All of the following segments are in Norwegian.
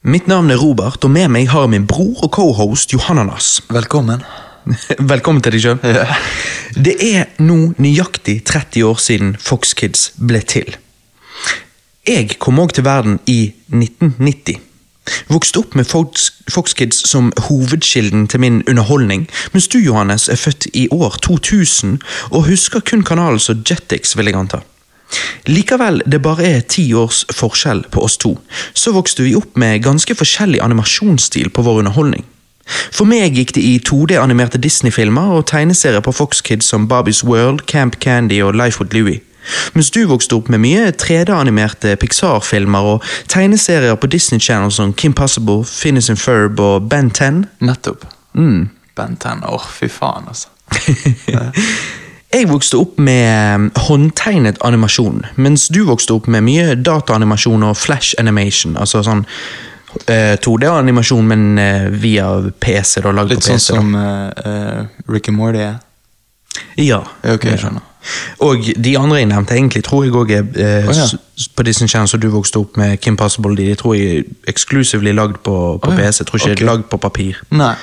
Mitt navn er Robert, og med meg har jeg min bror og cohost Johananas. Velkommen. Velkommen til deg sjøl. Det er nå nøyaktig 30 år siden Fox Kids ble til. Jeg kom òg til verden i 1990. Vokste opp med Fox, Fox Kids som hovedkilden til min underholdning, mens du, Johannes, er født i år 2000 og husker kun kanalen som Jetix, vil jeg anta. Likevel det bare er ti års forskjell på oss to, så vokste vi opp med ganske forskjellig animasjonsstil på vår underholdning. For meg gikk det i 2D-animerte Disney-filmer og tegneserier på Fox Kids som Barbies World, Camp Candy og Life with Louie. Mens du vokste opp med mye 3D-animerte Pixar-filmer og tegneserier på Disney Channel som Kim Possible, Phineas and Ferb og Ben 10. Nettopp. Mm. Ben 10. Åh, fy faen, altså. Jeg vokste opp med eh, håndtegnet animasjon, mens du vokste opp med mye dataanimasjon og flash animation. Altså sånn uh, 2D-animasjon, men uh, via PC. da, Litt på sånn PC. som uh, Rick and Morty er. Ja. Ja, ok, jeg skjønner. Og de andre jeg nevnte, egentlig tror jeg òg er eh, oh, ja. på Disney Channel, så du vokste opp med Kim Possible. De, tror jeg er exclusively lagd på, på oh, ja. PC. Tror ikke okay. lagd på papir. Nei.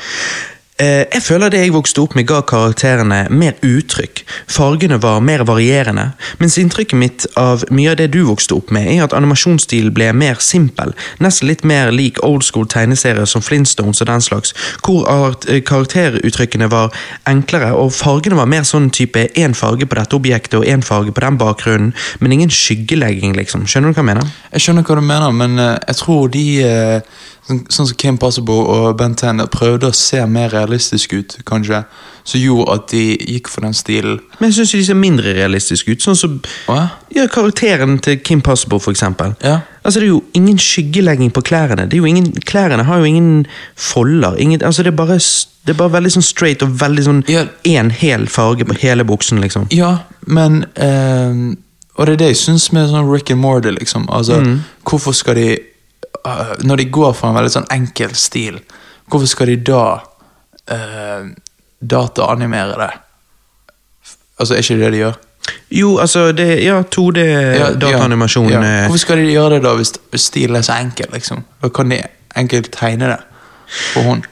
Eh, jeg føler det jeg vokste opp med ga karakterene mer uttrykk. Fargene var mer varierende. Mens inntrykket mitt av mye av det du vokste opp med, er at animasjonsstilen ble mer simpel. Nesten litt mer lik old school tegneserier som Flintstones og den slags. Hvor eh, karakteruttrykkene var enklere, og fargene var mer sånn type én farge på dette objektet og én farge på den bakgrunnen, men ingen skyggelegging, liksom. Skjønner du hva jeg mener? Jeg skjønner hva du mener, men eh, jeg tror de sånn, sånn som Kim Possible og Ben 10 prøvde å se mer realistisk ut, kanskje. Som gjorde at de gikk for den stilen. Men jeg syns de ser mindre realistiske ut. Sånn som? Ja, karakteren til Kim Possible, for eksempel. Ja. Altså, Det er jo ingen skyggelegging på klærne. Det er jo ingen, klærne har jo ingen folder. Ingen, altså, det, er bare, det er bare veldig sånn straight og veldig sånn Ja. én hel farge på hele buksen, liksom. Ja, men eh, Og det er det jeg syns med sånn Rick and Morty, liksom. Altså, Hvorfor skal de Når de går for en veldig sånn enkel stil, hvorfor skal de da uh, dataanimere det? Altså, er ikke det det de gjør? Jo, altså, det Ja, 2D Ja, dataanimasjon ja. eh, Hvorfor skal de gjøre det da hvis stilen er så enkel? liksom? Da kan de enkelt tegne det på hånd.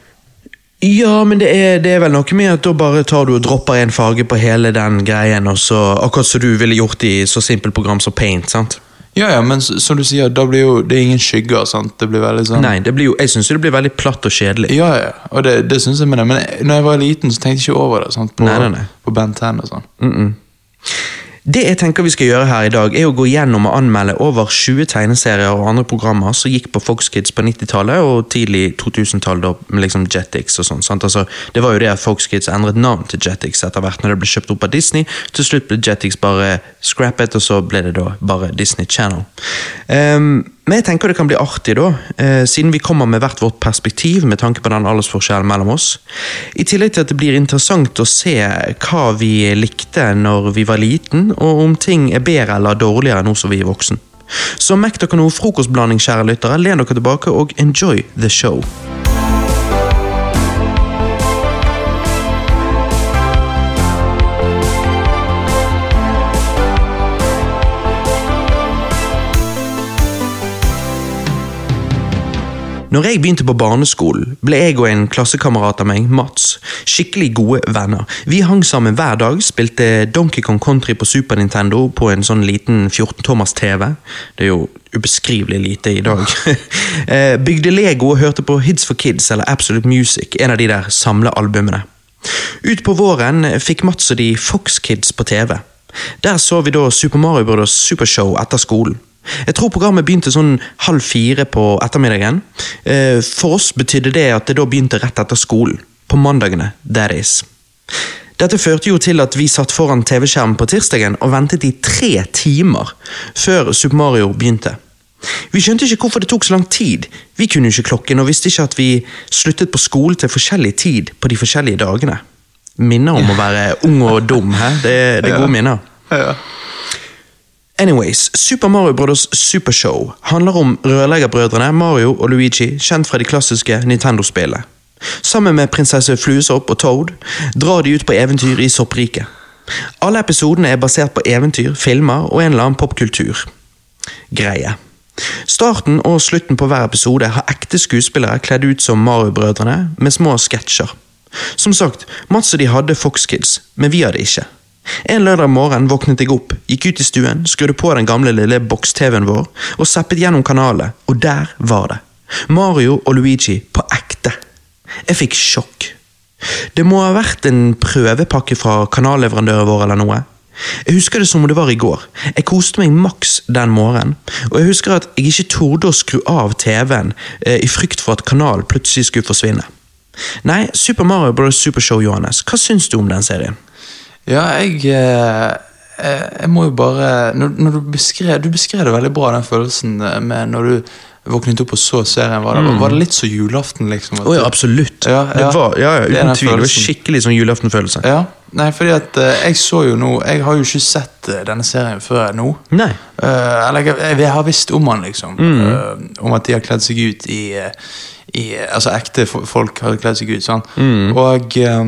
Ja, men det er, det er vel noe med at da bare tar du og dropper en farge på hele den greien, og så akkurat som du ville gjort i så simpelt program som Paint. sant? Ja, ja, men som du sier, da blir jo det er ingen skygger. sant? Det blir veldig sånn Nei, det blir jo, jeg syns det blir veldig platt og kjedelig. Ja, ja, og det, det syns jeg med det. Men jeg- når jeg var liten, så tenkte jeg ikke over det. sant? På, Nei, nei, nei. på Ben 10 og sånn. Mm-mm. Det jeg tenker vi skal gjøre her i dag, er å gå gjennom og anmelde over 20 tegneserier og andre programmer som gikk på Fox Kids på 90-tallet og tidlig 2000-tall, med liksom Jetix og sånn. Altså, det var jo det at Fox Kids endret navn til Jetix etter hvert når det ble kjøpt opp av Disney. Til slutt ble Jetix bare scrappet, og så ble det da bare Disney Channel. Ehm, men jeg tenker det kan bli artig, da, eh, siden vi kommer med hvert vårt perspektiv med tanke på den aldersforskjellen mellom oss. I tillegg til at det blir interessant å se hva vi likte når vi var liten, og om ting er bedre eller dårligere nå som vi er voksen. Så mekk dere noe frokostblanding, kjære lyttere. Len dere tilbake og enjoy the show. Når jeg begynte på barneskolen, ble jeg og en klassekamerat av meg, Mats, skikkelig gode venner. Vi hang sammen hver dag, spilte Donkey Kong Country på Super Nintendo på en sånn liten 14-tommers TV. Det er jo ubeskrivelig lite i dag. Eh, Bygde Lego og hørte på Hits for Kids eller Absolute Music, en av de der samlealbumene. Utpå våren fikk Mats og de Fox Kids på TV. Der så vi da Super Mario Brothers Supershow etter skolen. Jeg tror programmet begynte sånn halv fire på ettermiddagen. Eh, For oss betydde det at det da begynte rett etter skolen. På mandagene, that is. Dette førte jo til at vi satt foran TV-skjermen på tirsdagen og ventet i tre timer før Super Mario begynte. Vi skjønte ikke hvorfor det tok så lang tid. Vi kunne jo ikke klokken og visste ikke at vi sluttet på skolen til forskjellig tid på de forskjellige dagene. Minner om å være ung og dum, hæ? Det, det er gode minner. Ja. Anyways, Super Mario Brothers Supershow handler om rørleggerbrødrene Mario og Luigi, kjent fra de klassiske Nintendo-spillene. Sammen med prinsesse Fluesopp og Toad drar de ut på eventyr i soppriket. Alle episodene er basert på eventyr, filmer og en eller annen popkultur. Greie. Starten og slutten på hver episode har ekte skuespillere kledd ut som Mario-brødrene med små sketsjer. Som sagt, Mats og de hadde Fox Kids, men vi hadde ikke. En lørdag morgen våknet jeg opp, gikk ut i stuen, skrudde på den gamle lille boks-TV-en vår og zappet gjennom kanalet, og der var det. Mario og Luigi på ekte. Jeg fikk sjokk. Det må ha vært en prøvepakke fra kanalleverandøren vår eller noe. Jeg husker det som om det var i går. Jeg koste meg maks den morgenen, og jeg husker at jeg ikke torde å skru av TV-en eh, i frykt for at kanalen plutselig skulle forsvinne. Nei, Super Mario Bros. Super Show, Johannes, hva syns du om den serien? Ja, jeg eh, eh, Jeg må jo bare Når, du beskrev Du beskrev det veldig bra, den følelsen eh, med når du våknet opp og så serien. Var det, var det litt så julaften, liksom? at Å ja, absolutt. Ja, Det var, ja, ja, uten det tvil. Det var skikkelig sånn julaftenfølelse. Ja, nei, fordi at uh, jeg så jo nå Jeg har jo ikke sett uh, denne serien før nå. Nei. Uh, eller jeg, jeg, har visst om han, liksom. eh, om at de har kledd seg ut i, i Altså ekte folk har kledd seg ut, sant. Og eh,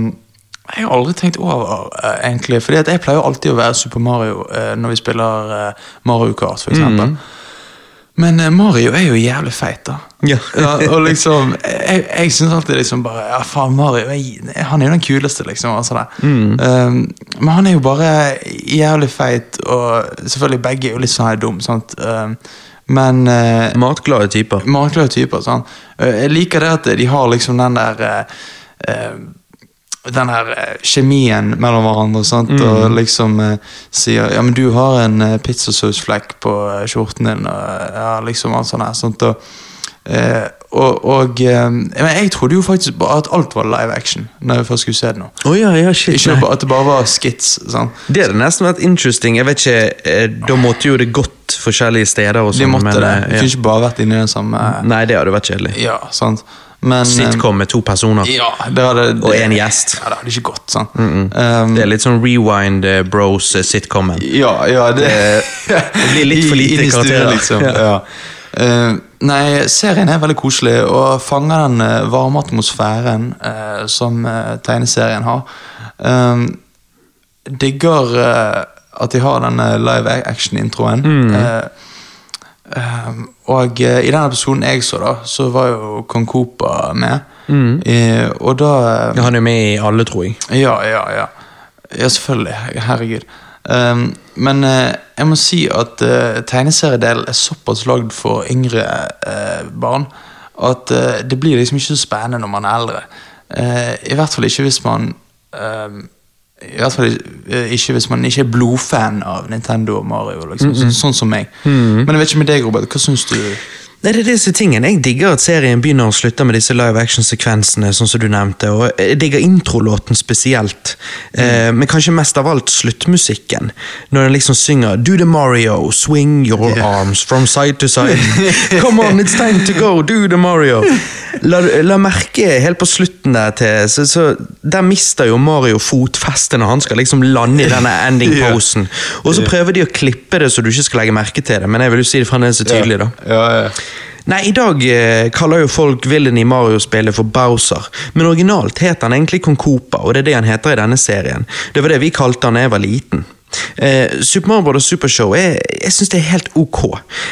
jeg har aldri tenkt over, eh, egentlig. Fordi at jeg pleier jo alltid å være Super Mario eh, når vi spiller eh, Mario Kart, for eksempel. Men Mario er jo jævlig feit, da. Ja. og liksom Jeg, jeg syns alltid liksom bare Ja, faen, Mario jeg, Han er jo den kuleste, liksom. Altså, mm. um, men han er jo bare jævlig feit, og selvfølgelig begge er jo litt sånn her dum, sant. Um, men uh, Matglade typer. Matglade typer. Sånn. Uh, jeg liker det at de har liksom den der uh, den her eh, kjemien mellom hverandre, sant? og liksom eh, sier Ja, men du har en eh, pizzasausflekk på eh, skjorten din, og ja, liksom alt sånt her. Sant? Og, eh, og, og eh, men jeg trodde jo faktisk at alt var live action, når jeg først skulle se det nå. Oh, ja, ja, shit. Ikke nei. at det bare var skits. Sant? Det hadde nesten vært interesting. Jeg vet ikke, eh, Da måtte jo det gått forskjellige steder. og De sånn, måtte men, det. Ja. Kunne ikke bare vært inni den samme Nei, det hadde vært kjedelig. Ja, sant. Men eh, Sitcom med to personer. Ja, det hadde, Og en gjest. Ja, det hadde ikke gått, sant. Um, Det er litt sånn rewind uh, bros-sitcomen. Ja, ja, det, det blir litt for lite i karakterer. Liksom. Ja. Eh, nei, serien er veldig koselig og fanger den uh, varme atmosfæren eh, som eh, tegneserien har. Um, digger eh, at de har denne live action-introen. Eh, um, og eh, i den episoden jeg så, da, så var jo Kong Coopa med. Eh, og da eh, Han er med i alle, tror jeg. ja, ja, ja. Ja, selvfølgelig. Herregud. Um, men uh, jeg må si at uh, tegneseriedelen er såpass lagd for yngre uh, barn at det blir liksom ikke så spennende når man er eldre. I hvert fall ikke hvis man ehm, I hvert fall eh, ikke hvis man ikke er blodfan av Nintendo og Mario. Liksom, så, sånn som meg. Men jeg vet ikke med deg, Robert. Hva syns du? Det er disse tingene. Jeg digger at serien begynner og slutter med disse live action-sekvensene, sånn som du nevnte, og jeg digger introlåten spesielt. Eh, men kanskje mest av alt sluttmusikken. Når den liksom synger Do the Mario, swing your Yeah. arms from side to side. Come on, it's time to go, do the Mario. La, la merke helt på slutten der til, så, så der mister jo Mario fotfestet når han skal liksom lande i denne ending-posen. Og så prøver de å klippe det så du ikke skal legge merke til det, men jeg vil jo si det fremdeles så tydelig, da. Ja, ja. Nei, i dag eh, kaller jo folk villain i Mario-spillet for Bowser, men originalt het han egentlig Kong Koopa, og det er det han heter i denne serien. Det var det vi kalte han da jeg var liten. Eh, Super Mario Bros. Super Show er, jeg synes det er helt ok.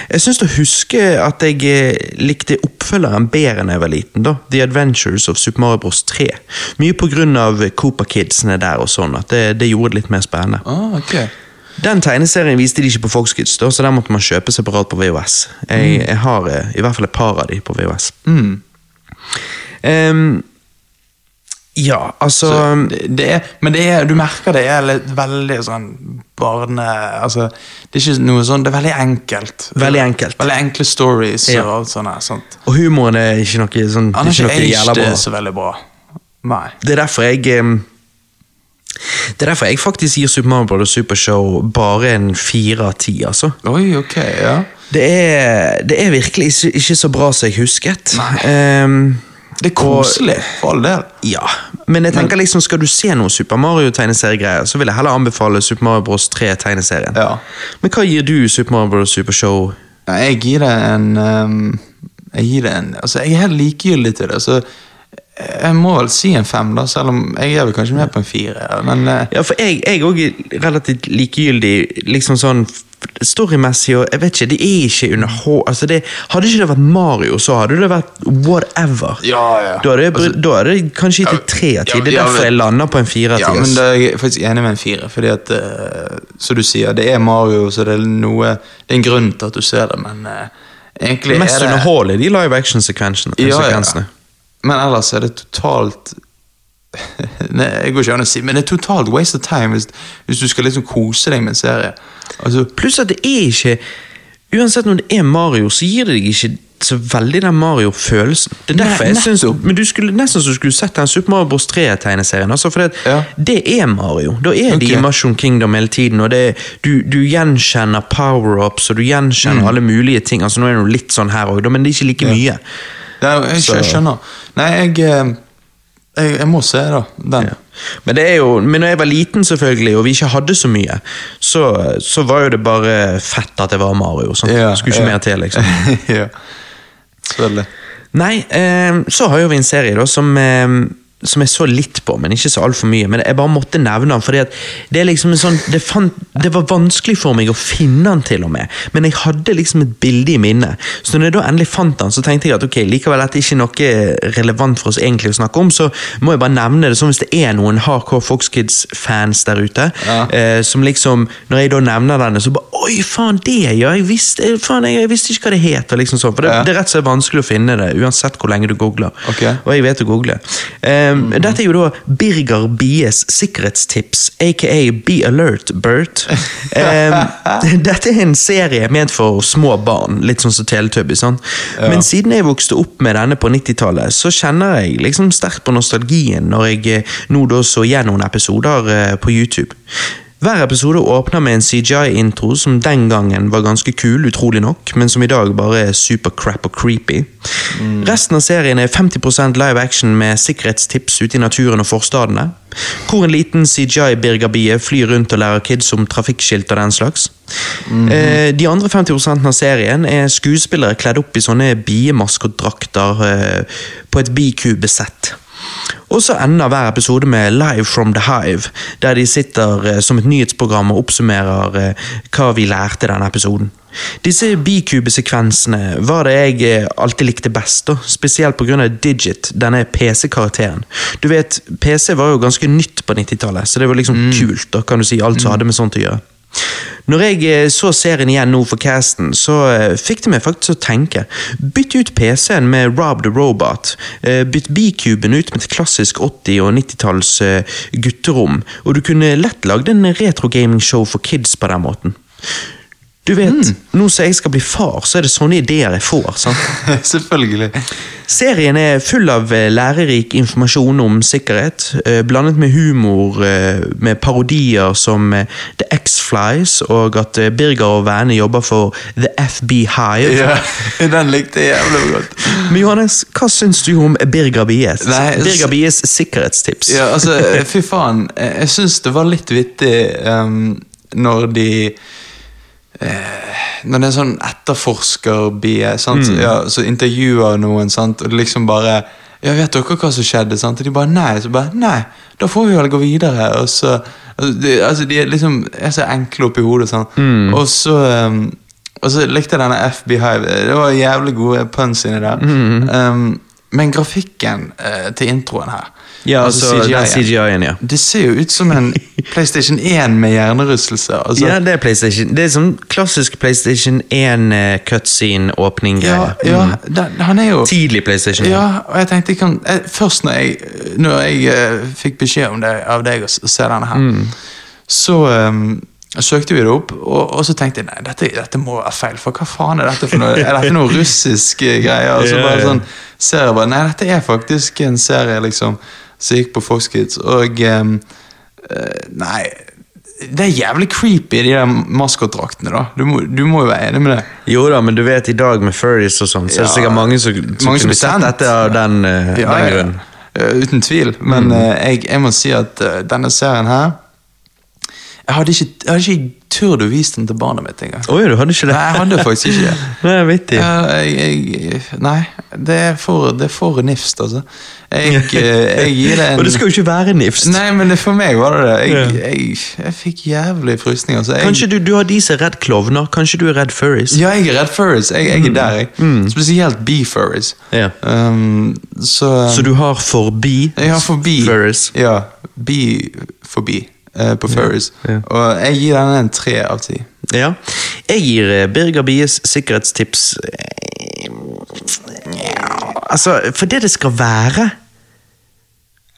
Jeg synes å huske at jeg eh, likte oppfølgeren bedre da jeg var liten. da, The Adventures of Super Mario Bros. 3. Mye på grunn av Koopa Kidsene der og sånn, at det, det gjorde det litt mer spennende. Ah, ok. Den tegneserien viste de ikke på Fox Kids, så den måtte man kjøpe separat på VHS. Jeg, jeg har eh, i hvert fall et par av de på VHS. Mm. Um, ja, altså det, det er, men det er, du merker det er litt veldig sånn barne... Altså, det er ikke noe sånn, det er veldig enkelt. Veldig enkelt. Veldig enkle stories Ja. og alt sånt. Og humoren er ikke noe sånn Han er ikke ikke aged så veldig bra. Nei. Det er derfor jeg ehm, Det er derfor jeg faktisk gir Super Mario Bros. Super Show bare en fire av ti, altså. Oi, ok, ja. Det er, det er virkelig ikke, ikke så bra som jeg husket. Ehm, Det er koselig, for all del. Ja, men jeg tenker liksom, skal du se noe Super Mario-tegneseriegreier, så vil jeg heller anbefale Super Mario Bros. 3-tegneserien. Ja. Men hva gir du Super Mario Bros. Super Show? Nei, Jeg gir det en um, Jeg gir det en Altså, jeg er helt likegyldig til det, så jeg må vel si en fem, da, selv om jeg er vel kanskje mer på en fire. Men eh, Ja, for jeg jeg òg er relativt likegyldig, liksom sånn storymessig og jeg vet ikke, det er ikke underhold... Altså det, hadde ikke det vært Mario, så hadde det vært whatever. Ja, ja. Da hadde, jeg, da hadde jeg kanskje gitt tre av ti. Det er ja, derfor jeg lander på en fire Ja, men da det er jeg faktisk enig med en fire. Fordi at, uh, som du sier, det er Mario, så det er noe Det er en grunn til at du ser det, men uh, egentlig Mest er det underholdende de live action-sekvensene. Ja, ja. Men ellers er det totalt Nei, jeg går ikke an å si, men det er totalt waste of time hvis, hvis du skal liksom kose deg med en serie. Altså, Pluss at det er ikke Uansett når det er Mario, så gir det deg ikke så veldig den Mario-følelsen. Det er derfor jeg synes. Men du skulle nesten så du skulle sett den Super Mario Bros. 3-tegneserien. Altså, for det, Ja. det er Mario. Da er de Ok. i Mushroom Kingdom hele tiden. og det, du, du gjenkjenner power-ups og du gjenkjenner Mm. alle mulige ting. altså Nå er det litt sånn her òg, men det er ikke like mye. Er, jeg, jeg skjønner. Nei, jeg, eh, jeg, jeg må se da, den. Ja. Men det er jo, men når jeg var liten selvfølgelig, og vi ikke hadde så mye, så, så var jo det bare fett at det var Mario. Sant? Ja, Skulle ikke ja. mer til, liksom. ja. Selvfølgelig. Nei, eh, så har jo vi en serie da som, eh, som jeg så litt på, men ikke så altfor mye. Men jeg bare måtte nevne den, fordi at det er liksom en sånn det, fant, det var vanskelig for meg å finne den, til og med. Men jeg hadde liksom et bilde i minnet. Så når jeg da endelig fant den, så tenkte jeg at ok, likevel dette er ikke noe relevant for oss egentlig å snakke om, så må jeg bare nevne det. Sånn hvis det er noen hardcore Fox Kids-fans der ute, Ja. eh, som liksom Når jeg da nevner denne, så bare Oi, faen, det ja! Jeg visste, faen, jeg, jeg visste ikke hva det het. Liksom sånn, for det, Ja. det er rett og slett vanskelig å finne det, uansett hvor lenge du googler. Ok. Og jeg vet å google. Um, Dette er jo da Birger Bies sikkerhetstips, aka Be Alert, Bert. Um, dette er en serie ment for små barn, litt sånn som Teletubby. Ja. Men siden jeg vokste opp med denne på 90-tallet, så kjenner jeg liksom sterkt på nostalgien når jeg eh, nå da så gjennom episoder eh, på YouTube. Hver episode åpner med en CGI-intro som den gangen var ganske kul, utrolig nok, men som i dag bare er super crap og creepy. Resten av serien er 50% live action med sikkerhetstips ute i naturen og forstadene, hvor en liten CGI-birgerbie flyr rundt og lærer kids om trafikkskilt og den slags. Eh, De andre 50% av serien er skuespillere kledd opp i sånne biemaskotdrakter eh, på et bikubesett. Og så ender hver episode med Live from the Hive, der de sitter eh, som et nyhetsprogram og oppsummerer eh, hva vi lærte denne episoden. Disse bikubesekvensene var det jeg eh, alltid likte best, da, spesielt pga. Digit, denne PC-karakteren. Du vet, PC var jo ganske nytt på 90-tallet, så det var liksom kult, da, kan du si, alt som hadde med sånt å gjøre. Når jeg eh, så serien igjen nå for casten, så eh, fikk det meg faktisk å tenke. Bytt ut PC-en med Rob the Robot. Bytt bytt bikuben ut med et klassisk 80- og 90-talls eh, gutterom. Og du kunne lett lagd en retro-gaming-show for kids på den måten. Du vet, nå som jeg skal bli far, så er det sånne ideer jeg får. sant? Selvfølgelig. Serien er full av eh, lærerik informasjon om sikkerhet, eh, blandet med humor, eh, med parodier som The X-Flies, og at Birger og vennene jobber for The FB Hive. Ja, den likte jeg jævlig godt. Men Johannes, hva syns du om Birger Bies? Nei, Birger Bies sikkerhetstips. Ja, altså, fy faen. Jeg, syns det var litt vittig um, når de Når det er sånn etterforsker-bie, sant? Ja, så intervjuer noen, sant? og det liksom bare ja, vet dere hva som skjedde? sant? Og de bare nei. Så bare nei, da får vi vel gå videre. Og så, altså, de, altså, de er liksom er så enkle oppi hodet. Mm. Og så um, og så likte jeg denne FB Hive. Det var jævlig gode puns inni der. Ehm, men grafikken uh, til introen her Ja, altså, den CGI-en, CGI-en, ja. Det ser jo ut som en PlayStation 1 med hjernerystelse. Altså, Ja, det er PlayStation. Det er sånn klassisk PlayStation 1-cutscene-åpning. ja, ja den, han er jo Tidlig PlayStation. Ja, og jeg tenkte jeg kan, jeg, Først når jeg, når jeg uh, fikk beskjed om det av deg å å se denne her, Mm. så um, søkte vi det opp, og, og så tenkte jeg nei, dette, dette må være feil. For hva faen er dette for noe? Er dette noe russisk eh, greier? Og så bare sånn ser jeg bare, Nei, dette er faktisk en serie liksom som gikk på Fox Kids. Og um, eh, Nei, det er jævlig creepy, de der maskotdraktene. da du må, du må jo være enig med det. Jo da, men du vet, i dag med furries og sånn, så er det sikkert mange som, som mange kunne sett dette av den, uh, Ja, den grunnen. ja, uten tvil. Men eh, jeg, jeg må si at uh, denne serien her Jeg hadde ikke, jeg hadde ikke turt å vise den til barnet mitt engang. Oi, du hadde ikke det? Nei, jeg hadde faktisk ikke det. Nei, vittig. Ja, jeg, nei, det er for, det er for nifst, altså. Jeg, eh, jeg gir det en Og det skal jo ikke være nifst. Nei, men det, for meg var det det. Jeg, Ja. jeg, jeg fikk jævlig frysninger. Altså. Kanskje du, du har de som er redd klovner, kanskje du er redd furries? Ja, jeg er redd furries. Jeg, jeg er der, jeg. Spesielt bee-furries. Ja. Um, så, Så du har forbi Jeg har forbi furries? Ja. Bee forbi eh, på furries. ja. Og jeg gir denne en tre av ti. Ja. Jeg gir eh, Birger Bies sikkerhetstips eh, Altså, for det det skal være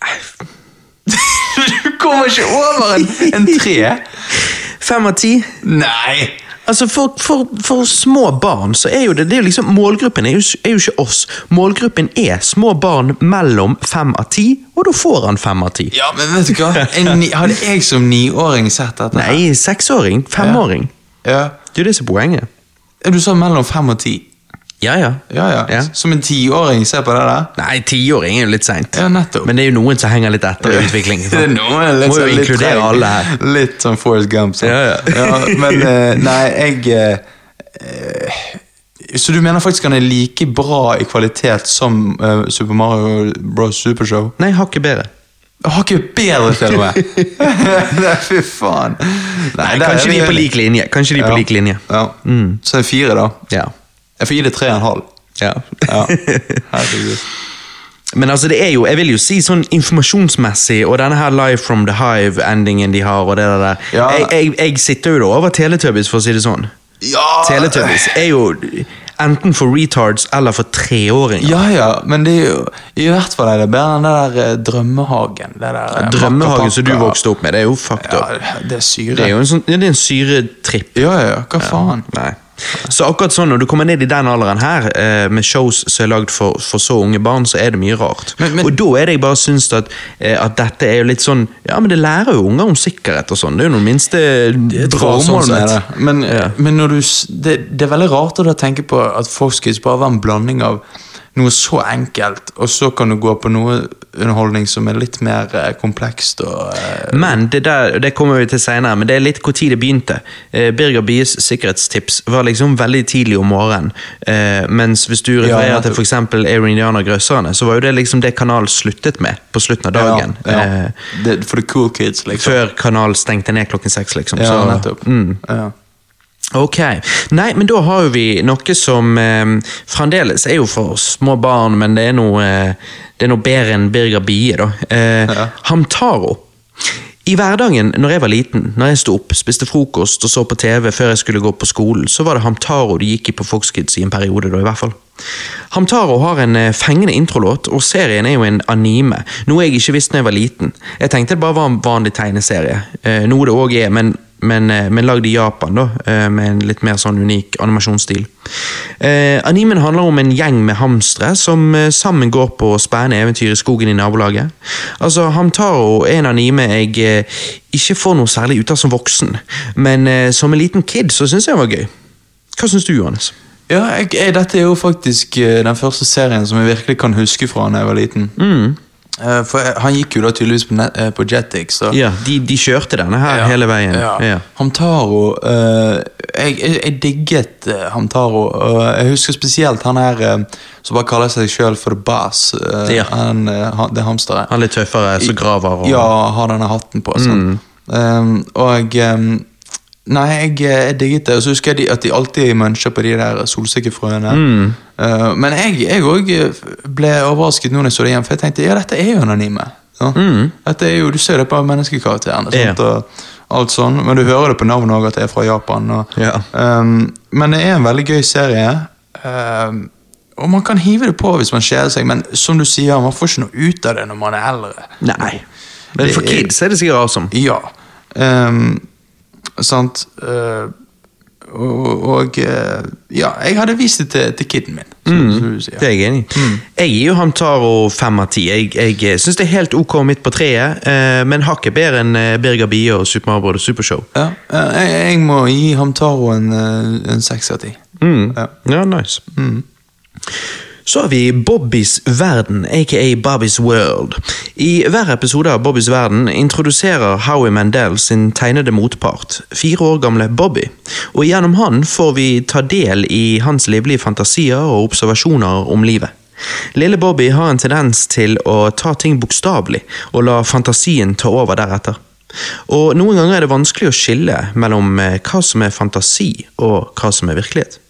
Du kommer ikke over en, en tre! Fem av ti. Nei! Altså for, for, for små barn så er jo det, det er liksom, Målgruppen er jo, er jo ikke oss. Målgruppen er små barn mellom fem av ti, og da får han fem av ti. Ja, men vet du hva? En, hadde jeg som niåring sett dette? Nei, seksåring. Femåring. Ja. Det er jo det som er poenget. Du sa mellom fem og ti. Ja, ja. Ja, ja. Ja. Som en tiåring ser på det der? Nei, tiåring er jo litt seint. Ja, nettopp. Men det er jo noen som henger litt etter i utviklingen. Det er noen litt, Må jo sånn inkludere treg. alle her. Litt sånn Forrest Gump. Så. Ja, ja. men eh, nei, jeg eh, eh, Så du mener faktisk han er like bra i kvalitet som eh, Super Mario Bros. Supershow? Nei, hakket bedre. Har ikke bedre, til og med! fy faen. Nei, Nei kanskje de er på lik linje. Kanskje de er på Ja. lik linje. Ja. Så en fire, da. Ja. Jeg får gi det tre og en halv. ja. Ja. Herregud. Men altså, det er jo, jeg vil jo si sånn informasjonsmessig, og denne her Live from the Hive-endingen de har, og det der, Ja. jeg, jeg, jeg sitter jo da over Teletubbies, for å si det sånn. Ja, Teletubbies er jo enten for retards eller for treåringer. Ja, ja, men det er jo i hvert fall er det bedre enn det der eh, drømmehagen. Det der, ja, Drømmehagen som du vokste opp med, det er jo fucked up. Ja, det er syre. Det er jo en, sånn, det er en syretripp. Ja, ja, ja, hva faen? Nei. Så akkurat sånn, når du kommer ned i den alderen her, eh, med shows som er lagd for, for så unge barn, så er det mye rart. Men- men- og da er det jeg bare syns at, eh, at dette er jo litt sånn Ja, men det lærer jo unger om sikkerhet og sånn. Det er jo noen minste bra sånn med det. Men, Ja. men du, det, det er veldig rart å tenke på at folk skal bare var en blanding av noe så enkelt, og så kan du gå på noe underholdning som er litt mer eh, komplekst og eh, Men det, der, det kommer vi til senere, men det er litt tid det begynte. Eh, Birger Bies sikkerhetstips var liksom veldig tidlig om morgenen. Eh, mens hvis du refererer til nettopp. f.eks. Air Indiana Grøsserne, så var jo det liksom det kanalen sluttet med på slutten av dagen. Ja, ja. Eh, Det, for the cool kids, liksom. før kanalen stengte ned klokken seks, liksom. Ja, så, nettopp. Mm. Ja. Ok. Nei, men da har jo vi noe som eh, fremdeles er jo for små barn, men det er noe, eh, det er noe bedre enn Birger Bie, da. Eh, Ja. Hamtaro. I hverdagen når jeg var liten, når jeg sto opp, spiste frokost og så på TV før jeg skulle gå på skolen, så var det Hamtaro de gikk i på Fox Kids i en periode, da i hvert fall. Hamtaro har en eh, fengende introlåt, og serien er jo en anime, noe jeg ikke visste da jeg var liten. Jeg tenkte det bare var en vanlig tegneserie, eh, noe det òg er, men, men, eh, men lagd i Japan, da, eh, med en litt mer sånn unik animasjonsstil. Eh, animen handler om en gjeng med hamstere som eh, sammen går på spennende eventyr i skogen i nabolaget. Altså, Hamtaro er en anime jeg eh, ikke får noe særlig ut av som voksen, men eh, som en liten kid så syns jeg den var gøy. Hva syns du, Johannes? Ja, jeg, jeg, dette er jo faktisk den første serien som jeg virkelig kan huske fra da jeg var liten. Eh, for Han gikk jo da tydeligvis på, net, eh, på Jetix. Så. Ja, de, de kjørte denne her hele veien. Ja. Ja. Hamtaro uh, jeg, jeg, jeg digget eh, Hamtaro. og jeg husker spesielt han her uh, som bare kaller seg sjøl for The Bass. eh, Ja. han, eh, det hamsteret. Han litt tøffere, så graver og Ja, har denne hatten på. Sånn. Um, og um, Nei, jeg, jeg digget det. Og så husker jeg de, at de alltid muncher på de der solsikkefrøene. Uh, men jeg òg ble overrasket nå når jeg så det igjen, for jeg tenkte ja, dette er jo anonyme. Ja. Mm. Dette er jo, Du ser det på menneskekarakterene. Sant, og alt sånn, Men du hører det på navnet òg, at det er fra Japan. Og, Ja. um, men det er en veldig gøy serie. Um, og man kan hive det på hvis man kjeder seg, men som du sier, man får ikke noe ut av det når man er eldre. Nei. Men for kids er det sikkert awesome. Ja. Ehm, sant. Uh, og, og eh, ja, jeg hadde vist det til, til kiden min. Som, som så, ja. Det er jeg enig i. Jeg gir jo Hamtaro fem av ti. Jeg, jeg syns det er helt ok midt på treet, eh, men hakket bedre enn eh, Birger Bie og Super Mario Bros. Supershow. Ja, eh, jeg, jeg må gi Hamtaro en, eh, en seks av ti. Mm. Ja. nice. nice. Så har vi Bobbys verden, aka Bobbys World. I hver episode av Bobbys verden introduserer Howie Mandel sin tegnede motpart, fire år gamle Bobby, og gjennom han får vi ta del i hans livlige fantasier og observasjoner om livet. Lille Bobby har en tendens til å ta ting bokstavelig og la fantasien ta over deretter. Og noen ganger er det vanskelig å skille mellom eh, hva som er fantasi og hva som er virkelighet.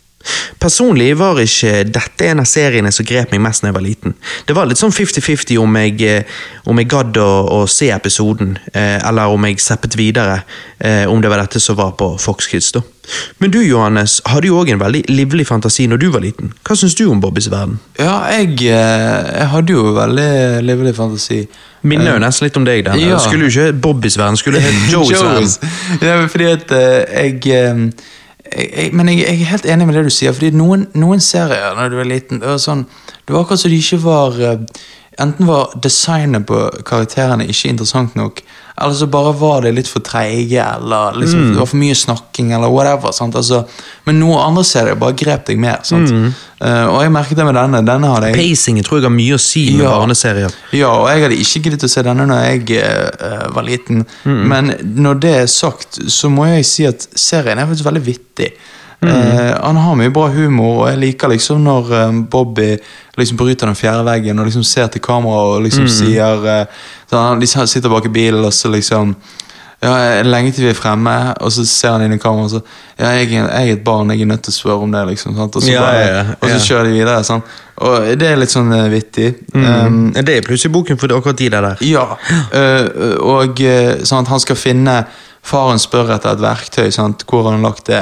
Personlig var ikke dette en av seriene som grep meg mest da jeg var liten. Det var litt sånn 50-50 om eh, om jeg gadd å, å se episoden, eh, eller om jeg seppet videre eh, om det var dette som var på Fox Kids. da. Men du Johannes, hadde jo òg en veldig livlig fantasi når du var liten. Hva syns du om Bobbys verden? Ja, jeg, eh, jeg hadde jo veldig livlig fantasi. Minner jo nesten litt om deg. den. Ja. Skulle jo ikke Bobbys verden, skulle hett Joes verden. Ja, fordi at eh, jeg, eh, jeg, Men jeg, jeg er helt enig med det du sier, fordi noen, noen serier når du er liten, det var sånn Det var akkurat som de ikke var eh, Enten var designet på karakterene ikke interessant nok, eller så bare var det litt for treige, eller liksom, Mm. det var for mye snakking, eller whatever. Altså, men noen andre serier bare grep deg mer. Mm. Uh, og jeg merket det med denne. Denne hadde jeg Pacingen tror jeg har mye å si med Ja. barneserier. ja, og jeg hadde ikke giddet å se denne når jeg uh, var liten. Mm. Men når det er sagt, så må jeg si at serien er faktisk veldig vittig. Mm. Eh, han har mye bra humor, og jeg liker liksom når eh, Bobby liksom bryter den fjerde veggen og liksom ser til kamera og Mm. liksom sier eh, Han liksom sitter bak i bilen og så liksom ja, lenge til vi er fremme, og så ser han inn i kameraet og så Ja, jeg, jeg er et barn, jeg er nødt til å spørre om det, liksom. Sant? Og så, Ja, ja, og så kjører de videre. Sant? Og det er litt sånn uh, vittig. Um, det er plutselig boken for akkurat de der. ja, og sånn at han skal finne Faren spør etter et verktøy, sant? hvor har han lagt det?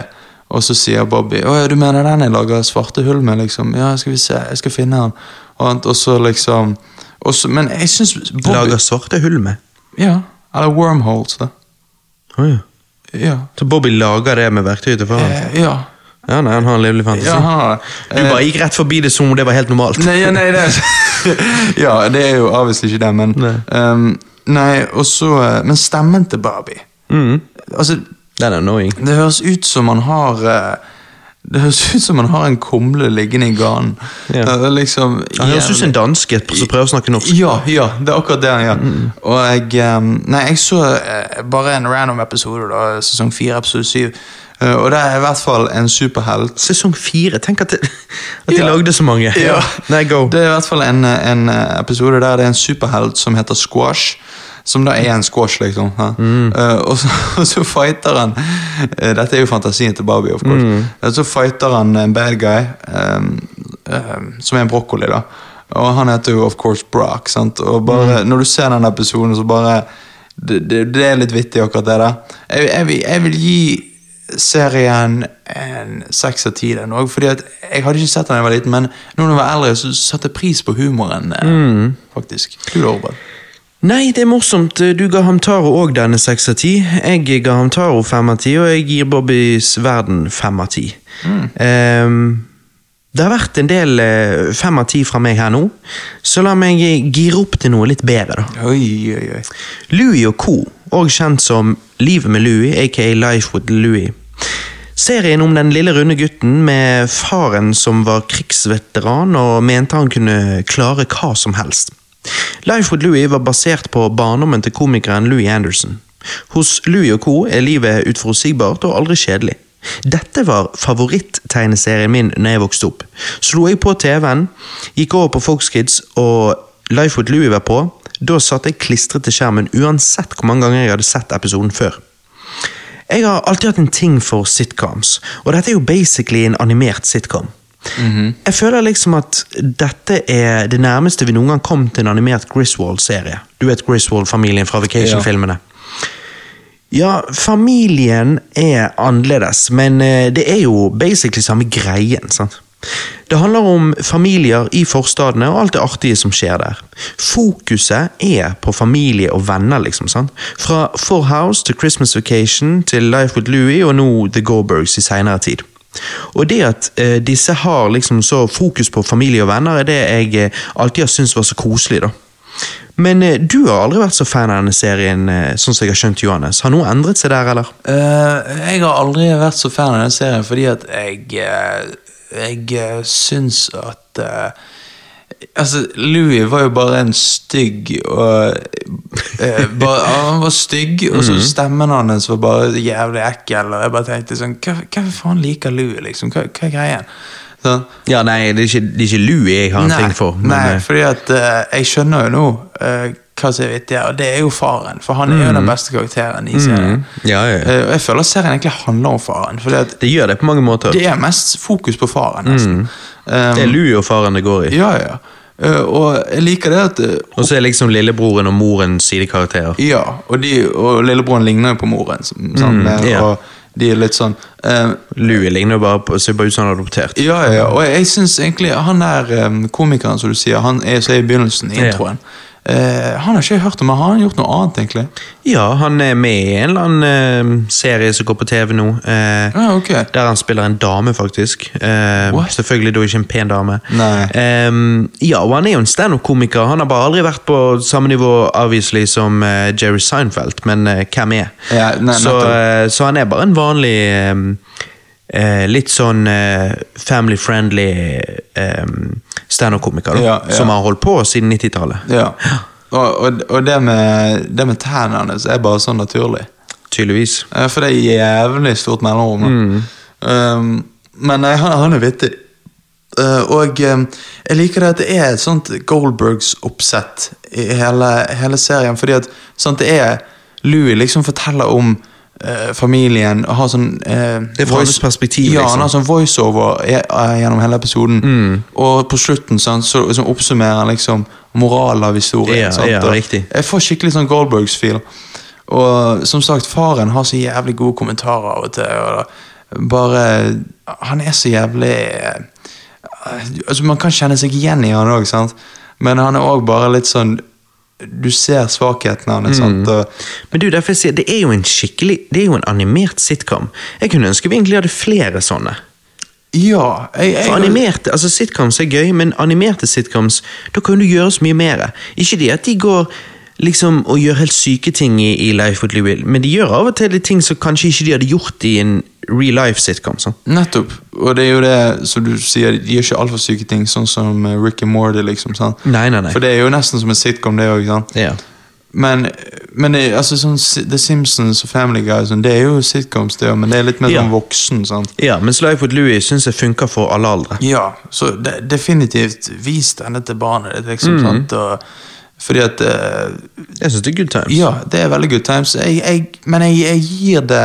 Og så sier Bobby Å ja, du mener den jeg lager svarte hull med, liksom? Ja, skal vi se, jeg skal finne han. Og, og så liksom og så, Men jeg syns Bobby Lager svarte hull med. Ja, eller wormholes, da. Oh, ja. Ja. Så Bobby lager det med verktøyet til faren? Eh, ja. Ja, nei, han har en livlig fantasi. ja, har det. Du Eh, bare gikk rett forbi det som om det var helt normalt. Nei, ja, nei, det Ja, det er jo obviously ikke det, men Nei. um, Nei, og så eh, Men stemmen til Barbie Mm. Altså, Den er annoying. Det høres ut som man har eh, Det høres ut som man har en kumle liggende i ganen. Ja. Det liksom Han høres ut som en danske som prøver å snakke norsk. Ja, ja, det er akkurat det han gjør. Og jeg eh, Nei, jeg så eh, bare en random episode, da, sesong fire, episode syv. Eh, og det er i hvert fall en superhelt. Sesong fire. Tenk at, det, at de Ja. lagde så mange. Ja. Nei, go. Det er i hvert fall en, en episode der det er en superhelt som heter Squash. Som da er en squash, liksom. Mm. Uh, og, så, og så fighter han uh, Dette er jo fantasien til Barbie, of course. Eh, Så fighter han en bad guy, um, som er en brokkoli, da. Og han heter jo of course Brock. sant? Og bare, Når du ser den episoden, så bare Det, det, det er litt vittig, akkurat det der. Jeg, jeg, jeg vil gi serien en seks av ti. fordi at Jeg hadde ikke sett den da jeg var liten, men når jeg var eldre, så satte jeg pris på humoren. Mm. faktisk. Du da, Robert? Nei, det er morsomt. Du ga ham Taro òg denne seks av ti. Jeg ga ham Taro fem av ti, og jeg gir Bobbys verden fem av ti. Ehm, det har vært en del eh, fem av ti fra meg her nå, så la meg gire opp til noe litt bedre, da. Oi, oi, oi. Louis og co., òg kjent som Livet med Louis, aka Life with Louis. Serien om den lille runde gutten med faren som var krigsveteran og mente han kunne klare hva som helst. Life with Louis var basert på barndommen til komikeren Louis Anderson. Hos Louis og co. er livet utforutsigbart og aldri kjedelig. Dette var favoritttegneserien min når jeg vokste opp. Slo jeg på TV-en, gikk over på Fox Kids og Life with Louis var på, da satt jeg klistret til skjermen uansett hvor mange ganger jeg hadde sett episoden før. Jeg har alltid hatt en ting for sitcoms, og dette er jo basically en animert sitcom. Jeg føler liksom at dette er det nærmeste vi noen gang kom til en animert Griswold-serie. Du vet Griswold-familien fra Vacation-filmene. Ja, familien er annerledes, men eh, det er jo basically samme greien. sant? Det handler om familier i forstadene og alt det artige som skjer der. Fokuset er på familie og venner, liksom. sant? Fra Four House til Christmas Vacation til Life with Louie og nå The Goldbergs i seinere tid. Og det at eh, disse har liksom så fokus på familie og venner, er det jeg eh, alltid har syntes var så koselig. da. Men eh, du har aldri vært så fan av denne serien, eh, sånn som jeg har skjønt, Johannes. Har noe endret seg der, eller? Uh, jeg har aldri vært så fan av denne serien fordi at jeg uh, Jeg uh, syns at eh, Altså, Louis var jo bare en stygg og eh, bare, Han var stygg, og så stemmen hans var bare jævlig ekkel. Og jeg bare tenkte sånn Hva, hva faen liker Louis, liksom? Hva, hva er greien? Sånn. Ja, nei, det er ikke, det er ikke Louis jeg har en Nei, ting for. Men, nei, eh, fordi at eh, jeg skjønner jo nå eh, hva som er vittig, og det er jo faren. For han er jo den beste karakteren i serien. Mhm. ja, ja, ja. Eh, jeg føler serien egentlig handler om faren. Fordi at Det gjør det på mange måter. det er mest fokus på faren, nesten. Um, Det er lua faren det går i. ja, ja. Uh, og jeg liker det at uh, Og så er liksom lillebroren og moren sidekarakterer. Ja, og, de, og lillebroren ligner jo på moren. Sånn, mm, yeah. Og de er litt sånn uh, Louie ligner jo bare på, ser bare ut som han er adoptert. Ja, ja, ja. Og jeg, jeg syns egentlig han der um, komikeren som du sier, han er, så i begynnelsen i Ja. introen. Eh, han har ikke hørt om, men har han gjort noe annet, egentlig? Ja, han er med i en eller annen eh, serie som går på TV nå. eh, ah, okay. Der han spiller en dame, faktisk. Eh, selvfølgelig da ikke en pen dame. Ja, og han er jo en standup-komiker. Han har bare aldri vært på samme nivå obviously som eh, Jerry Seinfeld, men hvem er? Ja, nei, så, så han er bare en vanlig eh, Litt sånn eh, family-friendly eh, standup-komiker, Ja, ja. som har holdt på siden 90-tallet. Ja. Og, og, og det med, det med tennene hans er bare sånn naturlig. Tydeligvis. Eh, For det er jævlig stort mellomrom. Mm. Um, men nei, han, han er vittig. Uh, og um, jeg liker det at det er et sånt Goldbergs-oppsett i hele, hele serien. Fordi at sant, det er Louis liksom forteller om eh, familien har sånn eh, Det er fra hans perspektiv, Ja, liksom. han har sånn voiceover eh, eh, gjennom hele episoden. Og på slutten sant, så liksom oppsummerer han liksom moralen av historien. Ja, sant, ja, riktig. Jeg får skikkelig sånn Goldbergs-feel. Og som sagt, faren har så jævlig gode kommentarer av og til. Og bare Han er så jævlig eh, Altså Man kan kjenne seg igjen i han òg? Men han er òg bare litt sånn Du ser svakheten hans. Og, Men du, derfor jeg sier, det er jo en skikkelig Det er jo en animert sitcom. Jeg kunne ønske vi egentlig hadde flere sånne. ja jeg, jeg, For animerte, altså Sitcoms er gøy, men animerte sitcoms Da kan du gjøre så mye mer. Ikke det at de går liksom å gjøre helt syke ting i, i Life with Louis, men de gjør av og til de ting som kanskje ikke de hadde gjort i en real life sitcom. sånn. Nettopp. Og det er jo det som du sier, de gjør ikke altfor syke ting, sånn som eh, Rick and Morty. liksom? Nei, nei, nei. For det er jo nesten som en sitcom, det òg. Ja. Men, men det, altså sånn The Simpsons og Family Guy sånn, det er jo sitcoms, det men det er litt mer Ja. sånn voksen. sant? ja, mens Life with Louis syns jeg funker for alle aldre. Ja, så de, definitivt vis denne til barnet ditt, liksom. sant? Og, fordi at eh, Jeg syns det er good times. Ja, det er veldig good times. Jeg, jeg, men jeg, jeg gir det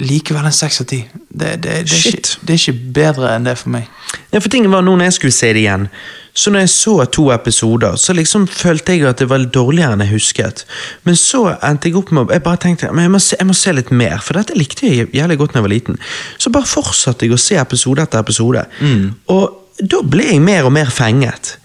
likevel en seks av ti. Det, det, det, er Shit. ikke- bedre enn det for meg. Ja, for tingen var nå når jeg skulle se det igjen, så når jeg så to episoder, så liksom følte jeg at det var dårligere enn jeg husket. Men så endte jeg opp med Jeg bare tenkte men jeg må, se, jeg må se litt mer, for dette likte jeg jævlig godt da jeg var liten. Så bare fortsatte jeg å se episode etter episode. Og da ble jeg mer og mer fenget.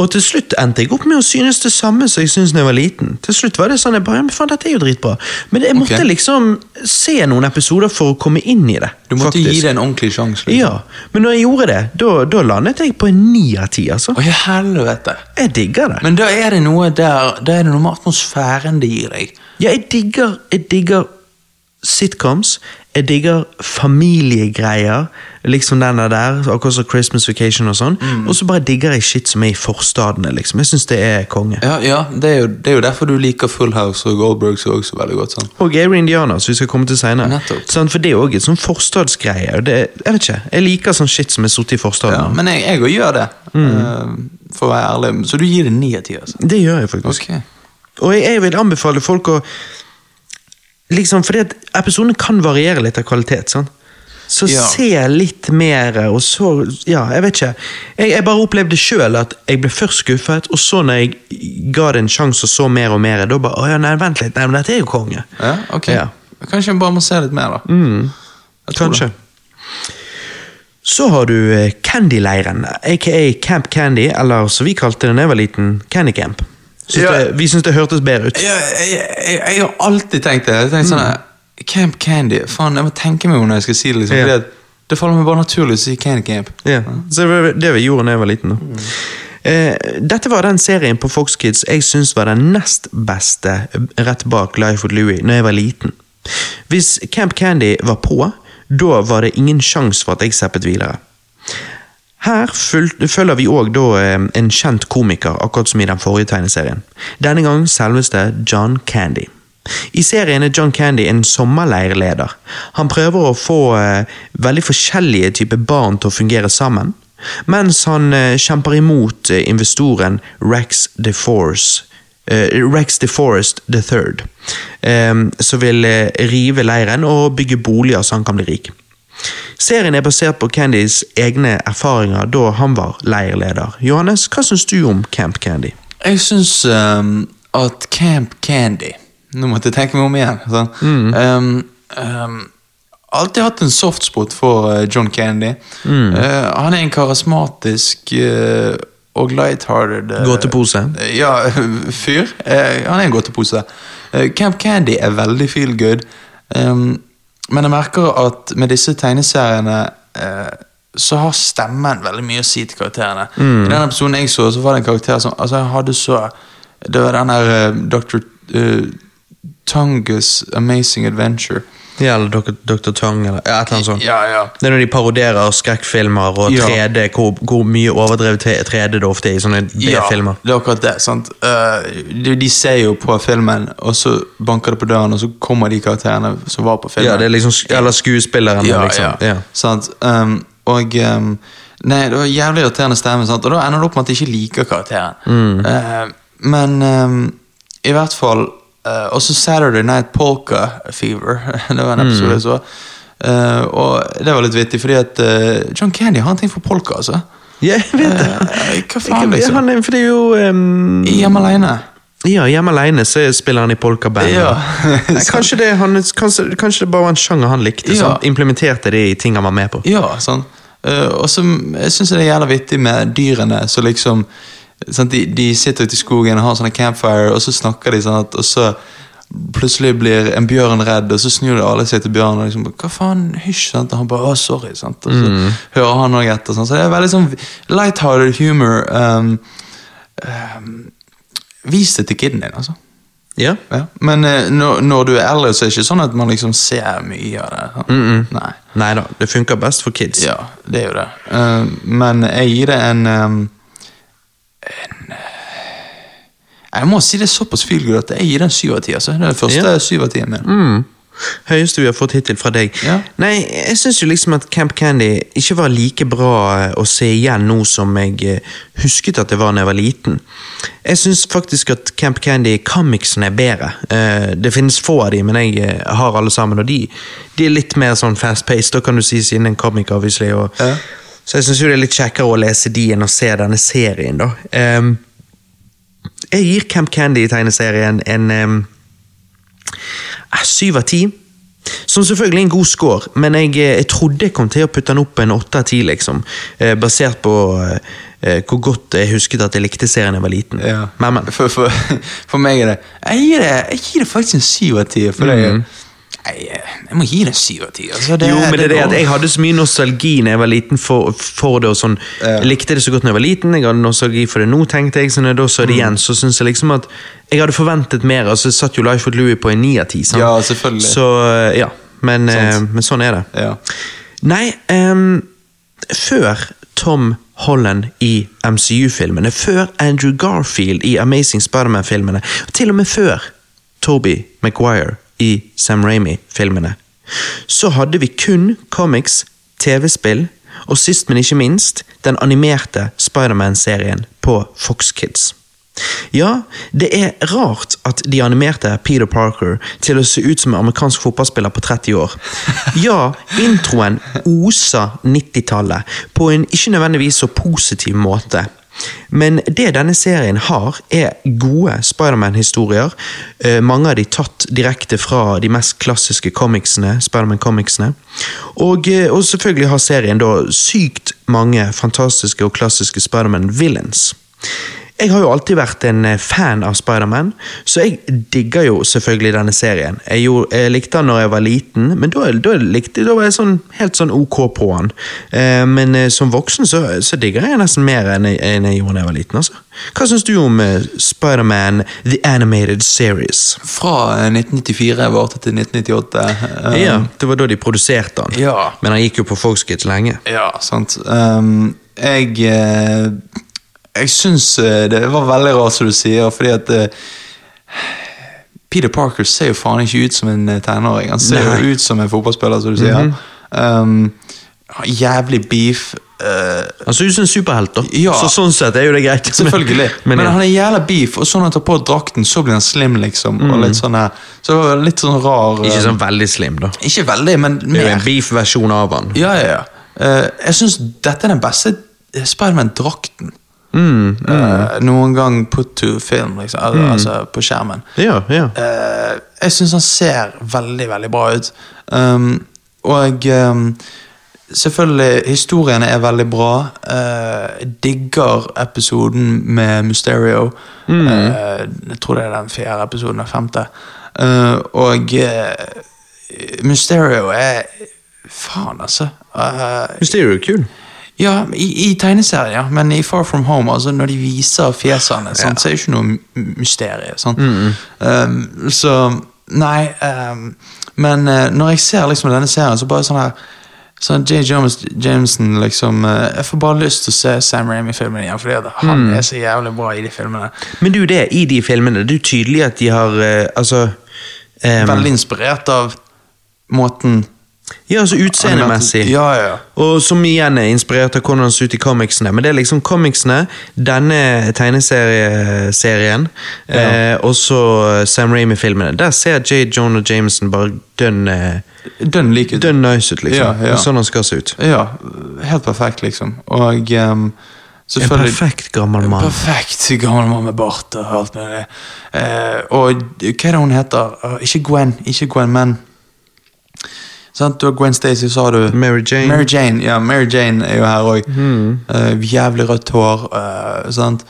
Og til slutt endte jeg opp med å synes det samme som jeg syntes da jeg var liten. Til slutt var det sånn jeg bare, ja, men faen, dette er jo dritbra. Men jeg måtte okay. liksom se noen episoder for å komme inn i det. Du måtte faktisk. gi det en ordentlig sjanse. Liksom. Ja, men når jeg gjorde det, da, da landet jeg på en ni av ti, altså. Å, helvete. Jeg digger det. Men da er det noe der Da er det noe med atmosfæren det gir deg. Ja, jeg digger, jeg digger sitcoms. Jeg digger familiegreier, liksom den der, akkurat som Christmas Vacation og sånn. Mm. Og så bare digger jeg shit som er i forstadene, liksom. Jeg syns det er konge. Ja, ja det, er jo, det er jo derfor du liker Full House og Goldbergs også veldig godt. sånn. Og Gary Indiana, som vi skal komme til senere. Sånn, for det er òg et sånn forstadsgreie. Det, jeg vet ikke, jeg liker sånn shit som er sittet i Ja, forstaden. men jeg òg gjør det, eh, for å være ærlig. Så du gir det ni av ti, altså? Det gjør jeg faktisk. Okay. Og jeg, jeg vil anbefale folk å Liksom, fordi at episodene kan variere litt av kvalitet. sånn. Så Ja. se litt mer, og så Ja, jeg vet ikke. Jeg, jeg bare opplevde sjøl at jeg ble først skuffet, og så når jeg ga det en sjanse og så mer og mer, da bare Å ja, nei, vent litt, nei, men dette er jo konge. Ja, ok. Ja. Kanskje jeg bare må se litt mer, da. Mm. Kanskje. det. Så har du Candyleiren, Candy-leiren, aka Camp Candy, eller som vi kalte det da jeg var liten, Candy Camp. Syns Ja. det, vi syns det hørtes bedre ut. Jeg, jeg, jeg, jeg har alltid tenkt det. Jeg tenkt sånn, Camp Candy Faen, jeg må tenke meg om når jeg skal si det. Liksom, Ja. Det faller meg bare naturlig å si Candy Camp. Ja, så det var det vi gjorde da jeg var liten. Da. Eh, dette var den serien på Fox Kids jeg syns var den nest beste rett bak Life with Louie når jeg var liten. Hvis Camp Candy var på, da var det ingen sjanse for at jeg seppet videre. Her følger vi òg en kjent komiker, akkurat som i den forrige tegneserien. Denne gang selveste John Candy. I serien er John Candy en sommerleirleder. Han prøver å få eh, veldig forskjellige typer barn til å fungere sammen, mens han eh, kjemper imot eh, investoren Rex DeForce. Uh, Rex DeForest III, um, som vil eh, rive leiren og bygge boliger så han kan bli rik. Serien er basert på Candys egne erfaringer da han var leirleder. Johannes, hva syns du om Camp Candy? Jeg syns um, at Camp Candy Nå måtte jeg tenke meg om igjen. Sånn. Mm. Um, um, alltid hatt en softspot for eh, John Candy. Eh, han er en karismatisk uh, og lighthearted eh, Gåtepose? Ja, fyr. Han er en gåtepose. Camp Candy er veldig feel good. Ehm, men jeg merker at med disse tegneseriene eh, så har stemmen veldig mye å si til karakterene. I den episoden jeg så, så var det en karakter som Altså, jeg hadde så Det var den der uh, Dr. Uh, Tungus Amazing Adventure. Ja, eller Dr. Dr. Eller ja, et eller annet sånt. Ja, ja. Det er når de parodierer skrekkfilmer og 3D, hvor, hvor mye overdrevet 3D det ofte er i sånne B-filmer. Ja, det er akkurat det. sant? Eh, de, de ser jo på filmen, og så banker det på døren, og så kommer de karakterene som var på filmen. Ja, det er liksom, eller skuespilleren, ja, liksom. ja. Ja. Sant? Um, og um, Nei, det var jævlig irriterende stemme, sant? og da ender det opp med at de ikke liker karakteren. Mm. Uh, men um, i hvert fall uh, Også Saturday Night Polka Fever. det var en episode Mm. jeg så. Uh, og det var litt vittig, fordi at uh, John Candy har en ting for polka, altså. Ja, jeg vet det. Eh, hva faen, liksom? Han for det er jo um, Hjemme alene. Ja, hjemme alene så spiller han i polkaband. Ja. Kanskje, det, han, kanskje, kanskje det bare var en sjanger han likte, så Ja. implementerte det i ting han var med på. Ja, sånn. Uh, og så jeg det er jævla vittig med dyrene som liksom sant, de, de sitter ute i skogen og har sånne campfire, og så snakker de sånn at Og så plutselig blir en bjørn redd, og så snur de alle seg til bjørnen og liksom Hva faen, hysj? sant? Og han bare Å, sorry. sant? Og så hører han noe etter. Sånn. Så det er veldig sånn lighthearted humor. Um, um, vis det til kiden din, altså. Ja. Ja. Men uh, når, når du er eldre, så er det ikke sånn at man liksom ser mye av det. Mm Nei. Nei da, det funker best for kids. Ja, det er jo det. Uh, men jeg gir det en, um, en eh, Jeg må si det er såpass feelgood at jeg gir den en syv av ti. Altså. Det er den første Ja. syv av ti min. Mm. Høyeste vi har fått hittil fra deg. Ja. Nei, jeg syns jo liksom at Camp Candy ikke var like bra eh, å se igjen nå som jeg eh, husket at det var da jeg var liten. Jeg syns faktisk at Camp Candy comicsen er bedre. Det finnes få av de, men jeg har alle sammen, og de, de er litt mer sånn fast-paced, da kan du si, siden en comic, obviously. Og, Ja. Så jeg syns det er litt kjekkere å lese de enn å se denne serien, da. Um, jeg gir Camp Candy i tegneserien en ehm, eh, syv av ti. Som selvfølgelig er en god score, men jeg, eh, jeg trodde jeg kom til å putte den opp en åtte av ti, liksom. Eh, basert på eh, hvor godt jeg husket at jeg likte serien da jeg var liten. Ja. Men, men. For, for, for meg er det Jeg gir det, jeg gir det faktisk en syv av ti. For det, jeg, jeg må gi det syv av ti. Altså, det- jo, men det er det at jeg hadde så mye nostalgi når jeg var liten for, for det. og sånn. Ja. Jeg likte det så godt når jeg var liten, jeg hadde nostalgi for det nå, tenkte jeg. Så når jeg da så det igjen, så syns jeg liksom at jeg hadde forventet mer. altså jeg satt jo Life with Louie på en ni av ti. Ja, selvfølgelig. Så eh, ja, men, eh, men sånn er det. Ja. Nei, um, før Tom Holland i MCU-filmene, før Andrew Garfield i Amazing Spiderman-filmene, og til og med før Toby Maguire i Sam Raimi-filmene, så hadde vi kun comics, TV-spill og sist, men ikke minst, den animerte Spiderman-serien på Fox Kids. Ja, det er rart at de animerte Peter Parker til å se ut som en amerikansk fotballspiller på 30 år. Ja, introen oser 90-tallet på en ikke nødvendigvis så positiv måte. Men det denne serien har, er gode Spiderman-historier. Eh, mange av de tatt direkte fra de mest klassiske comicsene, Spiderman-comicsene. Og, eh, og selvfølgelig har serien da sykt mange fantastiske og klassiske Spiderman-villains. Jeg har jo alltid vært en eh, fan av Spiderman, så jeg digger jo selvfølgelig denne serien. Jeg, gjorde, jeg likte den når jeg var liten, men da, da, likte, da var jeg sånn, helt sånn ok på han. Eh, men eh, som voksen så, så digger jeg nesten mer enn jeg, enn jeg gjorde da jeg var liten. altså. Hva syns du om eh, Spiderman The Animated Series? Fra eh, 1994 varte til 1998. Um, ja, Det var da de produserte han, Ja. men han gikk jo på folkskitt lenge. Ja, sant. Um, jeg eh, Jeg syns eh, det var veldig rart, som du sier, fordi at eh, Peter Parker ser jo faen ikke ut som en eh, tenåring. Han ser Nei. jo ut som en fotballspiller, som du sier. um, jævlig beef. Uh, Han ser ut som en superhelt, da. Ja. Så sånn sett er jo det greit. Selvfølgelig. Men, Men, ja. han er jævla beef, og så når han tar på drakten, så blir han slim, liksom. Og litt sånn her Så det var litt sånn rar Ikke sånn veldig slim, da. Ikke veldig, men Det er jo en beef-versjon av han. Ja, ja, ja. Uh, jeg syns dette er den beste Spiderman-drakten. Mm, eh, noen gang put to film, liksom. Al Altså på skjermen. Ja, ja. Uh, jeg syns han ser veldig, veldig bra ut. Um, og um, selvfølgelig, historiene er veldig bra. Uh, digger episoden med Mysterio. Eh, jeg tror det er den fjerde episoden, den femte. Og Mysterio er Faen, altså. Mysterio er kul. Ja, i, i tegneserien, ja. Men i Far From Home, altså når de viser fjesene, sant, så er det ikke noe mysterium. Sant? Um, så Nei. Um, men uh, når jeg ser liksom denne serien, så bare sånn her Sånn J. James, Jameson liksom uh, Jeg får bare lyst til å se Sam Ramy-filmen igjen, fordi han er så jævlig bra i de filmene. Men du, det i de filmene, det er jo tydelig at de har uh, Altså um, Veldig inspirert av måten Ja, altså utseendemessig. Ja, ja, ja. Og som igjen er inspirert av hvordan han ser ut i comicsene. Men det er liksom comicsene, denne tegneserien, eh, og så Sam Ramy-filmene. Der ser J. Jonah Jameson bare dønn eh, Dønn like ut. dønn nice ut, liksom. Ja, ja. Sånn han skal se ut. Ja, helt perfekt, liksom. Og um, En perfekt gammel mann. Perfekt gammel mann med bart og alt med det. Eh, og hva er det hun heter? Eh, ikke Gwen, ikke Gwen, men Sant, du har Gwen Stacy, så har du Mary Jane. Mary Jane, ja, Mary Jane er jo her òg. jævlig rødt hår. Uh, sant?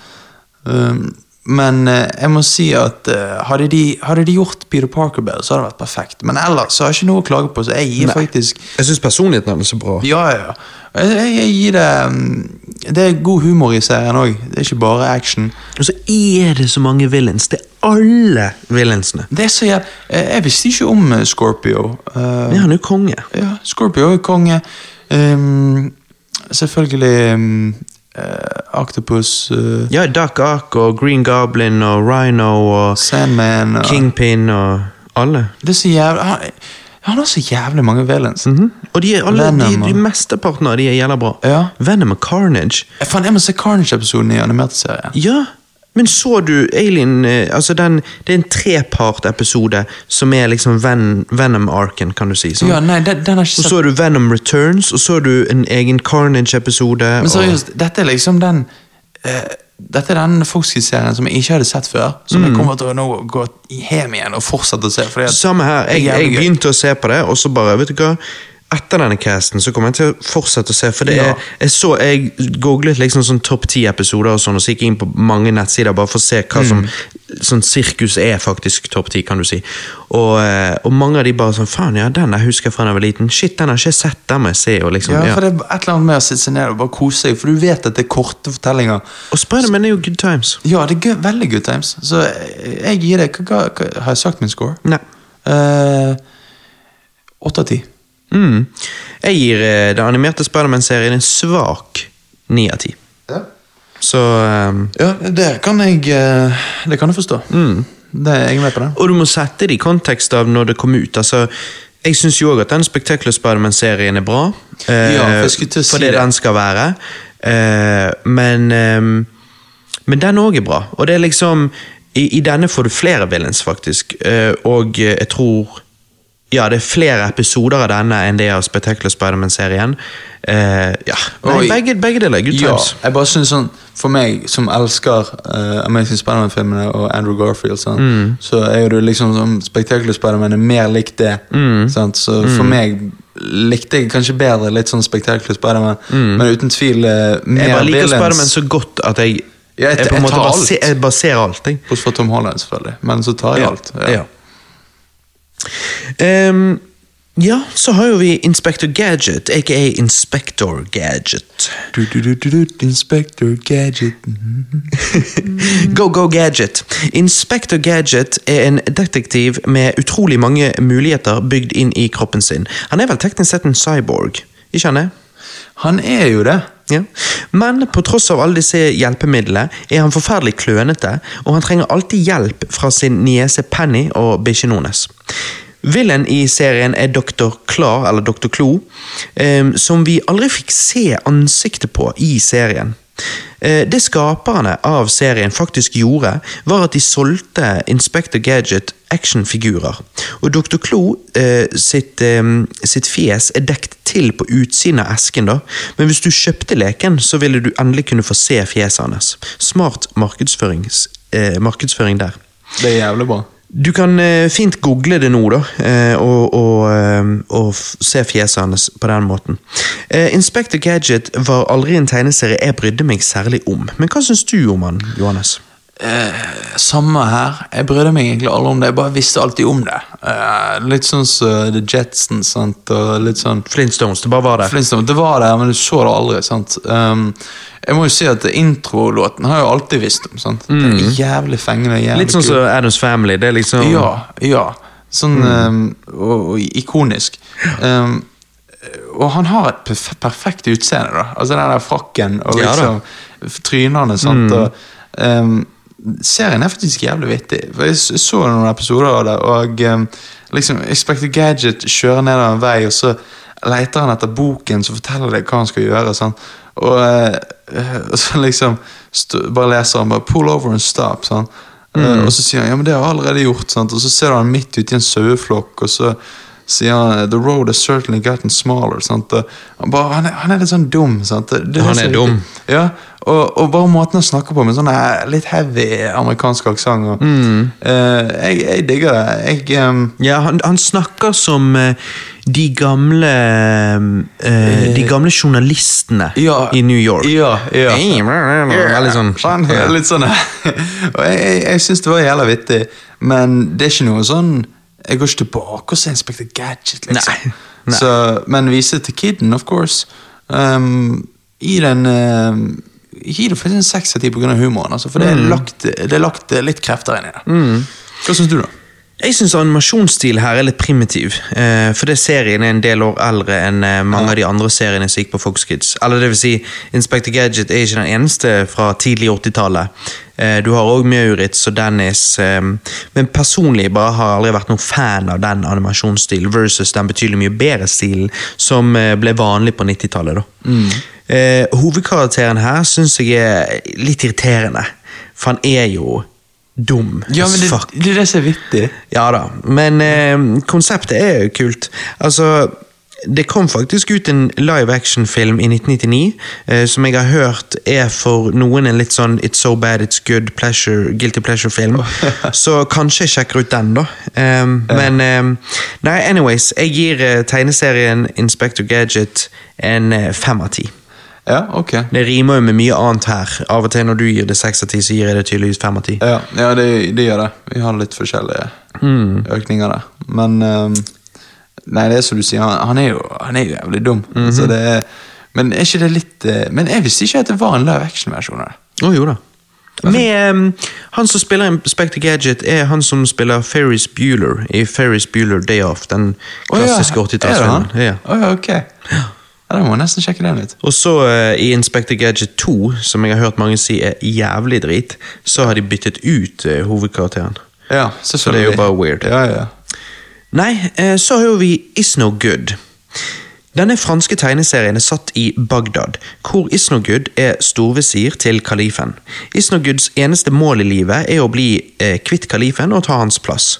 Um, men eh, jeg må si at eh, hadde, de, hadde de gjort Peter Parker bedre, så hadde det vært perfekt. Men ellers så har jeg ikke noe å klage på, så jeg gir Nei. faktisk Jeg syns personligheten hennes er så bra. ja, ja, ja. Jeg, jeg, jeg gir det mm, Det er god humor i serien òg. Det er ikke bare action. Og så er det så mange villains. Det er alle villainsene. Det er så jæv... Jeg, jeg visste ikke om eh, Scorpio. Eh, Ja, han er jo konge. ja, Scorpio er konge. Um, selvfølgelig um, eh, Octopus, uh, Ja, Duck Ock og Green Goblin og Rhino og Sandman og, Kingpin og alle. Det er så jævlig han, han har så jævlig mange villains. Mhm. Og de, er alle, Venom og- de mesteparten av de er jævla bra. Ja. Venom og Carnage. Faen, jeg må se Carnage-episoden i animert-serien. Ja, men så du Alien eh, altså den, Det er en trepart-episode som er liksom Ven, Venom-arken, kan du si. Sånn. Ja, nei, den, den jeg ikke og så er du Venom Returns, og så er du en egen Carnage-episode. Men og- dette er liksom den uh, Dette er den Foxy-serien som jeg ikke hadde sett før. Som Mm. jeg kommer til å nå gå hjem igjen og fortsette å se. Samme her. Jeg, er jeg begynte å se på det, og så bare, vet du hva etter denne casten så kommer jeg til å fortsette å se. For det Ja. er, jeg så, jeg googlet liksom sånn topp ti episoder, og sånn, og så gikk jeg inn på mange nettsider bare for å se hva som sånn sirkus er faktisk topp ti, kan du si. Og, eh, og mange av de bare sånn Faen, ja, den jeg husker fra da jeg var liten. Shit, den har ikke sett, den må jeg se. Og liksom, Ja, ja. for det er et eller annet med å sitte seg ned og bare kose seg, for du vet at det er korte fortellinger. Og Spiderman er jo good times. Ja, det er veldig good times. Så jeg, gir det hva, hva, hva, Har jeg sagt min score? Nei. Eh, Åtte av ti. Mm. Jeg gir eh, den animerte Spiderman-serien en svak ni av ti. Ja. Så um, ja, det kan jeg eh, Det kan jeg forstå. Det, jeg er med på det. Og du må sette det i kontekst av når det kom ut. altså jeg syns jo òg at den Spectacular Spiderman-serien er bra. eh, Ja, for jeg si det det. den skal være. Eh, men ehm, Men den òg er bra. Og det er liksom I, i denne får du flere villains, faktisk. Eh, og eh, jeg tror Ja, det er flere episoder av denne enn det av Spectacular Spiderman-serien. Uh, ja, Nei, begge, begge deler er good Ja, times. jeg bare synes sånn For meg som elsker uh, Amazing Spiderman-filmene og Andrew Garfield, sånn, Mm. så er jo det liksom som Spectacular Spiderman er mer likt det. Mm. Sant? Så for meg likte jeg kanskje bedre litt sånn Spectacular Spiderman, men uten tvil uh, mer Mm. Jeg bare liker. Spiderman så godt at jeg, Ja, jeg- jeg, jeg tar alt. jeg bare ser alt. Jeg. Bortsett fra Tom Holland, selvfølgelig. Men så tar jeg alt. Ja. Ja. Ehm, ja, så har jo vi Inspector Gadget, aka Inspector Gadget. Du, du, du, Inspector Gadget. Go Go Gadget. Inspector Gadget er en detektiv med utrolig mange muligheter bygd inn i kroppen sin. Han er vel teknisk sett en cyborg, ikke han det? Han er jo det. Ja. Men på tross av alle disse hjelpemidlene er han forferdelig klønete, og han trenger alltid hjelp fra sin niese Penny og bikkjen hennes. Villen i serien er Dr. Klar, eller Dr. Klo, eh, som vi aldri fikk se ansiktet på i serien. Eh, Det skaperne av serien faktisk gjorde, var at de solgte Inspector Gadget actionfigurer. Og Dr. Klo eh, sitt, eh, sitt fjes er dekt til på utsiden av esken, da. men hvis du kjøpte leken, så ville du endelig kunne få se fjeset hans. Smart markedsføring, eh, markedsføring der. Det er jævlig bra. Du kan eh, fint google det nå, da, eh, og, og, eh, og se fjeset hans på den måten. Inspector Gadget var aldri en tegneserie jeg brydde meg særlig om. Men hva syns du om han, Johannes? Samme her. Jeg brydde meg egentlig aldri om det, jeg bare visste alltid om det. Eh, litt sånn som The Jetsons, sant, og litt sånn Flintstones, det bare var der. Flintstones, det var der, men du så det aldri. sant? Um, jeg må jo si at introlåten har jeg jo alltid visst om. sant? Det er jævlig fengende. jævlig Mm. Litt sånn som som Adams Family. Det er liksom Ja, ja. Sånn Mm. um, og, og ikonisk. Um, og han har et perf perfekt utseende, da. Altså den der frakken og Ja. Mm. liksom trynene. sant? Og, um, serien er faktisk jævlig vittig. For Jeg så noen episoder av det, og um, liksom Expected Gadget kjører nedover en vei, og så leter han etter boken som forteller deg hva han skal gjøre. Sånn. Og, eh, og så liksom bare leser han bare 'pull over and stop'. sant? Eh, og så sier han ja, men det har jeg allerede gjort. sant? Og så ser du han midt ute i en saueflokk, og så sier han 'the road has certainly gotten smaller'. Han, bare, han, er, han er litt sånn dum. sant? Det, det Han er, er dum. Ja, og, og bare måten han snakker på med sånn eh, litt heavy amerikansk aksent. Mm. Uh, jeg, jeg digger det. Jeg um, Ja, han, han snakker som uh, de gamle uh, De gamle journalistene Ja, i New York. Ja, ja. Sånn Sånn, ja. Litt sånn Og jeg, jeg, jeg syns det var jævla vittig, men det er ikke noe sånn Jeg går ikke tilbake og ser Inspector Gadget, liksom. Nei, nei. Så, men viser det til kiden, of course. Um, gi den um, Gi det faktisk en seks av ti pga. humoren. Altså, for det er, Mm. lagt, det er lagt litt krefter inn i det. Hva syns du, da? Jeg syns animasjonsstilen her er litt primitiv. Eh, det serien er en del år eldre enn eh, mange av de andre seriene som gikk på Fox Kids. Eller det vil si, Inspector Gadget er ikke den eneste fra tidlig 80-tallet. Eh, du har òg Maurits og Dennis. Eh, men personlig bare har jeg aldri vært noen fan av den animasjonsstilen versus den betydelig mye bedre stilen som eh, ble vanlig på 90-tallet. Mm. Eh, hovedkarakteren her syns jeg er litt irriterende, for han er jo dum Ja, men det, fuck. det er det som er vittig. Ja da, men eh, konseptet er jo kult. Altså, det kom faktisk ut en live action-film i 1999, eh, som jeg har hørt er for noen en litt sånn It's so bad it's good pleasure, guilty pleasure-film. Så kanskje jeg sjekker ut den, da. Eh, Men Nei, anyways, jeg gir eh, tegneserien Inspector Gadget en eh, fem av ti. Ja, ok. Det rimer jo med mye annet her. Av og til når du gir det seks av ti, så gir jeg det tydeligvis fem av ti. Ja, ja det, det gjør det. Vi har litt forskjellige Mm. økninger der. Men um, Nei, det er som du sier, han, han, er, jo, han er jo jævlig dum. Mhm. så det men er ikke det litt eh, Men jeg visste ikke at det var en live action-versjon av det. Oh, jo da. Med um, Han som spiller Inspector Gadget, er han som spiller Ferris Bueller i Ferris Bueller Day Off. Den klassiske oh, ja. Er det han? 80-tallsfilmen. Ja. Oh, ja, ok. Ja, Da må jeg nesten sjekke den ut. Og så uh, i Inspector Gadget 2, som jeg har hørt mange si er jævlig drit, så har de byttet ut uh, hovedkarakteren. Ja, Så det er jo bare weird. Ja, ja. Nei, uh, så har vi Is No Good. Denne franske tegneserien er satt i Bagdad, hvor Isnogud er storvisir til kalifen. Isnoguds eneste mål i livet er å bli eh, kvitt kalifen og ta hans plass.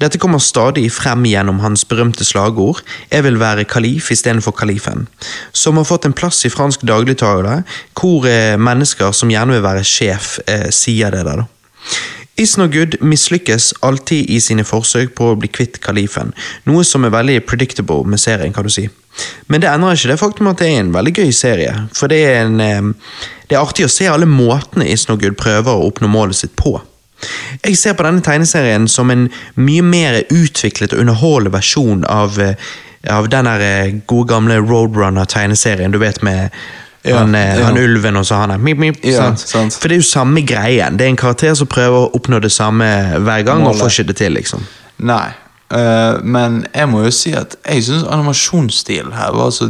Dette kommer stadig frem gjennom hans berømte slagord 'Jeg vil være kalif istedenfor kalifen', som har fått en plass i fransk dagligtale, hvor eh, mennesker som gjerne vil være sjef, eh, sier det der. da. Isnogud mislykkes alltid i sine forsøk på å bli kvitt kalifen, noe som er veldig predictable med serien, kan du si. Men det endrer ikke det faktum at det er en veldig gøy serie, for det er, en, eh, det er artig å se alle måtene Isnogud prøver å oppnå målet sitt på. Jeg ser på denne tegneserien som en mye mer utviklet og underholdende versjon av, eh, av den eh, gode gamle Roadrunner-tegneserien, du vet med Ja, han, eh, ja. han ulven og så han er mip, mip, Ja, sant? For det er jo samme greien. Det er en karakter som prøver å oppnå det samme hver gang, og Målet. får ikke det til, liksom. Nei, uh, men jeg må jo si at jeg syns animasjonsstilen her var så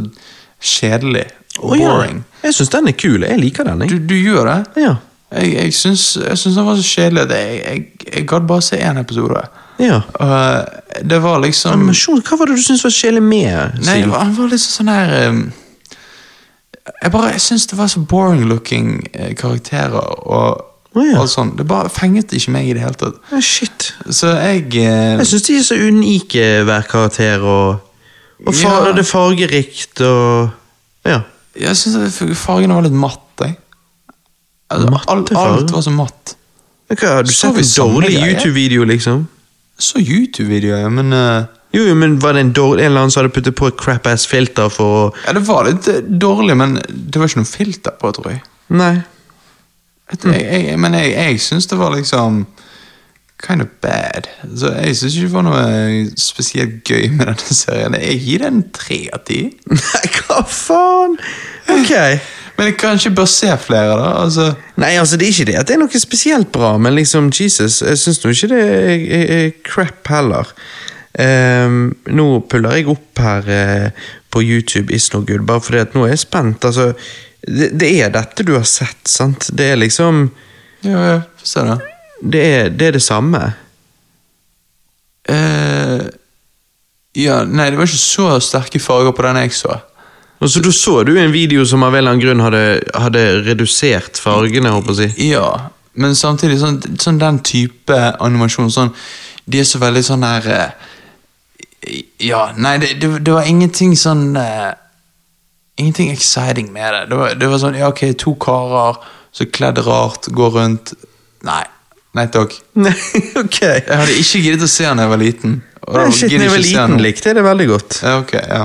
kjedelig. og oh, boring. Jeg syns den er kul. Jeg liker den. Jeg. du gjør det? Ja. Jeg, jeg syns den var så kjedelig at jeg, jeg, jeg gadd bare se én episode. ja. Uh, det var liksom Animasjon, hva var det du syntes var kjedelig med? Nei, det var, han var liksom sånn her um, Jeg bare, jeg syns det var så boring looking eh, karakterer og Oh, ja. sånt. Det bare fenget ikke meg i det hele tatt. Oh, shit. Så jeg eh, Jeg syns de er så unike, hver karakter, og, og far, Ja. det er fargerikt og Ja. Jeg syns fargene var litt matte. jeg. Altså, Matte farger? alt var så matt. Har du Så sett en dårlig? YouTube-video, liksom? Så YouTube-videoer, men eh, Jo, jo, men var det en, dårlig, en eller annen som hadde puttet på et crap-ass filter for å Ja, det var litt eh, dårlig, men det var ikke noe filter på, tror jeg. Nei. Vet jeg, jeg men jeg, jeg syns det var liksom kind of bad. Så jeg syns ikke det var noe spesielt gøy med denne serien. Jeg gir den tre av ti. Nei, hva faen? Ok. Men jeg kanskje bør se flere, da. Altså, Nei, altså det er ikke det at det er noe spesielt bra, men liksom, Jesus, jeg syns nå ikke det er, er, er crap heller. Ehm, nå puller jeg opp her eh, på YouTube Is No Good, bare fordi at nå er jeg spent. Altså, det, det er dette du har sett, sant? Det er liksom ja, ja, få se, da. Det er det, er det samme. Uh, ja, nei, det var ikke så sterke farger på den jeg så. Og så du så du en video som av en eller annen grunn hadde, hadde redusert fargene, håper jeg. Ja, men samtidig sånn, sånn den type animasjon sånn, De er så veldig sånn her eh, Ja, nei, det, det, det var ingenting sånn uh, Ingenting exciting med det. Det var, det var sånn Ja, ok, to karer som kledd rart, går rundt Nei. Nei takk. okay. Jeg hadde ikke giddet å se han da jeg var liten. og Nei, shit, jeg var liten, likte jeg det veldig godt. Ja, ok, ja.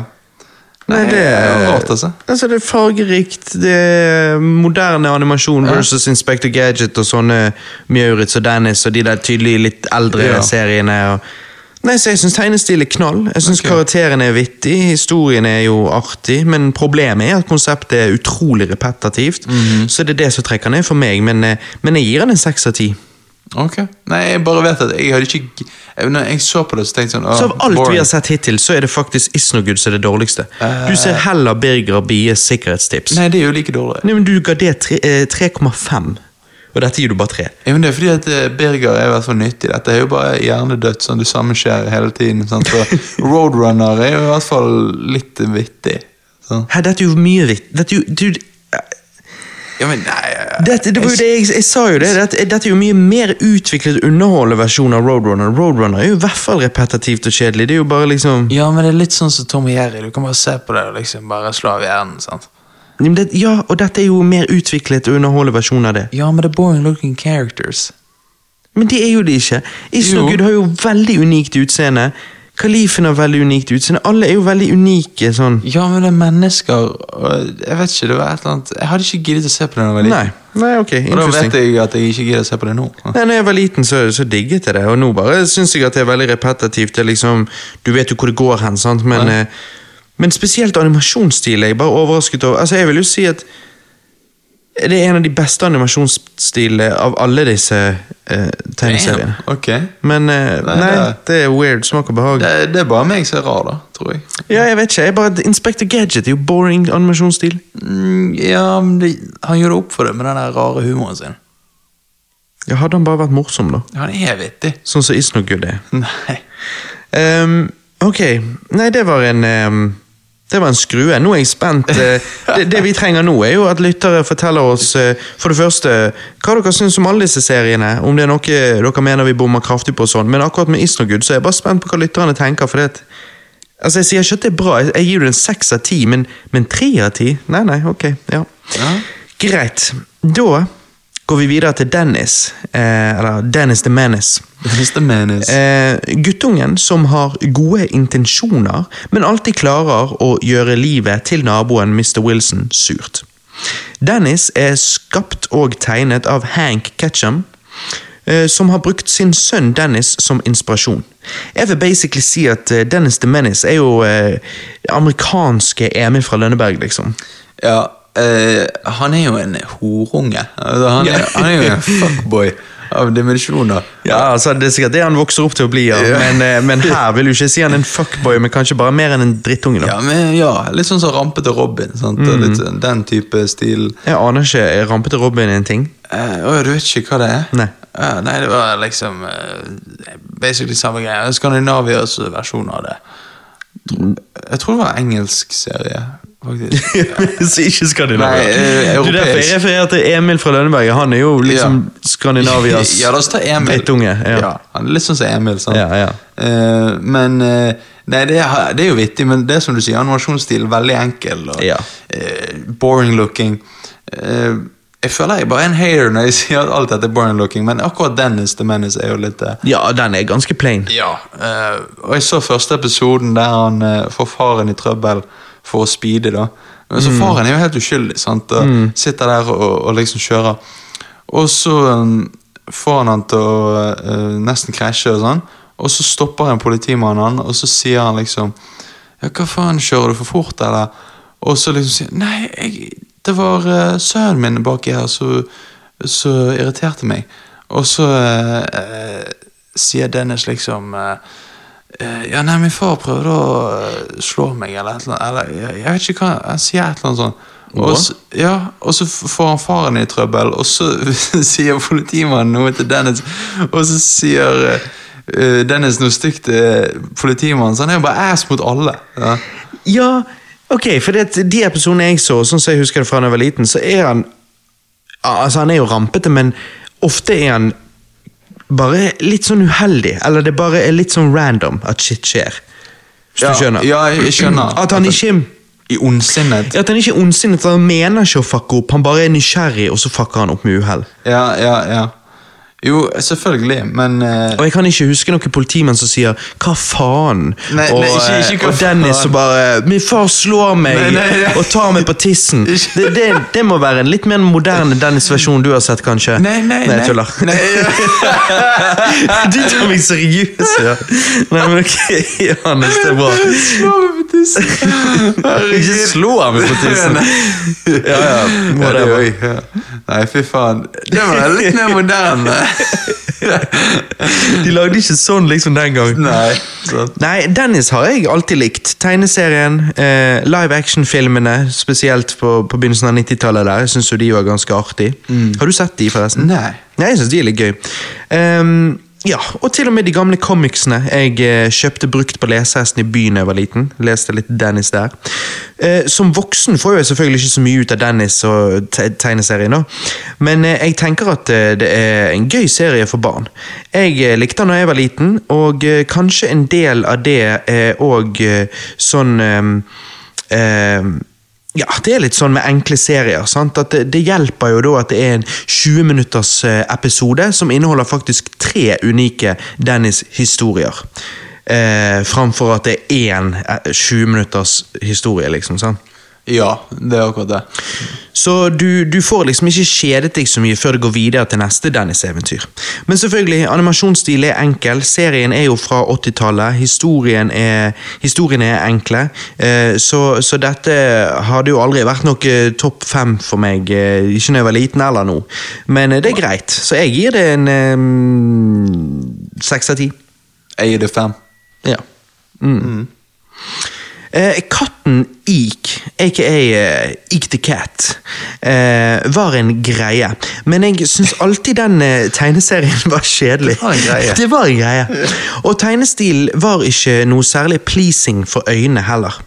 Nei, det er rart, altså. Altså, det er fargerikt, det er moderne animasjon Ja. versus Inspector Gadget og sånne Mjauritz og Dennis og de der tydelig litt eldre Ja. seriene. Og... Nei, så Jeg syns tegnestil er knall. Jeg syns okay. karakterene er vittig, historien er jo artig, men problemet er at konseptet er utrolig repetitivt. -hmm. Så det er det som trekker ned for meg, men, eh, men jeg gir han en seks av ti. Ok. Nei, jeg bare vet at jeg hadde ikke Når jeg så på det, så tenkte jeg sånn Så av alt vi har sett hittil, så er det faktisk Isnogood som er det dårligste. Du ser heller Birger Bies sikkerhetstips. Nei, det er jo like dårlig. Nei, men Du ga det eh, 3,5, og dette gir du bare tre. Ja, men det er fordi at eh, Birger er i hvert nyttig. Dette er jo bare hjernedødt, sånn du sammenskjærer hele tiden. Sant? Så Roadrunner er jo i hvert fall litt vittig. Sånn. Her, dette er jo mye vitt. Dette, er jo- Ja, men nei dette, det var jo det jeg, jeg sa jo det. Dette, dette er jo mye mer utviklet underholdende versjon av Roadrunner. Roadrunner er jo i hvert fall repetitivt og kjedelig. Det er jo bare liksom Ja, men det er litt sånn som Tom og Jerry. Du kan bare se på det og liksom bare slå av hjernen. sant? Men det, Ja, og dette er jo mer utviklet og underholdende versjon av det. Ja, men det er boring looking characters. Men det er jo det ikke. Isnogud No har jo veldig unikt utseende. Kalifen har veldig unikt utseende. Alle er jo veldig unike sånn. Ja, men det er mennesker Jeg vet ikke, det var et eller annet Jeg hadde ikke giddet å se på det da jeg var liten. Nei, Nei ok, Og da vet jeg at jeg ikke gidder å se på det nå. Nei, når jeg var liten, så, så digget jeg det, og nå bare syns jeg at det er veldig repetitivt. Det er liksom, Du vet jo hvor det går hen, sant, men, Ja. Men spesielt animasjonsstil er jeg bare overrasket over. Altså, Jeg vil jo si at det er en av de beste animasjonsstilene av alle disse eh, tegneseriene. Okay. Ok. Men eh, Nei, nei, det- er weird. Smak og behag. Det, det er bare meg som er rar, da, tror jeg. Ja, jeg vet ikke. jeg bare, Inspector Gadget er jo boring animasjonsstil. Mm, ja, det, han gjør det opp for det med den der rare humoren sin. Ja, Hadde han bare vært morsom, da. Han er vittig. Sånn som Isnogud No er. Nei. Um, ok, nei det var en ehm, Det var en skrue. Nå er jeg spent. Eh, det, det vi trenger nå, er jo at lyttere forteller oss eh, for det første hva dere syns om alle disse seriene. Om det er noe dere mener vi bommer kraftig på, og sånn. men akkurat med Isnogud No så er jeg bare spent på hva lytterne tenker. for det Altså Jeg sier ikke at det er bra, jeg, gir det en seks av ti, men, men tre av ti? Nei, nei, ok. ja. Ja. Greit. Da går vi videre til Dennis. Eh, eller Dennis the Menace. Dennis the Menace. Eh, guttungen som har gode intensjoner, men alltid klarer å gjøre livet til naboen Mr. Wilson surt. Dennis er skapt og tegnet av Hank Ketchum, eh, som har brukt sin sønn Dennis som inspirasjon. Jeg vil basically si at eh, Dennis the Menace er jo eh, amerikanske Emil fra Lønneberg, liksom. Ja, eh, han er jo en horunge. Altså, han, er, han er jo en fuckboy. av dimensjoner. Ja, altså Det er sikkert det han vokser opp til å bli, ja. Men, eh, men her vil du ikke si han er en fuckboy, men kanskje bare mer enn en drittunge. da. Ja, men, ja, litt sånn som rampete Robin. Og litt sånn, den type stil. Jeg aner ikke, er rampete Robin en ting? Uh, du vet ikke hva det er? Nei. Uh, nei, det var liksom uh, basically samme greie. Skandinavias versjon av det. Jeg tror det var en engelsk serie, faktisk. Ikke Skandinavia. Nei, eh, Du, derfor jeg europeisk. refererer til Emil fra Lønneberget. Han er jo liksom Skandinavias Ja, la oss ta Emil. drittunge. Ja. Ja, han er litt sånn som Emil. sant? Ja, ja. Eh, men eh, Nei, det er, det er jo vittig, men det er som du sier, animasjonsstil veldig enkel og Ja. eh, boring looking. Eh, jeg føler jeg bare er en hater når jeg sier at alt dette er boring looking, men akkurat Dennis the Menace er jo litt eh, ja, den er ganske plain. Ja, eh, og jeg så første episoden der han eh, får faren i trøbbel for å speede, da. Men så faren er jo helt uskyldig, sant, og sitter der og, og liksom kjører. Og så um, får han han til å uh, nesten krasje og sånn, og så stopper en politimann han, og så sier han liksom Ja, hva faen, kjører du for fort, eller? Og så liksom sier han Nei, jeg, det var uh, sønnen min baki her som irriterte meg. Og så uh, eh, sier Dennis liksom eh, Ja, nei, min far prøvde å eh, slå meg, eller et eller annet. Eller, jeg, vet ikke hva Han sier et eller annet sånt. Og så, ja, og så får han faren i trøbbel, og så sier politimannen noe til Dennis, og så sier eh, eh, Dennis noe stygt til politimannen, så han er jo bare ass mot alle. Ja. Ja, ok, for det, de episodene jeg så, sånn som jeg husker det fra da jeg var liten, så er han Altså, han er jo rampete, men ofte er han bare litt sånn uheldig. Eller det bare er litt sånn random at shit skjer. Hvis Ja, du skjønner? ja, jeg skjønner. At han ikke I ondsinnet. at han ikke er ondsinnet, han mener ikke å fucke opp, han bare er nysgjerrig, og så fucker han opp med uhell. Ja, ja, ja. Jo, selvfølgelig, men eh, Og jeg kan ikke huske noen politimenn som sier 'hva faen', Nei, og, nei, ikke- eh, ikke hva og Dennis faen. som bare 'min far slår meg Nei, nei, nei. og tar meg på tissen'. Det, det, det må være en litt mer moderne Dennis-versjon du har sett, kanskje? Nei, nei, jeg nei. tuller. Nei, du tar meg seriøst, ja. Nei, men ok, Johannes, det er bra. Tissen! Ikke slå meg på tissen. Ja, ja, Ja, det whatever. ja. Nei, fy faen. Det var litt mer moderne. De lagde ikke sånn liksom den gang. Nei. sant. Nei, Dennis har jeg alltid likt. Tegneserien, eh, live action-filmene, spesielt på, på begynnelsen av 90-tallet der. Jeg syns jo de var ganske artig. Har du sett de, forresten? Nei. Nei, jeg syns de er litt gøy. Ehm, ja, og til og med de gamle comicsene. Jeg eh, kjøpte brukt på lesehesten i byen jeg var liten. Leste litt Dennis der. Eh, som voksen får jeg selvfølgelig ikke så mye ut av Dennis og te tegneserien, da. Men eh, jeg tenker at det er en gøy serie for barn. Jeg likte den da jeg var liten, og kanskje en del av det er òg sånn ja, det er litt sånn med enkle serier. sant? At det, det hjelper jo da at det er en 20 minutters eh, episode som inneholder faktisk tre unike Dennis-historier. Eh, framfor at det er én eh, 20 minutters historie, liksom. sant? Ja, det er akkurat det. Så du, du får liksom ikke kjedet deg så mye før det går videre til neste Dennis-eventyr. Men selvfølgelig, animasjonsstil er enkel. Serien er jo fra 80-tallet. Historien historiene er enkle. Eh, så, så dette hadde jo aldri vært noe topp fem for meg. Eh, ikke når jeg var liten eller nå. Men eh, det er greit. Så jeg gir det en eh, seks av ti. Jeg gir det fem. Ja. Mm. Eh, katten Eek, aka eh, Eek the Cat, eh, var en greie. Men jeg syns alltid den eh, tegneserien var kjedelig. Det var en greie. Det var en greie. Og tegnestilen var ikke noe særlig pleasing for øynene heller.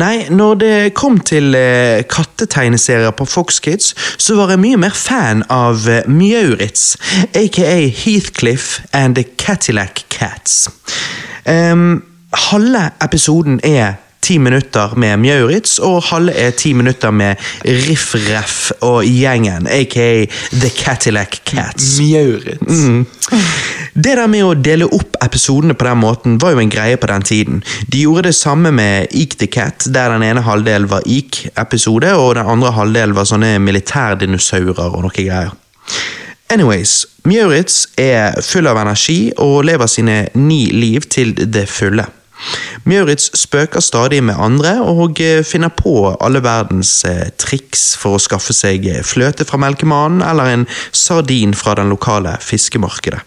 Nei, når det kom til eh, kattetegneserier på Fox Kids, så var jeg mye mer fan av Mjauritz, aka Heathcliff and the Catillac Cats. Em, halve episoden er ti minutter med Mjauritz, og halve er ti minutter med Riff Raff og gjengen, aka The Catillac Cats. Mjauritz. Mm. Det der med å dele opp episodene på den måten var jo en greie på den tiden. De gjorde det samme med Eek the Cat, der den ene halvdelen var Eek-episode, og den andre halvdelen var sånne militærdinosaurer og noe greier. Anyways, Mjauritz er full av energi og lever sine ni liv til det fulle. Maurits spøker stadig med andre og eh, finner på alle verdens eh, triks for å skaffe seg eh, fløte fra melkemannen eller en sardin fra den lokale fiskemarkedet.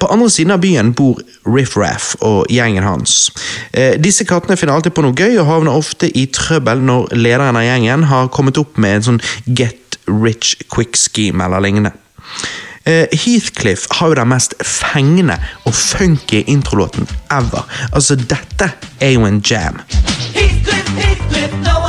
På andre siden av byen bor Riff Raff og gjengen hans. Disse kattene finner alltid på noe gøy og havner ofte i trøbbel når lederen av gjengen har kommet opp med en sånn get rich quick scheme eller lignende. Eh, Heathcliff har jo den mest fengende og funky introlåten ever. Altså, dette er jo en jam. Heathcliff, Heathcliff, no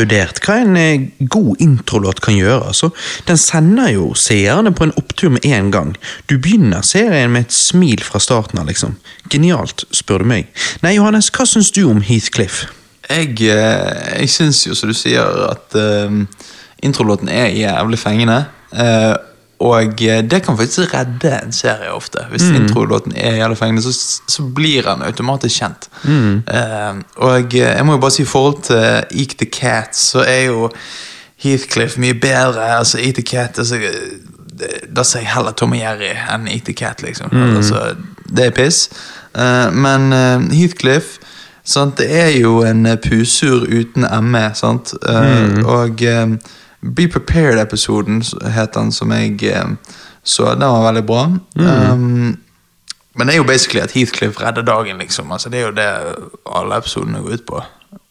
undervurdert hva en eh, god introlåt kan gjøre. altså. Den sender jo seerne på en opptur med en gang. Du begynner serien med et smil fra starten av, liksom. Genialt, spør du meg. Nei, Johannes, hva syns du om Heathcliff? Jeg, eh, jeg syns jo, som du sier, at uh, introlåten er jævlig fengende. eh, og eh, det kan faktisk redde en serie ofte. Hvis introlåten er jævlig fengende, så, så blir den automatisk kjent. Eh, og eh, jeg må jo bare si i forhold til Eek the Cat, så er jo Heathcliff mye bedre. Altså, Eat the Cat altså, Da sier jeg heller Tom og Jerry enn Eek the Cat, liksom. Altså, det er piss. Uh, men uh, Heathcliff sant, Det er jo en pusur uten ME, sant? Eh, Og Be Prepared-episoden het den som jeg eh, så. Den var veldig bra. Um, men det er jo basically at Heathcliff redder dagen, liksom. Altså, det er jo det alle episodene går ut på.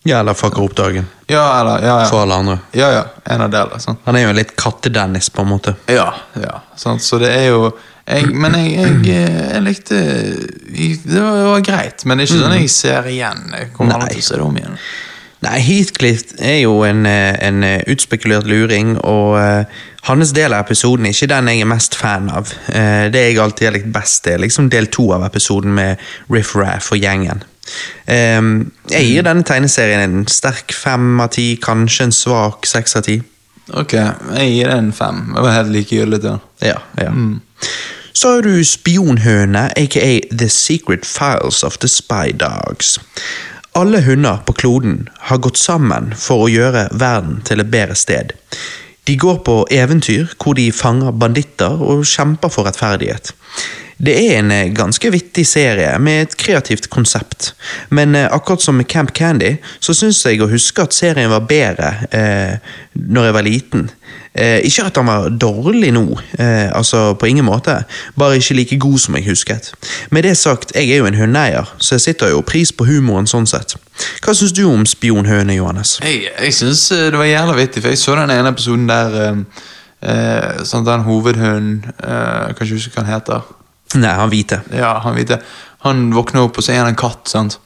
Ja, eller fucker opp dagen. Ja, eller Ja, For alle andre. ja, ja en av delene. Sant? Han er jo litt katte-Dennis, på en måte. Ja, ja. Sant? Så det er jo jeg, Men jeg, jeg, eh, jeg likte Det var, det var greit, men det er ikke sånn jeg ser igjen. Jeg kommer aldri til å se det om igjen. Nei, Heathcliff er jo en, eh, en eh, utspekulert luring, og uh, hans del av episoden er ikke den jeg er mest fan av. Uh, det jeg alltid har likt best, er liksom del to av episoden med Riff Raff og gjengen. Um, jeg gir denne tegneserien en sterk fem av ti, kanskje en svak seks av ti. Ok, jeg gir den en fem. Det var helt likegyldig. Ja. Ja, ja. Så har du Spionhøne, aka The Secret Files of the Spy Dogs. Alle hunder på kloden har gått sammen for å gjøre verden til et bedre sted. De går på eventyr hvor de fanger banditter og kjemper for rettferdighet. Det er en eh, ganske vittig serie med et kreativt konsept, men eh, akkurat som med Camp Candy, så syns jeg å huske at serien var bedre eh, når jeg var liten. Eh, ikke at han var dårlig nå, eh, altså på ingen måte, bare ikke like god som jeg husket. Med det sagt, jeg er jo en hundeeier, så jeg sitter jo pris på humoren sånn sett. Hva syns du om Spionhøne, Johannes? Jeg, jeg syns eh, det var jævla vittig, for jeg så den ene episoden der eh, sånn den hovedhunden eh, Kan ikke hva han heter. Nei, han hvite. Ja, han hvite. Han våkner opp, og så er han en katt. sant?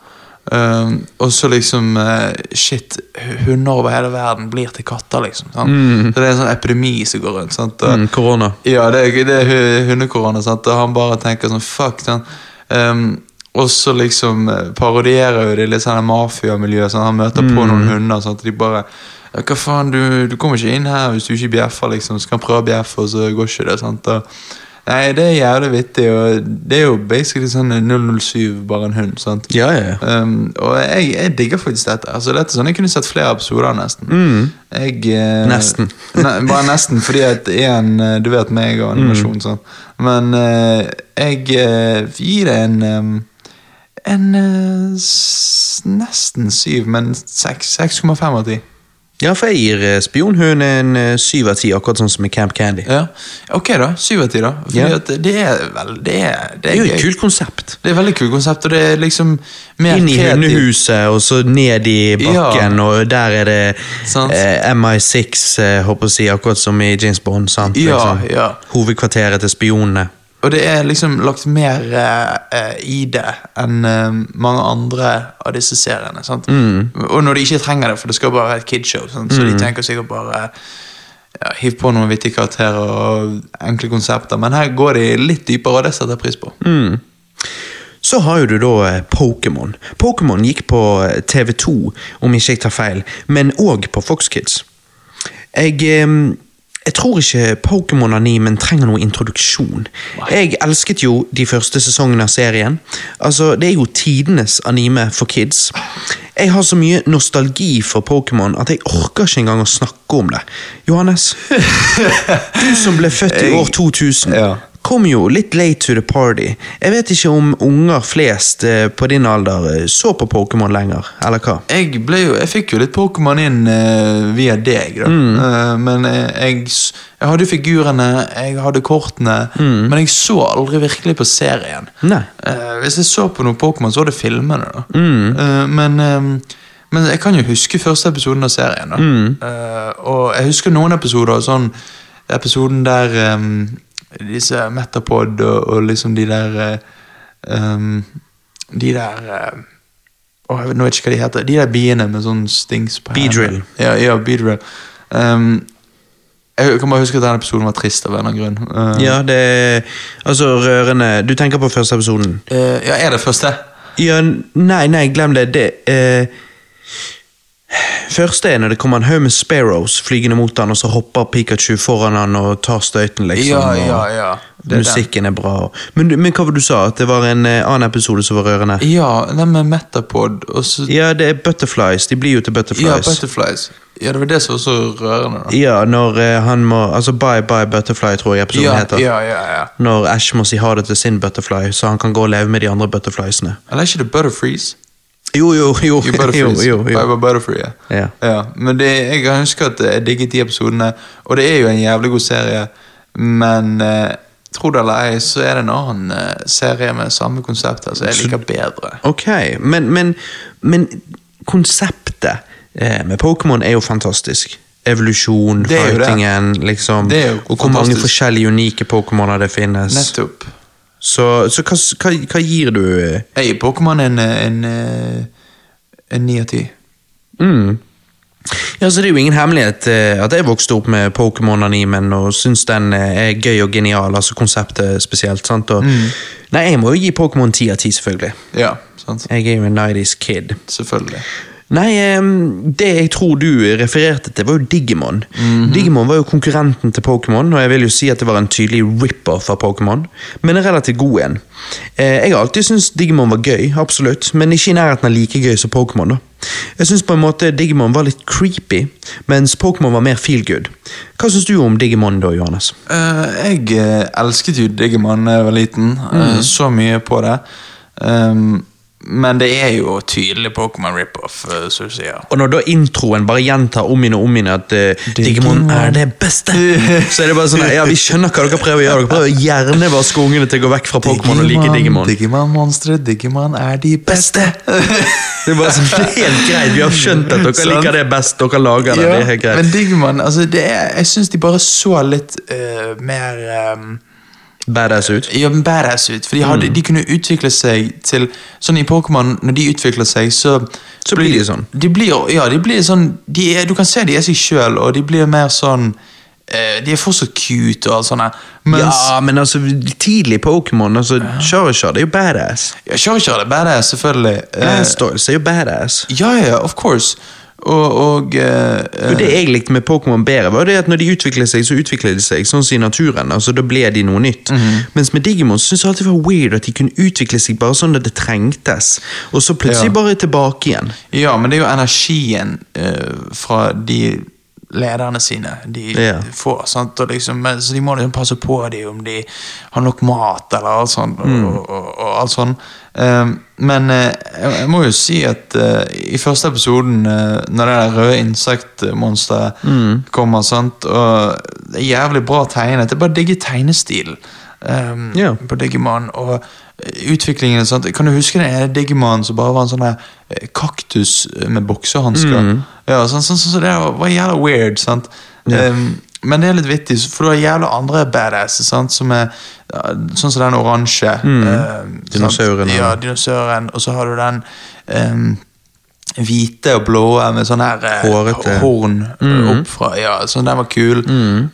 Um, og så liksom uh, Shit, hunder over hele verden blir til katter, liksom. Sant? Så Det er en sånn epidemi som går rundt. sant? Mm, korona. Ja, det, det er hundekorona, sant? og han bare tenker sånn Fuck, sant? Um, og så liksom eh, parodierer jo det litt sånn mafiamiljø. Sånn, han møter på noen hunder, sånn og de bare Hva faen, du, du kommer ikke inn her hvis du ikke bjeffer, liksom. Så kan han prøve å bjeffe, og så går ikke det. sant? Og, nei, det er jævlig vittig, og det er jo basically sånn 007, bare en hund. sant? Ja, ja, ja. Um, og jeg, jeg digger faktisk dette. Altså, dette er sånn Jeg kunne sett flere episoder, nesten. Jeg, eh, Nesten. ne, bare nesten, fordi at en, eh, Du vet meg og animasjon, sånn. Men eh, jeg eh, gir det en um, En eh, nesten syv, men 6,5 av ti. Ja, for jeg gir eh, Spionhund en eh, syv av ti, akkurat sånn som i Camp Candy. Ja. Ok, da. Syv av ti, da. Fordi Ja. at det er vel Det er, det Det er, er jo et kult konsept. Det er et veldig kult konsept, og det er liksom mer Inn i hundehuset, og så ned i bakken, og der er det eh, MI6, eh, håper jeg å si, akkurat som i James Bond. sant? Ja, ja. Hovedkvarteret til spionene. Og det er liksom lagt mer eh, eh, i det enn eh, mange andre av disse seriene. Sant? Mm. Og når de ikke trenger det, for det skal bare være et kidshow, sant? så de tenker sikkert bare ja, Hiv på noen vittige karakterer og enkle konsepter, men her går de litt dypere, og det setter jeg pris på. Mm. Så har jo du da eh, Pokémon. Pokémon gikk på eh, TV2, om ikke jeg tar feil, men òg på Fox Kids. Jeg, eh, jeg tror ikke Pokémon-animen trenger noen introduksjon. Jeg elsket jo de første sesongene av serien. Altså, Det er jo tidenes anime for kids. Jeg har så mye nostalgi for Pokémon at jeg orker ikke engang å snakke om det. Johannes, du som ble født i år 2000 Ja. Kom jo litt late to the party. Jeg vet ikke om unger flest eh, på din alder eh, så på Pokémon lenger, eller hva? Jeg, jo, jeg fikk jo litt Pokémon inn eh, via deg, da. Eh, men eh, jeg, jeg hadde figurene, jeg hadde kortene, men jeg så aldri virkelig på serien. Eh, hvis jeg så på noe Pokémon, så var det filmene. da. Eh, men, eh, men jeg kan jo huske første episoden av serien. da. Eh, og jeg husker noen episoder, sånn episoden der eh, disse Metapod og, og liksom de der um, De der Åh, jeg vet, nå vet ikke hva de heter. De der biene med sånn stings på Beedrill. Ja, ja, Beedrill. Um, jeg kan bare huske at den episoden var trist av en eller annen grunn. Uh, Ja, det er, Altså, rørende Du tenker på første episoden? Uh, ja, er det første? Ja, nei, nei, glem det. Det eh, Første er når det kommer en haug med sparrows flygende mot han, og så hopper Pikachu foran han og tar støyten, liksom. Ja, ja, ja. Det musikken er bra. Men, men hva var det du sa? At det var en eh, annen episode som var rørende? Ja, den med Metapod, og så Ja, det er Butterflies. De blir jo til Butterflies. Ja, Butterflies. Ja, det var det som var så rørende, da. Ja, når uh, han må Altså Bye Bye Butterfly, tror jeg episoden Ja, heter. ja, ja, ja. Når Ash må si ha det til sin butterfly, så han kan gå og leve med de andre butterfliesene. Eller er ikke det Butterfreeze? Jo, jo, jo. Jo, jo, Butterfreeze. jo, Bye jo. bye Butterfree, ja. Ja. Men det, jeg kan huske at jeg digget de episodene, og det er jo en jævlig god serie, men eh, tro det eller ei, så er det en annen eh, serie med samme konsept her, som jeg liker bedre. Ok, men, men, men konseptet eh, med Pokémon er jo fantastisk. Evolusjon, jo fightingen, liksom. Det er jo og hvor mange fantastisk. forskjellige unike Pokémoner det finnes. Nettopp. Så, så hva, hva, hva gir du eh? Jeg gir Pokémon en, en, eh, 9 av 10. Mm. Ja, så Det er jo ingen hemmelighet eh, at jeg vokste opp med Pokémon-animen og syns den eh, er gøy og genial, altså konseptet spesielt. sant? Og, Nei, Jeg må jo gi Pokémon 10 av 10, selvfølgelig. Ja, sant. Jeg er jo en 90's kid. Selvfølgelig. Nei, det jeg tror du refererte til, var jo Digimon. Mhm. Digimon var jo konkurrenten til Pokémon, og jeg vil jo si at det var en tydelig rip-off av Pokémon, men en relativt god en. Eh, Jeg har alltid syntes Digimon var gøy, absolutt, men ikke i nærheten av like gøy som Pokémon. da. Jeg syns på en måte Digimon var litt creepy, mens Pokémon var mer feel good. Hva syns du om Digimon da, Johannes? Uh, jeg eh, elsket jo Digimon da jeg var liten. eh, så mye på det. Um, men det er jo tydelig Pokémon rip-off, som du sier. Og når da introen bare gjentar om igjen og om igjen at uh, Digimon er det beste, så er det bare sånn ja, vi skjønner hva dere prøver å gjøre. Dere prøver å hjernevaske ungene til å gå vekk fra Pokémon og like Digimon. Digimon-monstre, Digimon er de beste. Det er bare sånn, det er helt greit, vi har skjønt at dere liker det best, dere lager det. det er helt greit. men Digimon, altså det er, jeg syns de bare så litt uh, mer um, Badass ut. ja, badass ut. For de, hadde, Mm. de kunne utvikle seg til Sånn i Pokémon, når de utvikler seg, så Så blir de sånn. De blir, ja, de blir sånn de er, Du kan se de er seg sjøl, og de blir mer sånn eh, De er fortsatt cute og alt sånt. Ja, men altså, tidlig Pokémon, altså, Charizard er jo badass. ja, Charizard er badass, selvfølgelig. Eh, Blastoise er jo badass. ja, ja, of course. Og, og uh, Og Det jeg likte med Pokémon bedre, var det at når de utvikler seg, så utvikler de seg sånn som i naturen. altså Da ble de noe nytt. Mens med Digimon syntes jeg alltid det var weird at de kunne utvikle seg bare sånn at det trengtes, og så plutselig Ja. bare tilbake igjen. Ja, men det er jo energien uh, fra de lederne sine de Ja. får. Sant? Og liksom, så de må liksom passe på dem om de har nok mat eller alt sånt. Mm. Og, og, og alt sånt. Eh, men uh, jeg må jo si at uh, i første episoden, uh, når det der røde insektmonsteret Mm. kommer, sant? og det er jævlig bra tegnet. Jeg bare digger tegnestilen um, yeah. på Digimon. Og utviklingen sant? Kan du huske den ene Digimon som bare var en sånn eh, kaktus med boksehansker? Mm. Ja, sånn, sånn, sånn, så det var jævla weird, sant? Ja. Um, men det er litt vittig, for du har jævla andre badasses, sant? Som er sånn som den oransje. Mm. Uh, Dinosauren, Ja, ja. dinosauren. Og så har du den um, hvite og blå med sånn her eh, Hårete. horn mm. opp fra. Ja, så den var kul.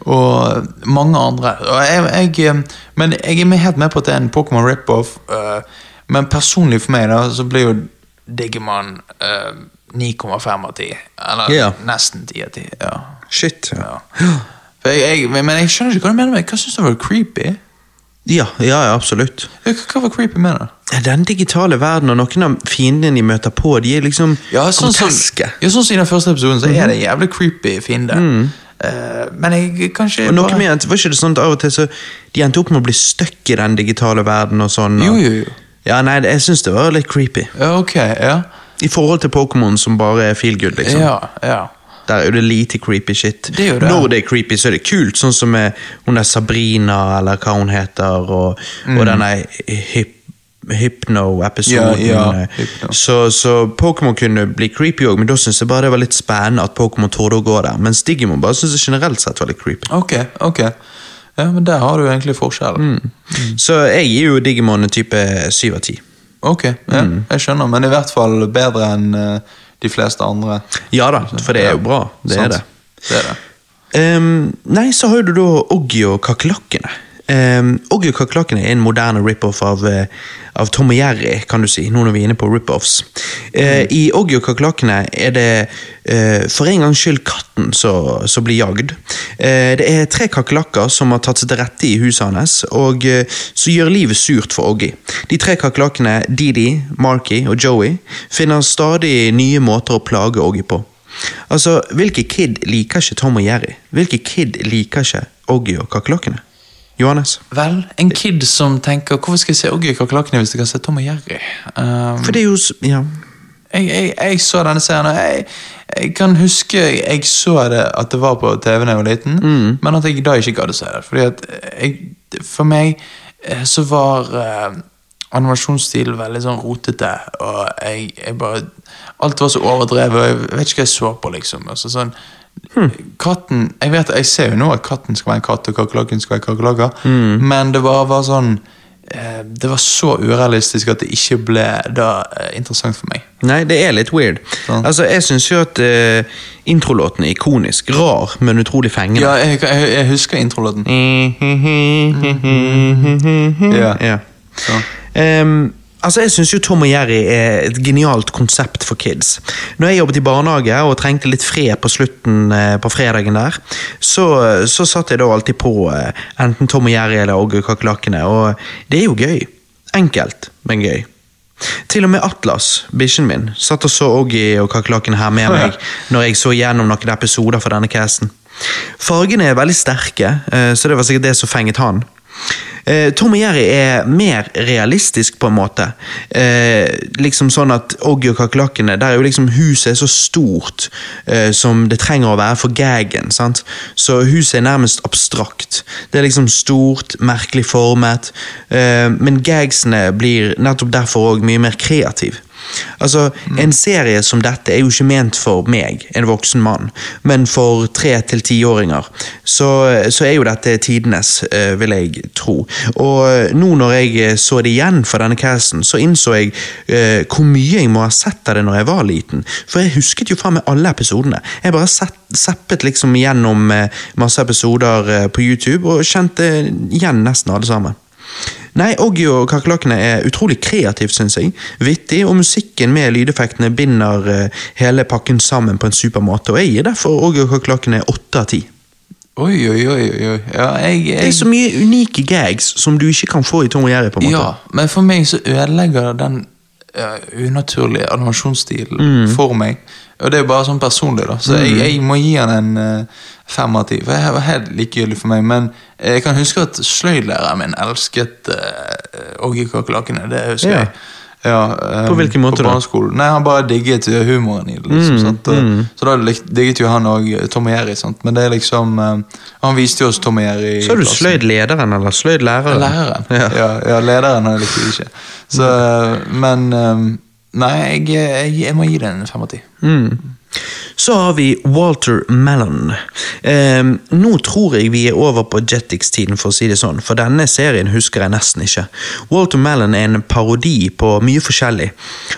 Og mange andre. Og jeg, jeg, eh, men jeg er helt med på at det er en Pokémon rip-off. uh, men personlig for meg da, så blir jo Digimon uh, 9,5 av 10. Eller yeah. nesten 10 av 10. Ja. Shit. ja. Jeg, men jeg skjønner ikke hva du mener med Hva syns du var creepy? Ja, ja, ja, absolutt. Hva, var creepy med det? Den digitale verden og noen av fiendene de møter på, de er liksom Ja, sånn som, groteske. ja, sånn som i den første episoden, så er det en jævlig creepy fiende. Eh, men jeg kanskje Og noe bare- med, Var ikke det sånn at av og til så De endte opp med å bli stuck i den digitale verden og sånn? Og, Jo, jo, jo. Ja, nei, jeg syns det var litt creepy. Ja, ok, ja. I forhold til Pokémon som bare er feel good, liksom. Ja, ja. Der er jo det lite creepy shit. Det er det. Når det er creepy, så er det kult, sånn som med hun der Sabrina, eller hva hun heter, og, og denne hip Hypno-episoden. Mm. Ja, ja, Hypno. Så, så Pokémon kunne bli creepy òg, men da syns jeg bare det var litt spennende at Pokémon torde å gå der. Mens Digimon bare syns jeg generelt sett var litt creepy. Ok, ok. Ja, men der har du egentlig forskjellen. Så jeg gir jo Digimon en type syv av ti. Ok, ja, jeg skjønner, men i hvert fall bedre enn eh, de fleste andre. Ja da, for det er jo bra. Det er det. Det er det. Um, nei, så har du da Oggy og kakerlakkene. Um, Oggy og kakerlakkene er en moderne rip-off av, eh, av Tom og Jerry, kan du si, nå når vi er inne på rip-offs. Eh, I Oggy og kakerlakkene er det eh, for en gangs skyld katten som blir jagd. Eh, det er tre kakerlakker som har tatt seg til rette i huset hans, og som gjør livet surt for Oggy. De tre kakerlakkene, Didi, Marky og Joey, finner stadig nye måter å plage Oggy på. Altså, Hvilke kid liker ikke Tom og Jerry? Hvilke kid liker ikke Oggy og kakerlakkene? Johannes? Vel, en kid som tenker Hvorfor skal jeg se Oggy og kakerlakkene hvis jeg kan se Tom og Jerry? Um, For det er jo Ja. jeg, jeg, jeg så denne serien, og jeg, jeg kan huske jeg så det at det var på TV da jeg var liten, men at jeg da ikke gadd å se det. Fordi at For meg eh, så var eh, animasjonsstilen veldig sånn rotete, og jeg bare Alt var så overdrevet, og jeg vet ikke hva jeg så på, liksom. Altså, sånn, Katten Jeg vet, jeg ser jo nå at katten skal være en katt, og kakerlakken skal være kakerlakker, men det bare var sånn eh, Det var så urealistisk at det ikke ble da eh, interessant for meg. Nei, det er litt weird. Sånn. Altså, Jeg syns jo at uh, introlåten er ikonisk. Rar, men utrolig fengende. Ja, jeg, jeg, jeg husker introlåten. ja. ja. Så. Altså, Jeg syns Tom og Jerry er et genialt konsept for kids. Når jeg jobbet i barnehage og trengte litt fred på slutten eh, på fredagen der, så, så satt jeg da alltid på eh, enten Tom og Jerry eller og kakerlakkene, og det er jo gøy. Enkelt, men gøy. Til og med Atlas, bikkjen min, satt og så Oggy og kakerlakkene her med meg når jeg så gjennom noen episoder for denne casen. Fargene er veldig sterke, eh, så det var sikkert det som fenget han. Eh, Tom og Jerry er mer realistisk på en måte. Eh, liksom sånn at Oggy og kakerlakkene, der er jo liksom huset er så stort eh, som det trenger å være for gagen. sant? Så huset er nærmest abstrakt. Det er liksom stort, merkelig formet, eh, men gagsene blir nettopp derfor òg mye mer kreativ. Altså, En serie som dette er jo ikke ment for meg, en voksen mann, men for tre- til tiåringer. Så, så er jo dette tidenes, eh, vil jeg tro. Og eh, nå når jeg eh, så det igjen for denne casten, så innså jeg uh, hvor mye jeg må ha sett av det når jeg var liten. For jeg husket jo faen meg alle episodene. Jeg bare sett, zappet liksom gjennom masse episoder på YouTube og kjente igjen nesten alle sammen. Nei, Oggy og kakerlakkene er utrolig kreativt, syns jeg. Vittig, og musikken med lydeffektene binder eh, hele pakken sammen på en super måte. Og jeg gir derfor Oggy og kakerlakkene åtte av ti. Oi, oi, oi. oi. Ja, jeg, Det er så mye unike gags som du ikke kan få i Tom og Jerry. på en måte. ja, men for meg så ødelegger den uh, unaturlige animasjonsstilen Mm. for meg. Og det er jo bare sånn personlig, da. Så jeg, jeg må gi han en uh, fem av ti. For det var helt likegyldig for meg. Men jeg kan huske at sløydlæreren min elsket uh, Åge Kakerlakkene. Det husker Ja. jeg. Ja, um, På hvilken måte på barneskolen. Nei, Han bare digget humoren i det. liksom, Mm? Og, Så da digget jo han òg Tom Jerry. Sant? Men det er liksom um, Han viste jo oss Tom Jerry. Så er du sløydlederen eller sløydlæreren? Læreren. Ja. Ja. Ja, lederen har likte jeg ikke. Så, men um, Nei, jeg, jeg, jeg må gi den en fem av ti. Så har vi Walter Mellon. Eh, nå tror jeg vi er over på Jetix-tiden, for å si det sånn, for denne serien husker jeg nesten ikke. Walter Mellon er en parodi på mye forskjellig.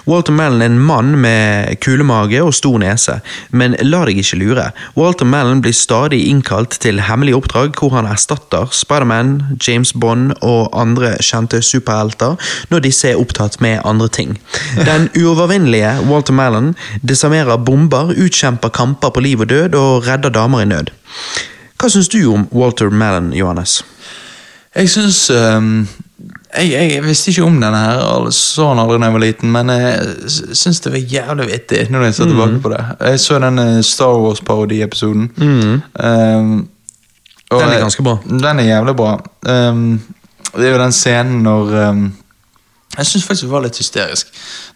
Walter Mellon er en mann med kulemage og stor nese, men la deg ikke lure. Walter Mellon blir stadig innkalt til hemmelige oppdrag hvor han erstatter Spiderman, James Bond og andre kjente superhelter når disse er opptatt med andre ting. Den uovervinnelige Walter Mellon desarmerer bomber, utkjemper kamper på liv og død og redder damer i nød. Hva syns du om Walter Mellon, Johannes? Jeg syns um, jeg, jeg visste ikke om denne her, så den aldri da jeg var liten, men jeg syns det var jævlig vittig når jeg ser tilbake på det. Jeg så den eh, Star Wars-parodiepisoden. Um, Den er ganske bra. Den er jævlig bra. Um, det er jo den scenen når um, Jeg syns faktisk det var litt hysterisk.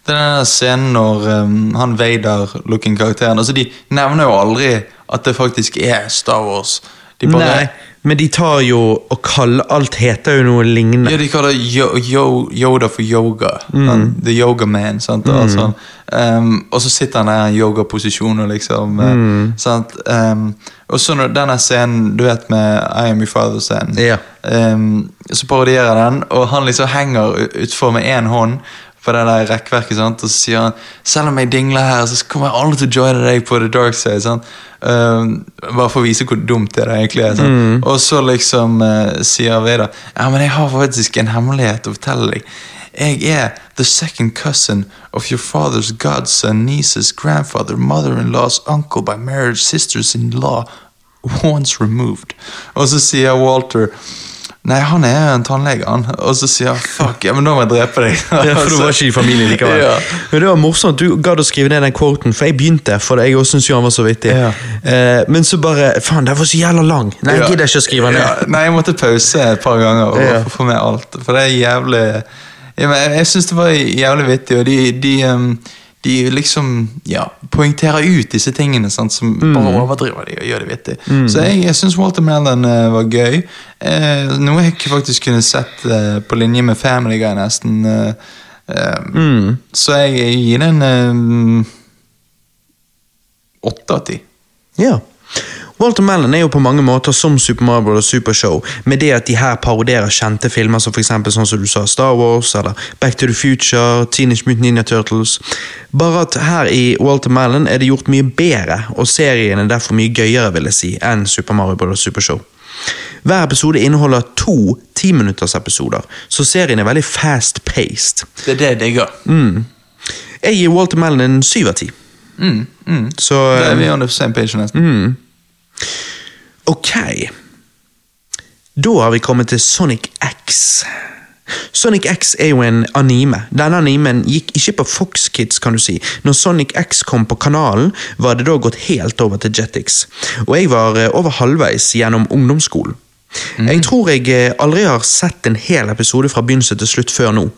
Det er den scenen når um, han Vader-looking-karakteren altså De nevner jo aldri at det faktisk er Star Wars. De bare, Nei, men de tar jo og kaller Alt heter jo noe lignende. Ja, de kaller yo, yo, Yoda for yoga. Han, the yoga man. Sant? Altså, um, og så sitter han der i yogaposisjon og liksom eh, sant? Um, Og så når denne scenen, du vet med I am your father-scenen, Ja. um, så parodierer den, og han liksom henger utfor med én hånd på det der rekkverket, sant? og så sier han selv om jeg dingler her, så kommer jeg aldri til å joine deg på the dark side. Sant? Um, bare for å vise hvor dumt det er egentlig er. Mm. Og så liksom uh, sier Veda ja, men jeg har faktisk en hemmelighet å fortelle deg. Jeg er the second cousin of your father's godson, niece's grandfather, mother-in-law's uncle by marriage, sisters-in-law, once removed. Og så sier Walter Nei, han er en tannlege, han. Og så sier han fuck, ja, men da må jeg drepe deg. Ja, for du var ikke i familien likevel. Ja. Men det var morsomt du gadd å skrive ned den quoten, for jeg begynte, for jeg også syntes jo han var så vittig. Ja. Eh, men så bare Faen, den var så jævla lang! Nei, jeg gidder ikke å skrive ned. nei, jeg måtte pause et par ganger og få med alt. For det er jævlig Jeg, jeg syns det var jævlig vittig, og de, de, um, de liksom ja, poengterer ut disse tingene sant, som Mm. bare overdriver de og gjør det vittig. Så jeg, jeg syns Walter Mellon uh, var gøy. Uh, noe jeg ikke faktisk kunne sett uh, på linje med Family Guy, nesten. eh, eh, Mm. Så jeg, jeg gir den eh, åtte av ti. Ja. Walter Mellon er jo på mange måter som Super Mario Bros. Super Show, med det at de her paroderer kjente filmer som for eksempel sånn som du sa Star Wars, eller Back to the Future, Teenage Mutant Ninja Turtles. Bare at her i Walter Mellon er det gjort mye bedre, og serien er derfor mye gøyere, vil jeg si, enn Super Mario Bros. Super Show. Hver episode inneholder to timinuttersepisoder, så serien er veldig fast-paced. Det er det jeg digger. Jeg gir Walter Mellon en syv av ti. Mm, mm. Så det er eh, vi on the same page nesten. Ok. Da har vi kommet til Sonic X. Sonic X er jo en anime. Denne animen gikk ikke på Fox Kids, kan du si. Når Sonic X kom på kanalen, var det da gått helt over til Jetix. Og jeg var eh, over halvveis gjennom ungdomsskolen. Jeg tror jeg eh, aldri har sett en hel episode fra begynnelse til slutt før nå.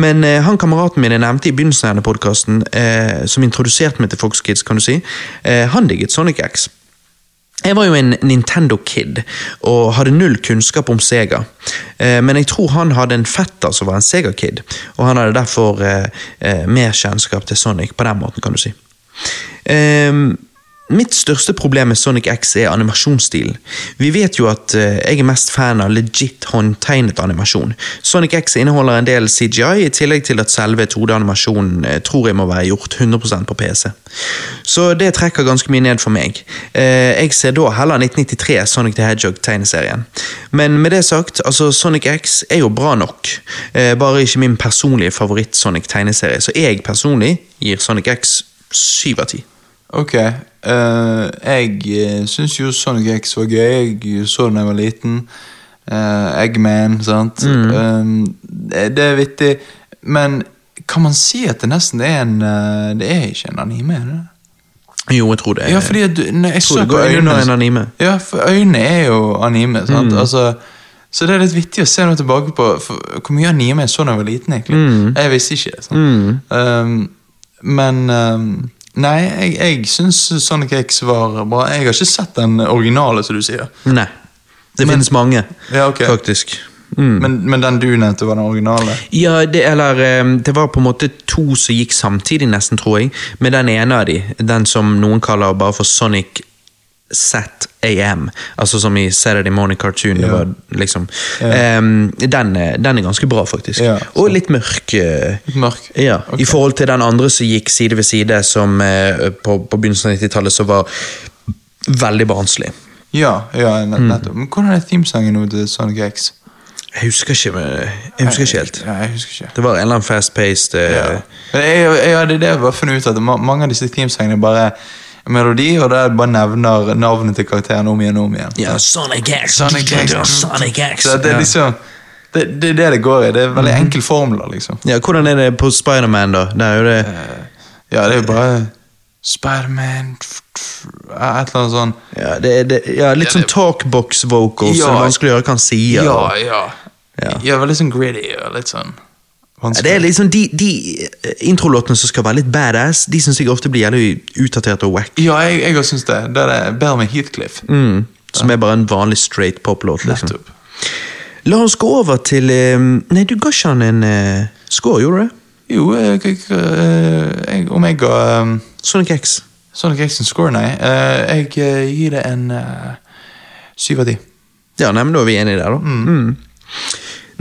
Men eh, han kameraten min jeg nevnte i begynnelsen av denne podkasten, eh, som introduserte meg til Fox Kids, kan du si, eh, han digget Sonic X. Jeg var jo en Nintendo-kid og hadde null kunnskap om Sega. Eh, men jeg tror han hadde en fetter som var en Sega-kid, og han hadde derfor eh, eh, mer kjennskap til Sonic på den måten, kan du si. Mitt største problem med Sonic X er animasjonsstilen. Vi vet jo at eh, jeg er mest fan av legit håndtegnet animasjon. Sonic X inneholder en del CGI, i tillegg til at selve 2D-animasjonen eh, tror jeg må være gjort 100% på PC. Så det trekker ganske mye ned for meg. Eh, jeg ser da heller 1993 Sonic the Hedgehog-tegneserien. Men med det sagt, altså Sonic X er jo bra nok. Bare ikke min personlige favoritt-Sonic-tegneserie, så jeg personlig gir Sonic X 7 av 10. Ok, eh, jeg uh, syns jo Sonic X var gøy. Jeg så den da jeg var liten. Uh, Eggman, sant. Eh, det det er vittig. Men Kan man si at det nesten er en uh, Det er ikke en anime? er det? Jo, jeg tror det. Ja, fordi at du, når jeg tror det går øynene under en anime. Ja, for øynene er jo anime. sant? Altså, så det er litt vittig å se noe tilbake på for, hvor mye anime jeg så da jeg var liten. egentlig. Jeg visste ikke. sant? Um, men um, Nei, jeg, jeg syns Sonic X var bra. Jeg har ikke sett den originale, som du sier. Nei. Det Men- finnes mange, Ja, ok. faktisk. Mm. Men, men den du nevnte, var den originale? Ja, det, eller Det var på en måte to som gikk samtidig, nesten, tror jeg. Med den ene av de, den som noen kaller bare for Sonic Set AM, altså som i Saturday Morning Cartoon. Det Ja. var liksom Em, den, er- den er ganske bra, faktisk. Ja, Og litt mørk. eh, Litt mørk? Ja, Ok. I forhold til den andre som gikk side ved side, som uh, på, på begynnelsen av 90-tallet, som var veldig barnslig. Ja, ja Mm. nettopp. Men hvordan er teamsangen nå til Sonic X? Jeg husker ikke, jeg husker ikke helt. Ja, jeg husker ikke. Det var en eller annen fast-paced uh, Ja. Jeg, jeg, jeg, det det bare funnet ut at mange av disse teamsangene er bare melodi, og der bare nevner navnet til karakteren om igjen og om igjen. Ja, Sonic X. Sonic X. Sonic X. Så det er liksom det, det er det det går i. Det er veldig enkel formler, liksom. Ja, Hvordan er det på Spiderman, da? Det er jo det Ja, det er jo bare Spiderman Et eller annet sånn Ja, det, er- det, ja litt sånn talkbox vocals, så Ja. det er vanskelig å høre hva han sier. Ja, ja. Ja. Ja, veldig sånn gritty og litt sånn Ja, det er liksom De, de eh, introlåtene som skal være litt badass, de syns jeg ofte blir jævlig utdatert og wack. Ja, jeg, jeg syns det. Det er det bedre med Heathcliff. Mm, som er bare en vanlig straight pop-låt. liksom. La oss gå over til eh, Nei, du ga ikke han en uh, score, gjorde du det? Jo, jeg, jeg, eh, om jeg ga um, Sonic X. Sonic X en score, nei. Uh, jeg gir det en syv av ti. Ja, nei, men da er vi enige der, da. Mm.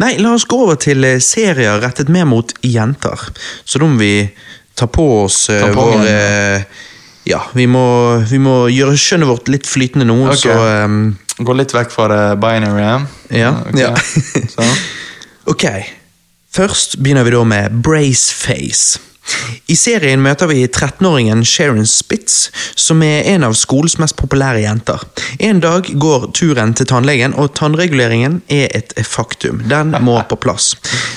Nei, la oss gå over til eh, serier rettet mer mot jenter. Så da må vi ta på oss uh, vår uh, Ja, vi må, vi må gjøre skjønnet vårt litt flytende nå, okay. så um, Gå litt vekk fra det binary. Ja. Ja, Okay. ja. Ok, først begynner vi da med Braceface. I serien møter vi 13-åringen Sharon Spitz, som er en av skolens mest populære jenter. En dag går turen til tannlegen, og tannreguleringen er et faktum. Den må på plass.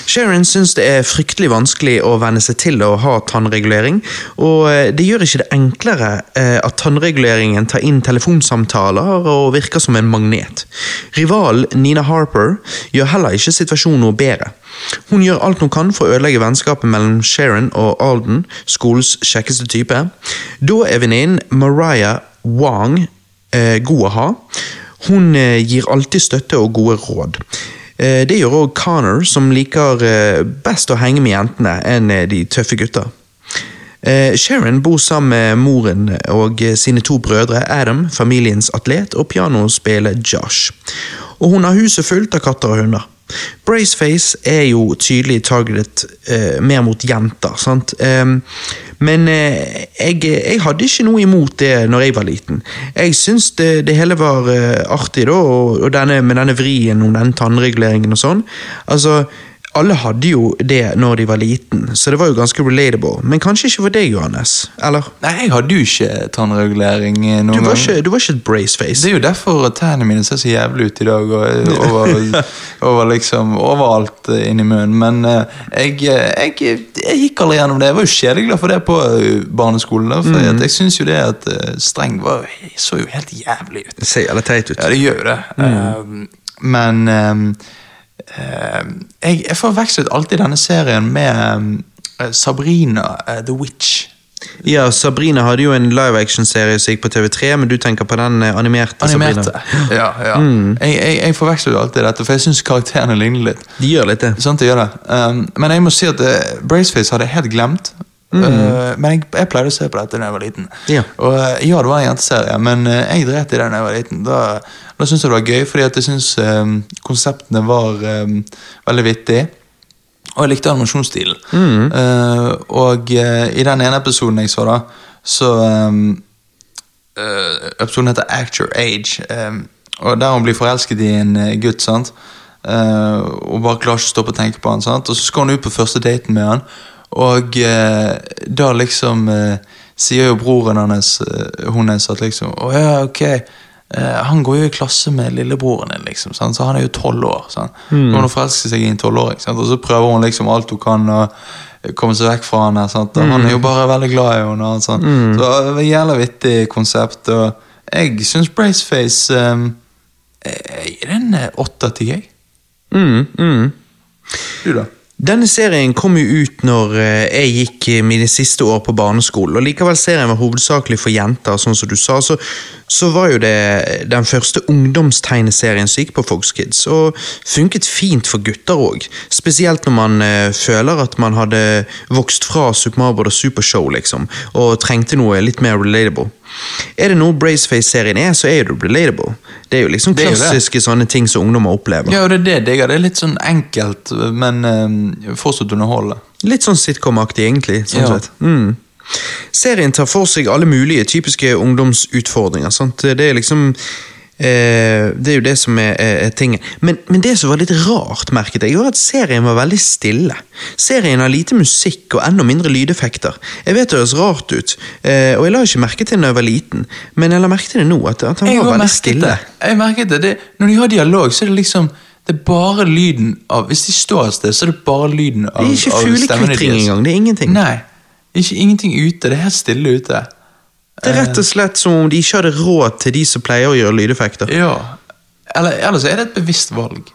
Sharon syns det er fryktelig vanskelig å venne seg til å ha tannregulering, og eh, det gjør ikke det enklere eh, at tannreguleringen tar inn telefonsamtaler og virker som en magnet. Rivalen Nina Harper gjør heller ikke situasjonen noe bedre. Hun gjør alt hun kan for å ødelegge vennskapet mellom Sharon og Alden, skolens kjekkeste type. Da er venninnen Mariah Wang eh, god å ha. Hun eh, gir alltid støtte og gode råd. Eh, det gjør også Connor, som liker eh, best å henge med jentene enn eh, de tøffe gutta. Eh, Sharon bor sammen med moren og sine to brødre Adam, familiens atlet, og pianospiller Josh. Og hun har huset fullt av katter og hunder. Braceface er jo tydelig targetet eh, mer mot jenter, sant? Ehm, men eh, jeg, jeg hadde ikke noe imot det når jeg var liten. Jeg syns det, det hele var eh, artig, da, og, og denne, med denne vrien om den tannreguleringen og sånn. Altså, alle hadde jo det når de var liten, så det var jo ganske relatable. Men kanskje ikke for deg, Johannes? Eller? Nei, jeg hadde jo ikke tannregulering eh, noen Du var ikke, du var ikke et braceface. Det er jo derfor tennene mine ser så jævlig ut i dag, og over, over liksom overalt eh, inni munnen. Men eh, jeg, jeg, jeg gikk aldri gjennom det. Jeg var jo kjedeglad for det på barneskolen. Da, for at jeg syns jo det at streng var, så jo helt jævlig ut. Det ser jævlig teit ut. Ja, det gjør jo det. Um, men um, jeg, jeg forvekslet alltid denne serien med um, Sabrina uh, the Witch. Ja, Sabrina hadde jo en live action-serie som gikk på TV3, men du tenker på den eh, animerte, Animerte. Sabrina. Ja, ja. Jeg, jeg, jeg forveksler alltid dette, for jeg syns karakterene ligner litt. De gjør litt det. Sant, de gjør det. Um, men jeg må si at uh, Braceface hadde jeg helt glemt. Uh, men jeg, jeg pleide å se på dette da jeg var liten. Ja. Og uh, ja, det var en jenteserie, men uh, jeg dreit i det da jeg var liten. Da, da syntes jeg det var gøy, fordi jeg syns um, konseptene var um, veldig vittige. Og jeg likte animasjonsstilen. Uh, og uh, i den ene episoden jeg så, da, så um, Episoden heter Act Your Age. Og Der hun blir forelsket i en gutt. sant? Og bare klarer ikke å stoppe å tenke på han. sant? Og så skal hun ut på første daten med han, og eh, da liksom eh, sier jo broren hennes Hun hennes at liksom Å ja, ok. eh, Han går jo i klasse med lillebroren din, liksom, sant? så han er jo tolv år. Sant? Mm. Hun forelsker seg i en tolvåring, og så prøver hun liksom alt hun kan å komme seg vekk fra henne. Og Han Mm. er jo bare veldig glad i henne. og sånn. Så det var et jævla vittig konsept. Og jeg syns Braceface um, gir den eh, åtte av ti, jeg. Mm, mm. Du, da? Denne serien kom jo ut når eh, jeg gikk eh, mine siste år på barneskolen, og likevel serien var hovedsakelig for jenter, sånn som du sa, så, så var jo det den første ungdomstegneserien som gikk på Fox Kids, og funket fint for gutter òg. Spesielt når man eh, føler at man hadde vokst fra Super Mario Bros. Super Show, liksom, og trengte noe litt mer relatable. Er det noe Braceface-serien er, så er det relatable. Det er jo liksom klassiske sånne ting som ungdommer opplever. Ja, og det er det digger. Det er litt sånn enkelt, men um, fortsatt underholdende. Litt sånn sitcom-aktig, egentlig. sånn Ja. sett. Mm. Serien tar for seg alle mulige typiske ungdomsutfordringer. Sant? Det er liksom Det er jo det som er, er, tingen. Men, men det som var litt rart, merket jeg, var at serien var veldig stille. Serien har lite musikk og enda mindre lydeffekter. Jeg vet det høres rart ut, eh, og jeg la ikke merke til det da jeg var liten, men jeg la merke til det nå, at, at han Jeg var veldig stille. det. Jeg merket det. det. Når de har dialog, så er det liksom det er bare lyden av Hvis de står et sted, så er det bare lyden av Det er ikke fuglekvitring engang, det er ingenting. Nei. Ikke, ingenting ute. Det er helt stille ute. Det er rett og slett som om de ikke hadde råd til de som pleier å gjøre lydeffekter. Ja. Eller, eller så er det et bevisst valg.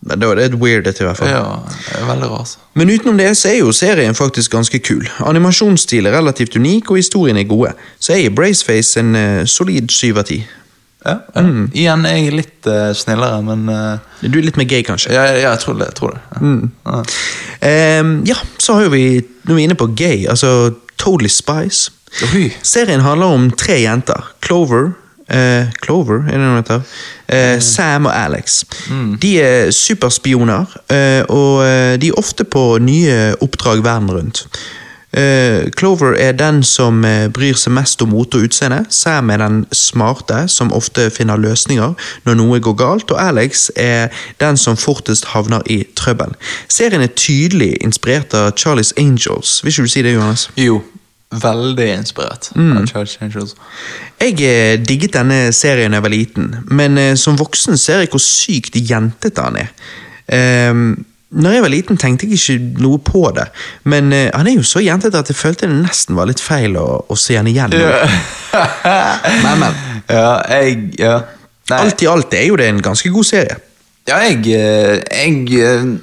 Men det er det et weirdet, i hvert fall. Ja, det er Veldig rart. Men utenom det så er jo serien faktisk ganske kul. Animasjonsstil er relativt unik, og historien er gode. Så jeg gir Braceface en uh, solid syv av ti. Ja, ja. Igjen er jeg litt uh, snillere, men uh, Du er litt mer gay, kanskje? ja, ja, jeg tror det. Jeg tror det. Ja. Ja. Um, ja, så har jo vi Nå er vi inne på gay, altså Totally Spice. Oi. Serien handler om tre jenter. Clover. eh, Clover, er det noe heter? Eh, Sam og Alex. De er superspioner, eh, og eh, de er ofte på nye oppdrag verden rundt. Eh, Clover er den som eh, bryr seg mest om mote og utseende. Sam er den smarte, som ofte finner løsninger når noe går galt. Og Alex er den som fortest havner i trøbbel. Serien er tydelig inspirert av Charlies Angels. Vil ikke du si det, Johannes? Jo, veldig inspirert av Church Angels. Jeg eh, digget denne serien da jeg var liten, men eh, som voksen ser jeg hvor sykt jentete han er. Um, når jeg var liten, tenkte jeg ikke noe på det, men uh, han er jo så jentete at jeg følte det nesten var litt feil å, å se han igjen. Men, men. Ja, jeg Ja. Alt i alt er jo det en ganske god serie. ja jeg, jeg,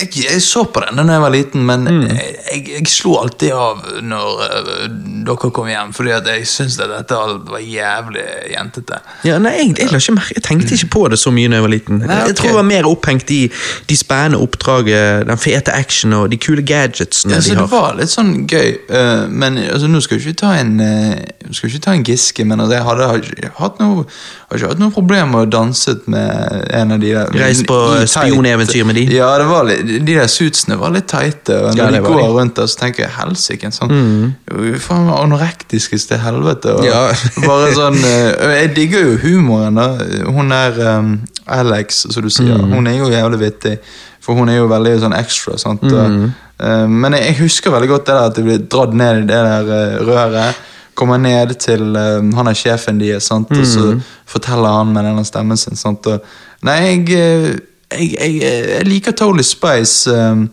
jeg Jeg så på den da jeg var liten, men jeg, jeg, jeg slo alltid av når uh, dere kom hjem, fordi at jeg syntes at dette var jævlig jentete. Ja, nei, jeg, jeg, jeg tenkte ikke på det så mye da jeg var liten. Nei, Jeg tror jeg var mer opphengt i de spennende oppdraget, den fete action og de kule gadgetsene Ja, de det var litt sånn gøy, uh, men altså, nå skal vi ikke ta en uh, skal ikke ta en Giske, men altså, jeg hadde har hatt noe har ikke hatt noe problem med å danse med en av de der Reist på spioneventyr med de? Ja, det var litt, de der suitsene var litt teite. og når ja, de går de. Mm. rundt der, så tenker jeg helsike, en sånn Faen meg til helvete. Og Ja. bare sånn eh, Jeg digger jo humoren, da. Hun er um, Alex, som du sier. Mm. Hun er jo jævlig vittig, for hun er jo veldig sånn extra. sant? Mm. Eh, men jeg, jeg husker veldig godt det der at de ble dratt ned i det der uh, røret. Kommer ned til eh, han er sjefen deres, sant? og så Mm. forteller han med denne stemmen sin. Sant? Og, nei, jeg, eh, jeg, jeg, jeg liker Totally Spice, um,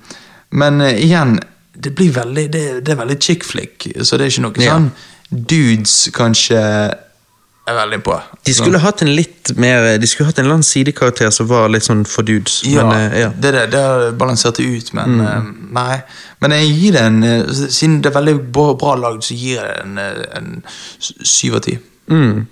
men uh, igjen det blir veldig, det, det er veldig chick flick, så det er ikke noe Ja. sånn dudes kanskje er veldig på. De skulle hatt en litt mer De skulle hatt en eller annen sidekarakter som var litt sånn for dudes. Ja, Men, eh, ja. det, det, det har balansert det ut, men mm. nei. Men jeg gir det en eh, Siden det er veldig bra, bra lagd, så gir jeg det en, eh, syv av ti. Mm.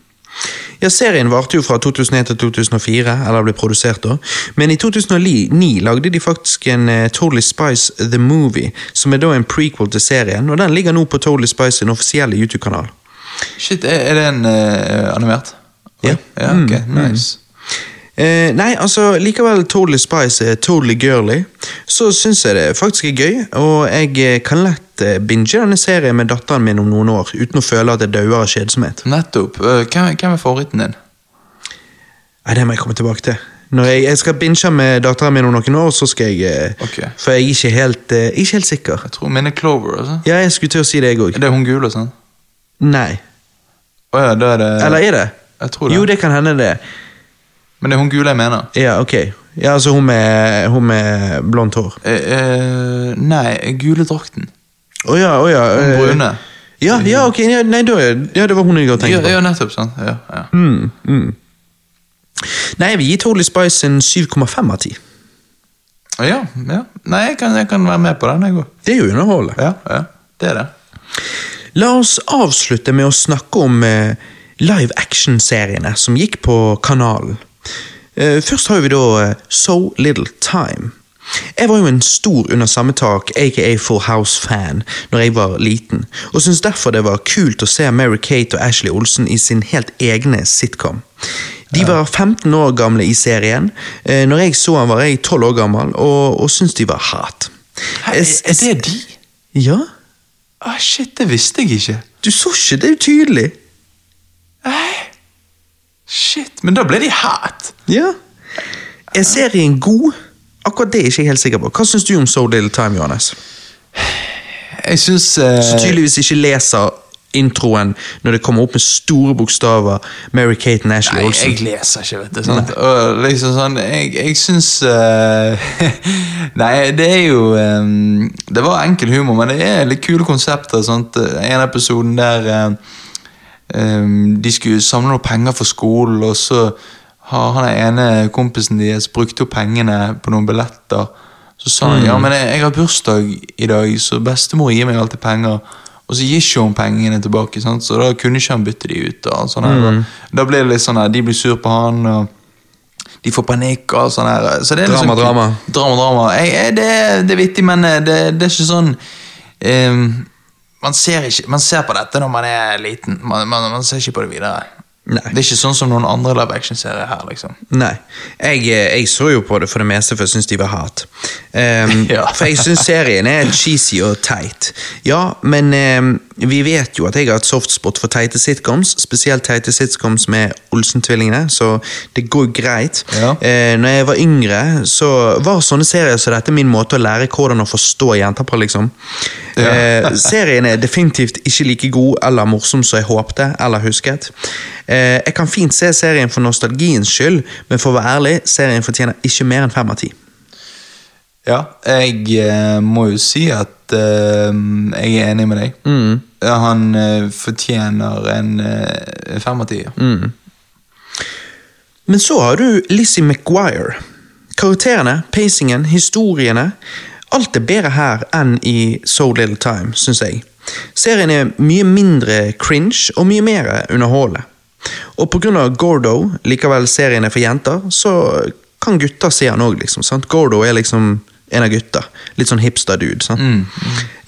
Ja, Serien varte jo fra 2001 til 2004, eller ble produsert da. Men i 2009 lagde de faktisk en uh, Totally Spice The Movie, som er da en prequel til serien, og den ligger nå på Totally Spice sin offisielle YouTube-kanal. Shit, er, det en uh, animert? Ja. ja ok, nice. Eh, nei, altså, likevel Totally Spice er totally girly, så syns jeg det faktisk er gøy, og jeg eh, kan lett eh, binge denne serien med datteren min om noen år, uten å føle at jeg dauer av kjedsomhet. Nettopp. Hvem, hvem er favoritten din? Nei, det må jeg komme tilbake til. Når jeg, jeg skal binge med datteren min om noen år, så skal jeg okay. For jeg er ikke helt, ikke helt sikker. Jeg tror min er Clover. altså. Ja, jeg skulle til å si det, jeg òg. Er det hun gul og sånn? Nei. Å ja, da er det Eller er det? Jeg tror det. Jo, det kan hende, det. Men det er hun gule jeg mener. Ja, ok. Ja, altså hun med, hun med blondt hår. Eh, eh, nei, gule drakten. Å ja, å ja. Hun eh, brune. Ja, ja, ok. Ja, nei, da, ja, det var hun jeg hadde tenkt Ja, på. ja, nettopp. sant? Ja, ja. Mm, mm. Nei, vi gir Totally Spice en 7,5 av 10. ja, ja. Nei, jeg kan, jeg kan være med på den, jeg òg. Det er jo underholdende. Ja, ja. Det er det. La oss avslutte med å snakke om eh, live action-seriene som gikk på kanalen. Eh, først har vi da eh, So Little Time. Jeg var jo en stor under samme tak, aka Full House-fan, når jeg var liten, og syntes derfor det var kult å se Mary-Kate og Ashley Olsen i sin helt egne sitcom. De var 15 år gamle i serien. Når jeg så han var jeg 12 år gammel, og, og syntes de var hat. Er, er det de? Ja? Ah, shit, det visste jeg ikke. Du så ikke, det er jo tydelig. Nei. Shit, men da ble de hat. Ja. Er serien god? Akkurat det er jeg ikke helt sikker på. Hva syns du om So Little Time, Johannes? Jeg syns uh... Så tydeligvis ikke leser introen når det kommer opp med store bokstaver Mary Kate og Ashley Nei, Olsen. jeg leser ikke, vet du. Sant? Og liksom sånn, jeg, jeg syns uh, Nei, det er jo um, Det var enkel humor, men det er litt kule konsepter. Sant? En episode der eh, eh, de skulle samle noen penger for skolen, og så har han ene kompisen deres brukt opp pengene på noen billetter. Så sa han ja, men jeg, jeg har bursdag i dag, så bestemor gir meg alltid penger. Og så gir ikke hun pengene tilbake, sant? så da kunne ikke han bytte de ut. Da, sånn her. Da blir det litt sånn her, De blir sur på han, og de får panikk. og sånn her. Så det er Drama, liksom, drama. Drama, drama. Jeg, jeg, det, det er vittig, men eh, det, det er ikke sånn um, man, ser ikke, man ser på dette når man er liten. Man, man, man ser ikke på det videre. Nei. Det er ikke sånn som noen andre live action-serier her. liksom. Nei. Jeg, eh, jeg så jo på det for det meste, for jeg syns de var hat. Um, Ja. For jeg syns serien er cheesy og teit. Ja, men ehm, vi vet jo at jeg har et softspot for teite sitcoms, spesielt teite sitcoms med Olsen-tvillingene, så det går greit. Ja. Eh, når jeg var yngre, så var sånne serier som dette min måte å lære hvordan å forstå jenter på, liksom. Ja. Eh, serien er definitivt ikke like god eller morsom som jeg håpte eller husket. Eh, jeg kan fint se serien for nostalgiens skyld, men for å være ærlig, serien fortjener ikke mer enn fem av ti. Ja, jeg eh, må jo si at eh, jeg er enig med deg. Ja, Han uh, fortjener en uh, fem av ti. ja. Men så har du Lizzie McGuire. Karakterene, pacingen, historiene. Alt er bedre her enn i So Little Time, syns jeg. Serien er mye mindre cringe og mye mer underholdende. Og av Gordo, likevel serien er for jenter, så kan gutter se han òg, liksom. sant? Gordo er liksom en av gutta. Litt sånn hipster-dude. sant?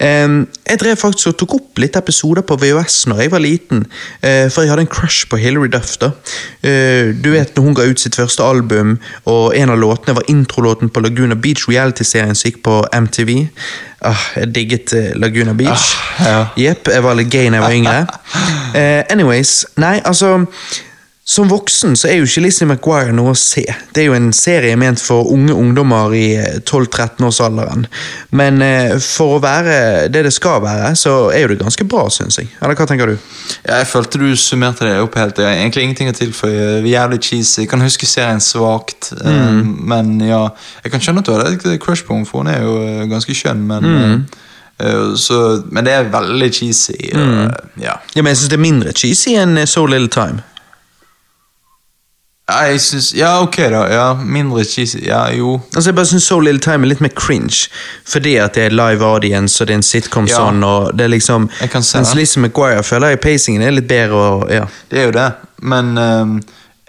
Em, jeg drev faktisk og tok opp litt episoder på VHS når jeg var liten, uh, for jeg hadde en crush på Hilary Duff. da. Uh, du vet når hun ga ut sitt første album, og en av låtene var introlåten på Laguna Beach reality-serien som gikk på MTV. Uh, jeg digget eh, Laguna Beach. Ah, ja. Jeg var litt gay da jeg var yngre. Anyways, nei, altså Som voksen så er jo ikke Lizzie McGuire noe å se. Det er jo en serie ment for unge ungdommer i eh, 12-13-årsalderen. Men eh, for å være det det skal være, så er jo det ganske bra, syns jeg. Eller hva tenker du? Jeg følte du summerte det opp helt. Jeg har egentlig ingenting å tilføye. Jævlig cheesy. Jeg kan huske serien svakt, Mm. men ja Jeg kan skjønne at du har et crush på henne, for hun er jo eh, ganske skjønn, men eh, eh, så, Men det er veldig cheesy. Mm. ja. Ja, men Jeg syns det er mindre cheesy enn eh, So Little Time. Ja, jeg synes, ja, ok, da. Ja, Mindre cheesy. Ja, jo. Altså Jeg bare synes So Little Time er litt mer cringe, fordi at det er live audience og det er en sitcom Ja. sånn. og det er liksom Jeg kan se Mens det. Lizzie McGuire føler jeg pacingen er litt bedre. og ja Det er jo det, men ehm,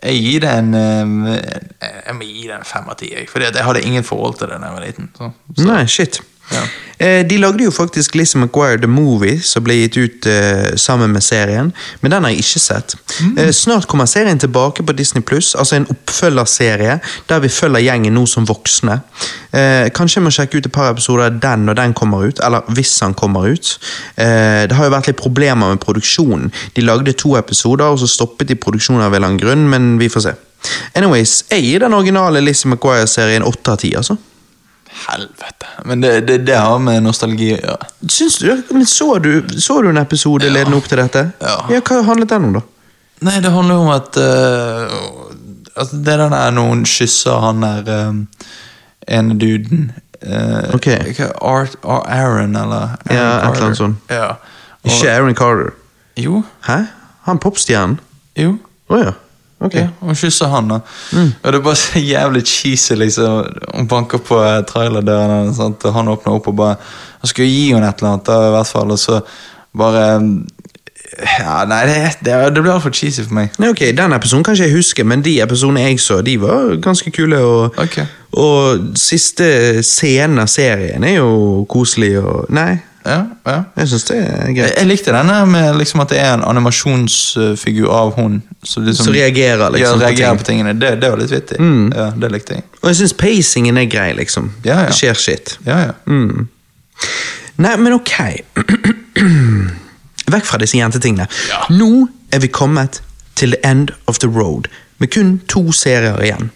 jeg gir det en ehm, Jeg må gi det en fem av ti, jeg. For jeg hadde ingen forhold til det da jeg var liten. Så, så. Nei, shit. Ja. Eh, de lagde jo faktisk Lizzie McGuire The Movie, som ble gitt ut uh, sammen med serien, men den har jeg ikke sett. Eh, snart kommer serien tilbake på Disney Pluss, altså en oppfølgerserie der vi følger gjengen nå som voksne. Uh, kanskje jeg må sjekke ut et par episoder av den når den kommer ut, eller hvis den kommer ut. Det har jo vært litt problemer med produksjonen. De lagde to episoder, og så stoppet de produksjonen av en eller annen grunn, men vi får se. Anyways, jeg gir den originale Lizzie McGuire-serien åtte av ti, altså. Helvete. Men det, det, det har med nostalgi å gjøre. Syns du, men så du, så du en episode ledende opp til dette? Ja. Hva handlet den om, da? Nei, det handler om at uh, altså Det er der er noen kysser han der um, ene duden. uh, Ok. hva- Art, Ar- Aaron, eller Aaron Ja, et eller annet sånt. Ja. Og, Ikke Aaron Carter. Jo, Hæ? Han popstjernen? jo. Å ja. Ok. Ja, hun kysser han, da. Og det er bare så jævlig cheesy, liksom. Hun banker på eh, trailerdøren, sant? og han åpner opp og bare Han skal jo gi henne et eller annet, da, i hvert fall, og så bare um, Ja, nei, det, det, det blir altfor cheesy for meg. Nei, ok, Den episoden kan ikke jeg huske, men de episodene jeg så, de var ganske kule. Og, okay. og siste scenen av serien er jo koselig og Nei, Ja, ja. jeg syns det er Jeg, greit. jeg likte denne med liksom at det er en animasjonsfigur av hun. Som liksom, Så reagerer liksom ja, på ting. på tingene. Det, det var litt vittig. Ja, det likte jeg. Og jeg syns pacingen er grei, liksom. Ja, ja. Det skjer shit. Ja, ja. Mm. Nei, men ok. Vekk fra disse jentetingene. Nå er vi kommet til the end of the road, med kun to serier igjen.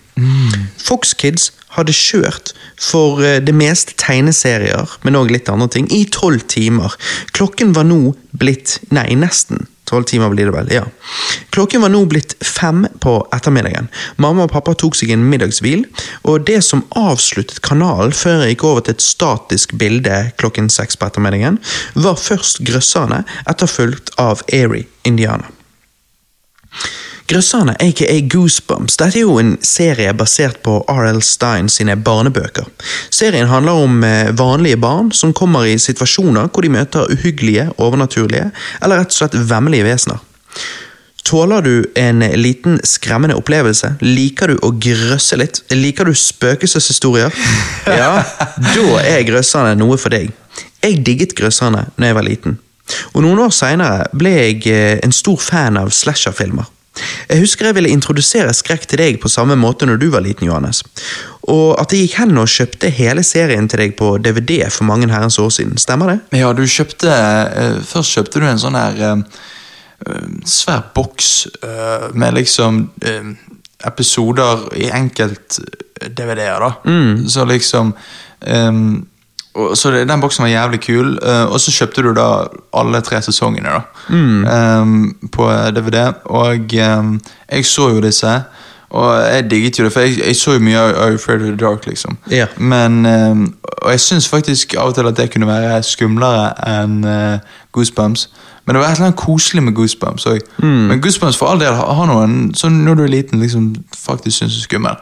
Fox Kids hadde kjørt for eh, det meste tegneserier, men òg litt andre ting, i tolv timer. Klokken var nå blitt Nei, nesten. Tolv timer blir det vel, ja. Klokken var nå blitt fem på ettermiddagen. Mamma og pappa tok seg en middagshvil, og det som avsluttet kanalen før jeg gikk over til et statisk bilde klokken seks på ettermiddagen, var først Grøsserne, etterfulgt av Airy Indiana. Grøsserne, aka Goosebumps, dette er jo en serie basert på R.L. Stein sine barnebøker. Serien handler om eh, vanlige barn som kommer i situasjoner hvor de møter uhyggelige, overnaturlige eller rett og slett vemmelige vesener. Tåler du en liten skremmende opplevelse? Liker du å grøsse litt? Liker du spøkelseshistorier? Ja, da er Grøsserne noe for deg. Jeg digget Grøsserne da jeg var liten. Og noen år seinere ble jeg eh, en stor fan av slasherfilmer. Jeg husker jeg ville introdusere skrekk til deg på samme måte når du var liten, Johannes. Og at jeg gikk hen og kjøpte hele serien til deg på DVD for mange herrens år siden. Stemmer det? Ja, du kjøpte eh, Først kjøpte du en sånn her eh, eh, svær boks med liksom episoder i enkelt eh, DVD-er, da. Så liksom og, Så den boksen var jævlig kul, eh, og så kjøpte du da alle tre sesongene da ehm, på DVD. Og um, jeg så jo disse. Og jeg digget jo det, for jeg, jeg så jo mye av Afraid of the Dark. liksom Yeah. Men, um, og jeg syns faktisk av og til at det kunne være skumlere enn uh, Goosebumps. Men det var et eller annet koselig med Goosebumps òg. Mm. Men Goosebumps for all del har noen sånn når du er liten, liksom faktisk syns er skummel.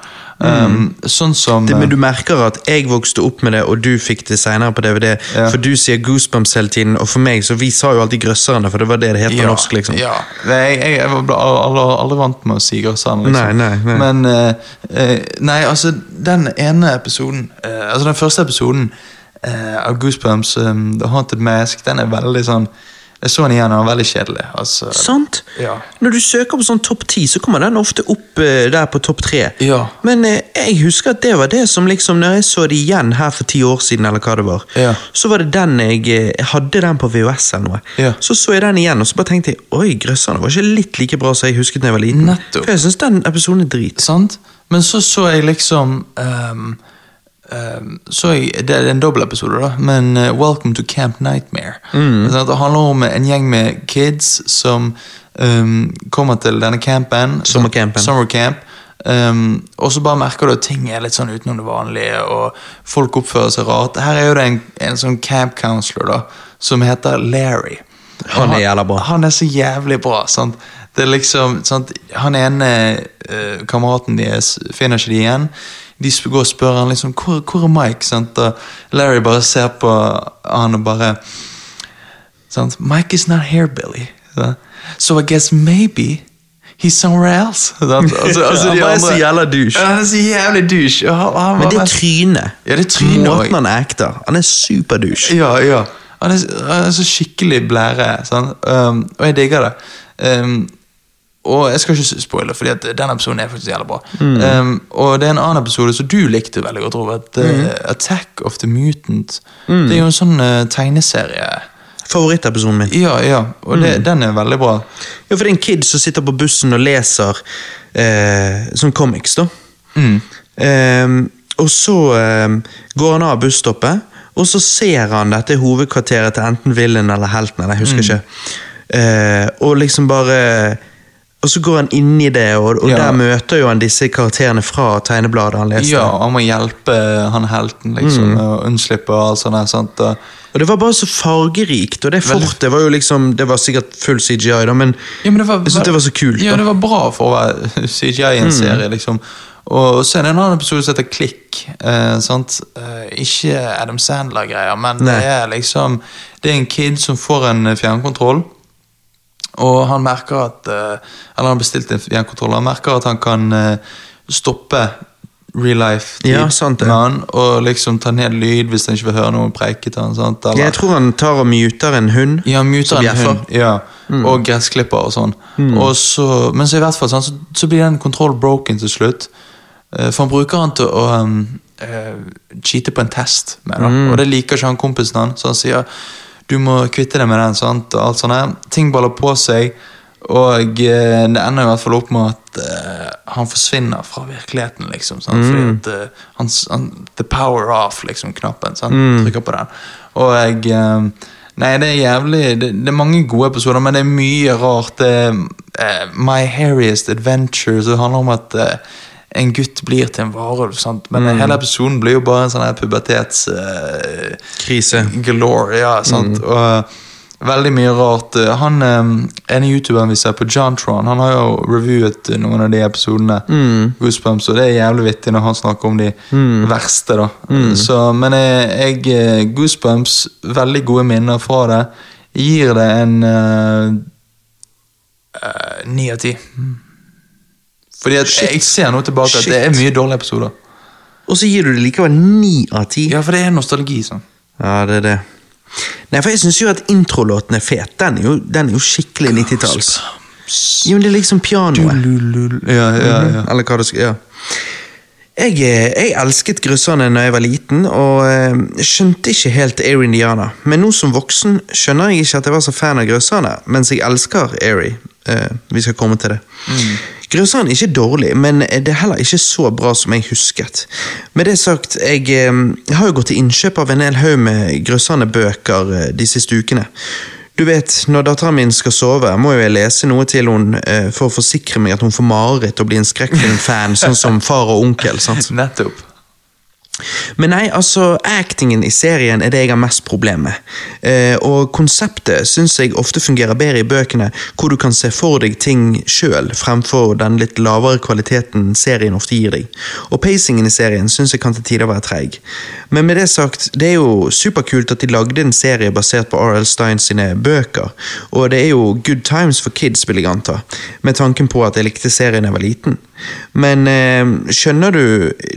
Um, sånn som Mm. Det, eh, men du merker at jeg vokste opp med det, og du fikk det senere på DVD. Ja. For du sier Goosebumps hele tiden, og for meg så vi sa jo alltid Grøsserne, for det var det det het på norsk. liksom. Ja. Jeg, jeg, jeg var aldri, aldri vant med å si grøsserne, Liksom. Nei, nei, nei. Men eh, eh, Nei, altså, den ene episoden uh, Altså, den første episoden uh, av Goosebumps, um, The Haunted Mask, den er veldig sånn Jeg så den igjen, og den var veldig kjedelig. Altså, Sant? Ja. Når du søker på sånn topp ti, så kommer den ofte opp eh, der på topp tre. Ja. Men eh, jeg husker at det var det som liksom, når jeg så det igjen her for ti år siden, eller hva det var, Ja. så var det den jeg eh, hadde den på VHS eller noe. Ja. Så så jeg den igjen, og så bare tenkte jeg oi, Grøsserne var ikke litt like bra som jeg husket da jeg var liten. Nettopp. For jeg syns den episoden er drit. Sant? Men så så jeg liksom ehm, så jeg, Det er en dobbeltepisode, da, men uh, Welcome to Camp Nightmare. Mm. det handler om en gjeng med kids som um, kommer til denne campen. Summer camp. um, og så bare merker du at ting er litt sånn utenom det vanlige, og folk oppfører seg rart. Her er jo det en, en sånn camp counselor da, som heter Larry. Han er jævla bra. Han er så jævlig bra. sant? Det er liksom, sant? Han ene uh, kameraten deres finner ikke de igjen. De går og spør han liksom, hvor, hvor er Mike? sant? Og Larry bare ser på han og bare sant? Mike is not here, Billy. sant? So I guess maybe he's somewhere else. sant? Altså, altså, Han er så jævla douche. Ja, Han er så jævlig douche. han Men det er trynet. Ja, det er trynet Måten han acter. Han er superdouche. Ja, ja. Han er, han er så skikkelig blære. sant? Um, og jeg digger det. Um, og jeg skal ikke spoile, fordi at den episoden er faktisk jævlig bra. Um, og det er en annen episode som du likte veldig godt, Robert. Uh, Attack of the Mutant. Det er jo en sånn uh, tegneserie. Favorittepisoden min. Ja, ja. Og det, den er veldig bra. Ja, for det er en kid som sitter på bussen og leser uh, sånn comics, da. Mm. Ehm, og så um, går han av busstoppet, og så ser han dette hovedkvarteret til enten villen eller helten, eller jeg husker ikke. Eh, og liksom bare Og så går han inn i det, og, og Ja. der møter jo han disse karakterene fra tegnebladet han leste. Ja, han må hjelpe han helten liksom, mm. å unnslippe og alt sånt. Sant? Og, Og det var bare så fargerikt, og det fortet var jo liksom Det var sikkert full CGI, da, men Ja, men det var, jeg syntes det var så kult. Ja, det var bra for å være CGI i en serie, liksom. Og så er det en annen episode som heter Klikk. Eh? Eh, ikke Adam Sandler-greier, men Nei. det er liksom Det er en kid som får en eh, fjernkontroll. Og han merker at eh, Eller han bestilte en fjernkontroll. Han merker at han kan eh, stoppe real life-tid Ja, sant det. med han, og liksom ta ned lyd hvis han ikke vil høre noen preike til han. Sant? Eller- Jeg tror han tar og muter en hund. ja, muter en hund. Ja, og gressklipper og sånn. Og så, men så i hvert fall sånn, så, så blir den kontroll broken til slutt. Eh, For han bruker han til å um, uh, cheate på en test med, da. og det liker ikke han kompisen han, så han sier du må kvitte deg med den. sant, og alt sånt. Ting baller på seg, og eh, det ender i hvert fall opp med at uh, han forsvinner fra virkeligheten, liksom. Sant? Fordi at uh, han, han, The power off, liksom, knappen. Sant? Trykker på den. Og jeg uh, Nei, det er jævlig det, det er mange gode episoder, men det er mye rart. Det er My Hairiest Adventure, som handler om at en gutt blir til en varulv. sant? Men hele episoden blir jo bare en sånn her pubertets... eh, Krise. galore, ja, sant? Og eh, veldig mye rart. Eh, Han eh, ene youtuberen vi ser på, John Tron, han har jo reviewet noen av de episodene. Goosebumps, og det er jævlig vittig når han snakker om de verste, da. Så, men jeg, jeg Goosebumps, veldig gode minner fra det. Gir det en ni av ti. Fordi at Shit. jeg ser nå tilbake at det er Shit. mye dårlige episoder. Og så gir du det likevel ni av ti. Ja, for det er nostalgi, sånn. Ja, det er det. Nei, for jeg syns jo at introlåten er fet. Den er jo, den er jo skikkelig 90-talls. Jo, men det er liksom pianoet. Ja, ja, ja. Eller hva det skal Ja. Jeg, eh, jeg elsket Grusserne da jeg var liten, og eh, skjønte ikke helt Air Indiana. Men nå som voksen skjønner jeg ikke at jeg var så fan av Grusserne, mens jeg elsker Airy. Eh, vi skal komme til det. Grusserne er ikke dårlig, men det er heller ikke så bra som jeg husket. Med det sagt, jeg, eh, jeg har jo gått til innkjøp av en hel haug med Grusserne-bøker eh, de siste ukene. Du vet, Når datteren min skal sove, må jo jeg lese noe til hun eh, for å forsikre meg at hun får mareritt og blir en skrekkfilmfan, sånn som far og onkel. sant? Nettopp. Men nei, altså, actingen i serien er det jeg har mest problem med. Eh, og konseptet syns jeg ofte fungerer bedre i bøkene, hvor du kan se for deg ting sjøl, fremfor den litt lavere kvaliteten serien ofte gir deg. Og pacingen i serien syns jeg kan til tider være treig. Men med det sagt, det er jo superkult at de lagde en serie basert på R.L. Stein sine bøker, og det er jo good times for kids, vil jeg anta, med tanken på at jeg likte serien da jeg var liten. Men eh, skjønner du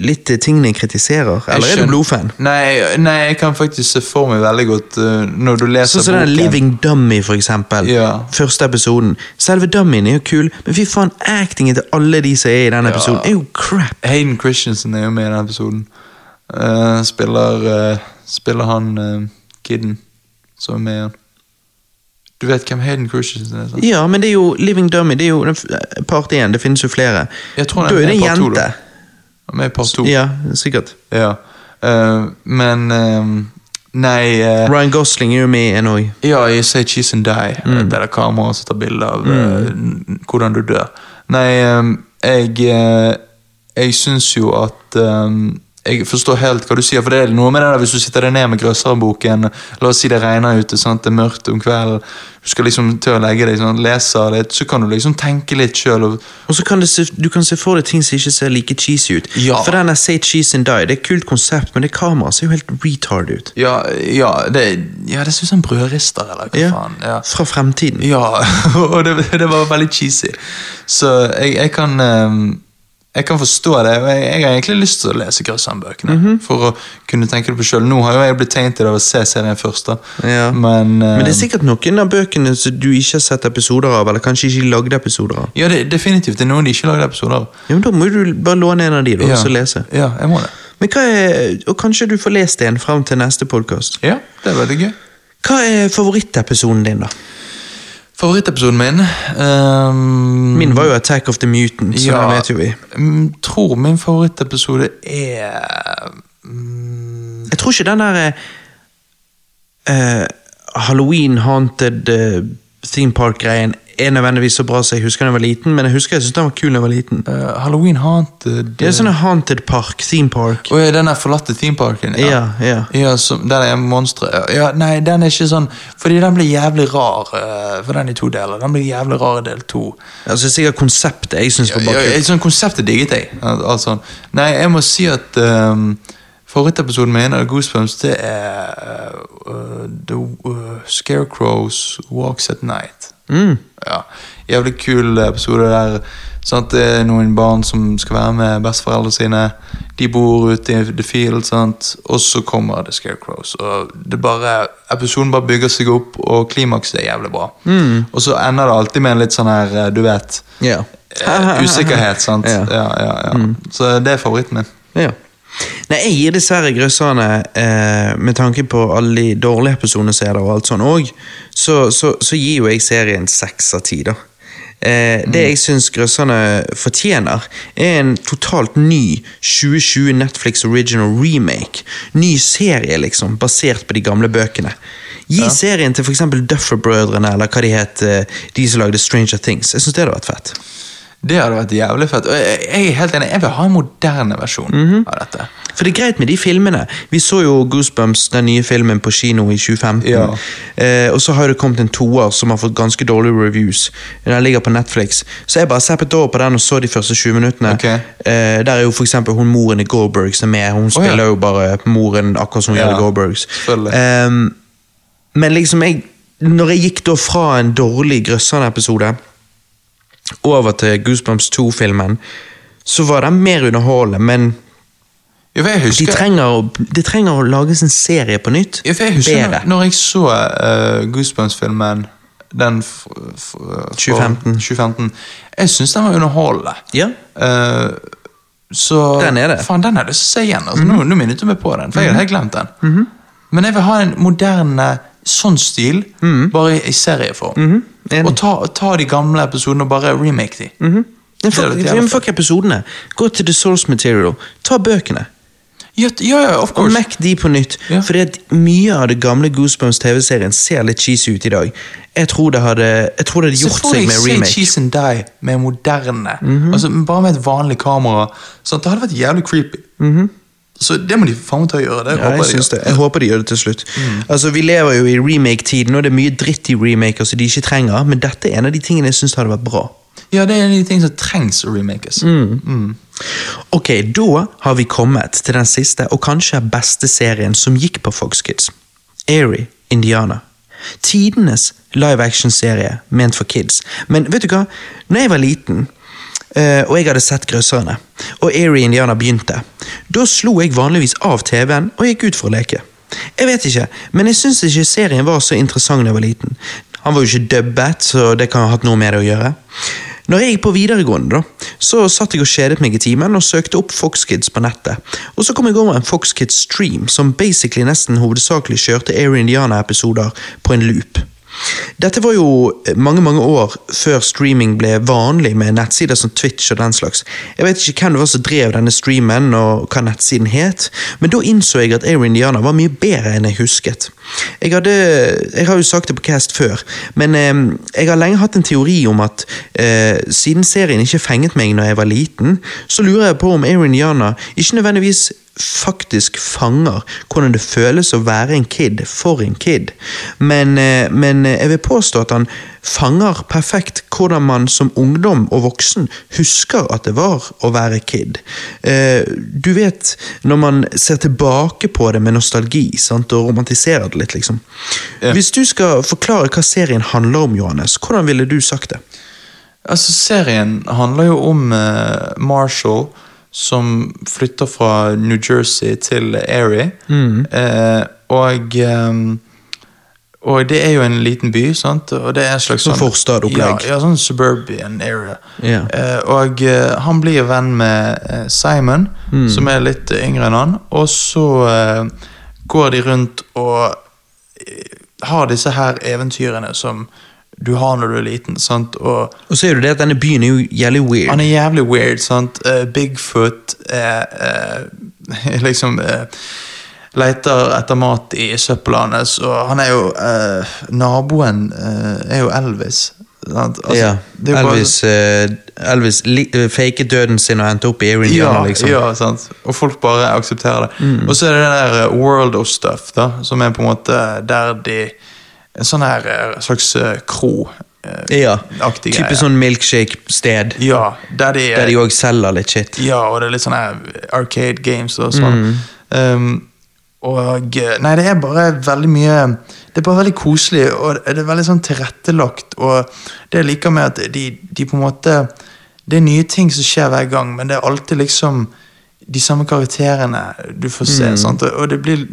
litt tingene jeg kritiserer, eller er du blodfan? Nei, nei, jeg kan faktisk se for meg veldig godt uh, når du leser Sånn som den boken. Living Dummy, for eksempel. Ja. Første episoden. Selve dummyen er jo kul, men fy faen, actingen til alle de som er i den episoden, er jo crap. Hayden Christensen er jo med i den episoden. Uh, spiller, uh, spiller han kiden som er med igjen. Du vet hvem Hayden Christensen er? sant? Ja, men det er jo Living Dummy, det er jo part én, det finnes jo flere. Jeg tror det er en jente. Med i part to. Ja, sikkert. Ja. Uh, men uh, Nei uh, Ryan Gosling er jo med i en òg. Ja, i Say Cheese and Die. Mm. Det er kameraet som tar bilde av mm. hvordan du dør. Nei, um, jeg uh, Jeg syns jo at eh, Jeg forstår helt hva du sier, for det er noe med det der hvis du sitter deg ned med Grøsserboken, la oss si det regner ute, sant? det er mørkt om kvelden, du skal liksom til å legge deg sånn, leser litt, så kan du liksom tenke litt sjøl. Og så kan se, du kan se for deg ting som ikke ser like cheesy ut. Ja. For den Say Cheese and Die, det er et kult konsept, men det kameraet ser jo helt retard ut. Ja, ja, det, ja, det ser ut som en brødrister, eller hva Ja. faen. Ja. Fra fremtiden. Ja, og det, det var veldig cheesy. Så jeg, jeg kan ehm, jeg kan forstå det, og jeg, jeg har egentlig lyst til å lese Grøssan-bøkene. Mhm. For å kunne tenke det på sjøl. Nå har jo jeg blitt tegnet til å se serien først, da. Ja. Men, Men det er ehm, sikkert noen av bøkene som du ikke har sett episoder av, eller kanskje ikke lagde episoder av. Ja, det, definitivt. Det er noen de ikke lagde episoder av. Ja, men Da må du bare låne en av de da, og så lese. Ja, jeg må det. Men hva er, Og kanskje du får lest en fram til neste podkast. Ja, det er veldig gøy. Hva er favorittepisoden din, da? Favorittepsoden min um, Min var jo Attack of the Mutant, så den vet jo vi. mm, tror min favorittepisode er um, Jeg tror ikke den der uh, Halloween Haunted eh, theme park-greien er nødvendigvis så bra som jeg husker da jeg var liten, men jeg husker jeg syntes den var kul da jeg var liten. Uh, Halloween Haunted Det er sånn haunted park, theme park. Å ja, den der forlatte themeparken? Ja, ja. ja som, der er monstre. Ja, nei, den er ikke sånn Fordi den blir jævlig rar, uh, for den i to deler. Den blir jævlig rar i del to. Altså Sikkert konseptet jeg syns var Ja, bare ja, kult. sånn konseptet digget jeg. Al- Altså, nei, jeg må si at um, Favorittepisoden min av Goosebumps det er uh, The uh, Scarecrows Walks at Night. Mm. Ja, Jævlig kul episode der. Sant? Det er noen barn som skal være med besteforeldrene sine. De bor ute i the field, sant? og så kommer The Scarecrows. Og det bare, Episoden bare bygger seg opp, og klimakset er jævlig bra. Og så ender det alltid med en litt sånn her, du vet yeah. uh, Usikkerhet, sant? Ja. Ja, ja, mm. Så det er favoritten min. Ja. Nei, jeg gir dessverre grøsserne, eh, med tanke på alle de dårlige episodene som er der, og alt sånn òg, så, så, så gir jo jeg serien seks av ti, da. Eh, det jeg syns grøsserne fortjener, er en totalt ny 2020 Netflix original remake. Ny serie, liksom, basert på de gamle bøkene. Gi serien til f.eks. Duffer-brødrene, eller hva de het, de som lagde Stranger Things. Jeg syns det hadde vært fett. Det hadde vært jævlig fett. Og jeg, jeg er helt enig, jeg vil ha en moderne versjon av dette. For det er greit med de filmene. Vi så jo Goosebumps, den nye filmen, på kino i 2015. Ja. Eh, og så har det kommet en toer som har fått ganske dårlige reviews. Den ligger på Netflix. Så jeg bare zappet over på den og så de første 20 minuttene. Okay. Eh, der er jo eksempel hun moren i Goldbergs er med. Hun ja. spiller jo bare moren akkurat som hun Ja, gjør i Goldbergs. Ehm, men liksom, jeg Når jeg gikk da fra en dårlig grøssende episode over til Goosebumps 2-filmen, så var den mer underholdende, men jeg de trenger, de trenger å lages en serie på nytt. for jeg husker Bedre. når, når jeg så uh, Goosebumps-filmen den f f for 2015. 2015 Jeg syns den var underholdende. Ja. Uh, så Den er det. Faen, den har jeg lyst til å se igjen. Altså, nå, nå minnet du meg på den, for jeg hadde helt glemt den. Men jeg vil ha en moderne sånn stil, bare i, serieform. serieform. -hmm. Og ta, ta de gamle episodene og bare remake de. Mm -hmm. fuck, fuck episodene. Gå til The Source Material. Ta bøkene. Ja, ja, ja, of Og course. mekk de på nytt. Ja. Fordi at mye av det gamle Goosebumps TV-serien ser litt cheesy ut i dag. Jeg tror det hadde, jeg tror det hadde gjort seg med Say Se Cheese and Die med moderne. Mhm. altså, bare med et vanlig kamera. Sånn, det hadde vært jævlig creepy. Så det må de faen ta og gjøre. Det. Ja, håper jeg, de det. jeg håper de gjør det til slutt. Altså, Vi lever jo i remake-tiden, og det er mye dritt i remaker som de ikke trenger, men dette er en av de tingene jeg syns hadde vært bra. Ja, det er en av de tingene som trengs å remakes. Mm. Ok, da har vi kommet til den siste og kanskje beste serien som gikk på Fox Kids. Airy, Indiana. Tidenes live action-serie ment for kids. Men vet du hva? Når jeg var liten, og jeg hadde sett Grøsserne, og Airy Indiana begynte, da slo jeg vanligvis av TV-en og gikk ut for å leke. Jeg vet ikke, men jeg syns ikke serien var så interessant da jeg var liten. Han var jo ikke dubbet, så det kan ha hatt noe med det å gjøre. Når jeg gikk på videregående, da, så satt jeg og kjedet meg i timen og søkte opp Fox Kids på nettet. Og så kom jeg over en Fox Kids stream som basically nesten hovedsakelig kjørte Air Indiana-episoder på en loop. Dette var jo mange mange år før streaming ble vanlig med nettsider som Twitch og den slags. Jeg vet ikke hvem det var som drev denne streamen og hva nettsiden het, men da innså jeg at Air Indiana var mye bedre enn jeg husket. Jeg, hadde, jeg har jo sagt det på Cast før, men eh, jeg har lenge hatt en teori om at eh, siden serien ikke fenget meg når jeg var liten, så lurer jeg på om Air Indiana ikke nødvendigvis faktisk fanger hvordan det føles å være en kid for en kid. Men, eh, men jeg vil påstå at han fanger perfekt hvordan man som ungdom og voksen husker at det var å være kid. Eh, Du vet, når man ser tilbake på det med nostalgi sant, og romantiserer det litt, liksom. Hvis du skal forklare hva serien handler om, Johannes, hvordan ville du sagt det? Altså, serien handler jo om eh, Marshall som flytter fra New Jersey til Erie. Eh, og um, og det er jo en liten by, sant? og det er en slags Sånn forstadopplegg. Ja, ja, sånn suburban area. Yeah. Eh, og eh, han blir venn med eh, Simon, Mm. som er litt yngre enn han, og så eh, går de rundt og har disse her eventyrene som du har når du er liten, sant? og Og så er det det at denne byen er jo jævlig weird. han er jævlig weird, sant? Uh, Bigfoot er uh, liksom leter etter mat i søppelet hans, og han er jo Naboen er jo Elvis. sant? Altså, ja. det jo bare- Elvis, Elvis faket døden sin og endte opp i Erin ja, liksom. ja, sant. Og folk bare aksepterer det. Og så er det det der World of Stuff, da, som er på en måte der de En sånn her eh, slags eh, kro. eh, Ja, aktig greie. sånn milkshake-sted. Ja, der de, Der de òg selger litt shit. Ja, og det er litt sånn her arcade games og sånn. Um, og eh, Nei, det er bare veldig mye Det er bare veldig koselig, og det er veldig sånn tilrettelagt. Og det jeg liker med at de, de på en måte Det er nye ting som skjer hver gang, men det er alltid liksom de samme karakterene du får se. Sant? Og- Og det blir,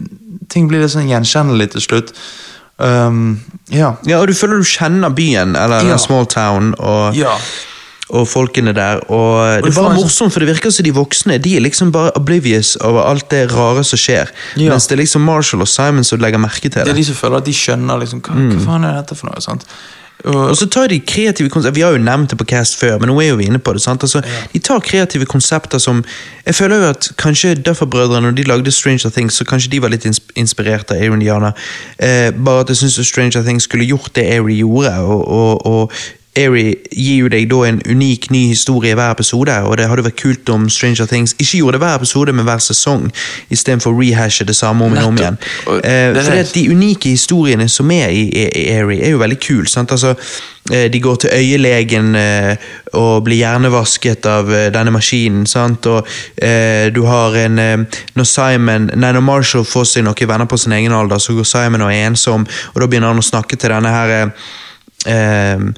ting blir litt sånn gjenkjennelig til slutt. Um, ja. Ja, og du føler du kjenner byen, eller Ja. small town, og, Ja. og folkene der. Og det du er bare sånn- morsomt, for det virker som de voksne de er liksom bare oblivious over alt det rare som skjer. Ja. Mens det er liksom Marshall og Simon som legger merke til Det Det er de som føler at de skjønner liksom, hva, hva faen er dette for noe. sant? Og, så tar de kreative konsepter Vi har jo nevnt det på Cast før, men nå er jo vi inne på det. Altså, De tar kreative konsepter som Jeg føler jo at kanskje Duffer-brødrene, når de lagde Stranger Things, så kanskje de var litt inspirert av Air Diana. Eh, bare at jeg syns Stranger Things skulle gjort det Airy gjorde. og, og, og Airy gir jo deg da en unik ny historie i hver episode, og det hadde vært kult om Stranger Things ikke gjorde det hver episode, men hver sesong, istedenfor å rehashe det samme om og om igjen. Eh, er det. at de unike historiene som er i, i, i Airy, er jo veldig kul. Sant? Altså, eh, de går til øyelegen eh, og blir hjernevasket av eh, denne maskinen. Sant? Og du har en Når Simon Nei, når Marshall får seg noen venner på sin egen alder, så går Simon og er ensom, og da begynner han å snakke til denne her eh,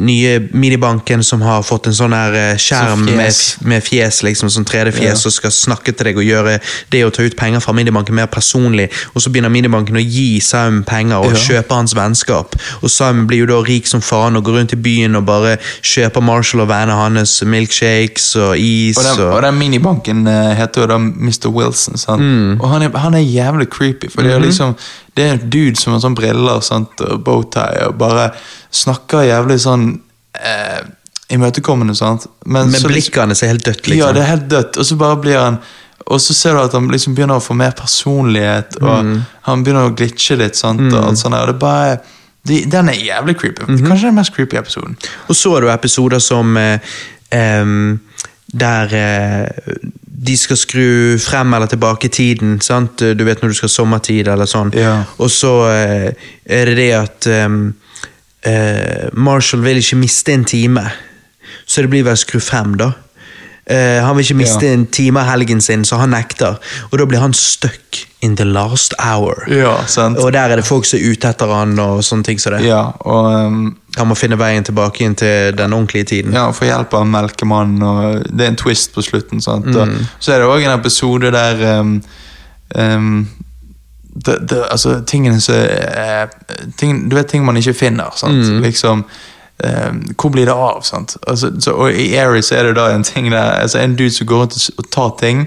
nye minibanken som har fått en sånn her eh, skjerm så med, fjes. med fjes, liksom, sånn 3D-fjes, og skal snakke til deg og gjøre det å ta ut penger fra minibanken mer personlig. Og så begynner minibanken å gi Saum penger og Ja. kjøpe hans vennskap. Og Saum blir jo da rik som faen og går rundt i byen og bare kjøper Marshall og vennene hans milkshakes og is. Og den, og, og den minibanken eh, heter jo da Mr. Wilson? Mm. og han er, han er jævlig creepy. For det Mhm. er liksom Det er en dude som har sånn briller sant? og bowtie og bare snakker jævlig sånn eh, imøtekommende. sant? Men med så liksom- blikket hans er helt dødt, liksom. Ja, det er helt dødt. Og så bare blir han Og så ser du at han liksom begynner å få mer personlighet, og Mm. han begynner å glitche litt. sant? Og alt sånt der. Det er bare de, Den er jævlig creepy. Mhm. Kanskje den mest creepy episoden. Og så har du episoder som eh, em, Der eh, de skal skru frem eller tilbake tiden. sant? Du vet når du skal ha sommertid eller sånn. Ja. Og så eh, er det det at um, eh, Marshall vil ikke miste en time. Så det blir vel skru frem, da. Eh, han vil ikke miste Ja. en time av helgen sin, så han nekter. Og da blir han stuck in the last hour. Ja, sant? Og der er det folk som er ute etter han og sånne ting som det. Ja, og um, Han må finne veien tilbake inn til den ordentlige tiden. Ja, få hjelp av melkemannen, og det er en twist på slutten. Sant? Og så er det òg en episode der um, um, det, det, altså, tingene som er ting, Du vet ting man ikke finner. Sant? Liksom um, Hvor blir det av? Sant? Altså, så, og I Aries er det da en ting der altså, En dude som går rundt og tar ting,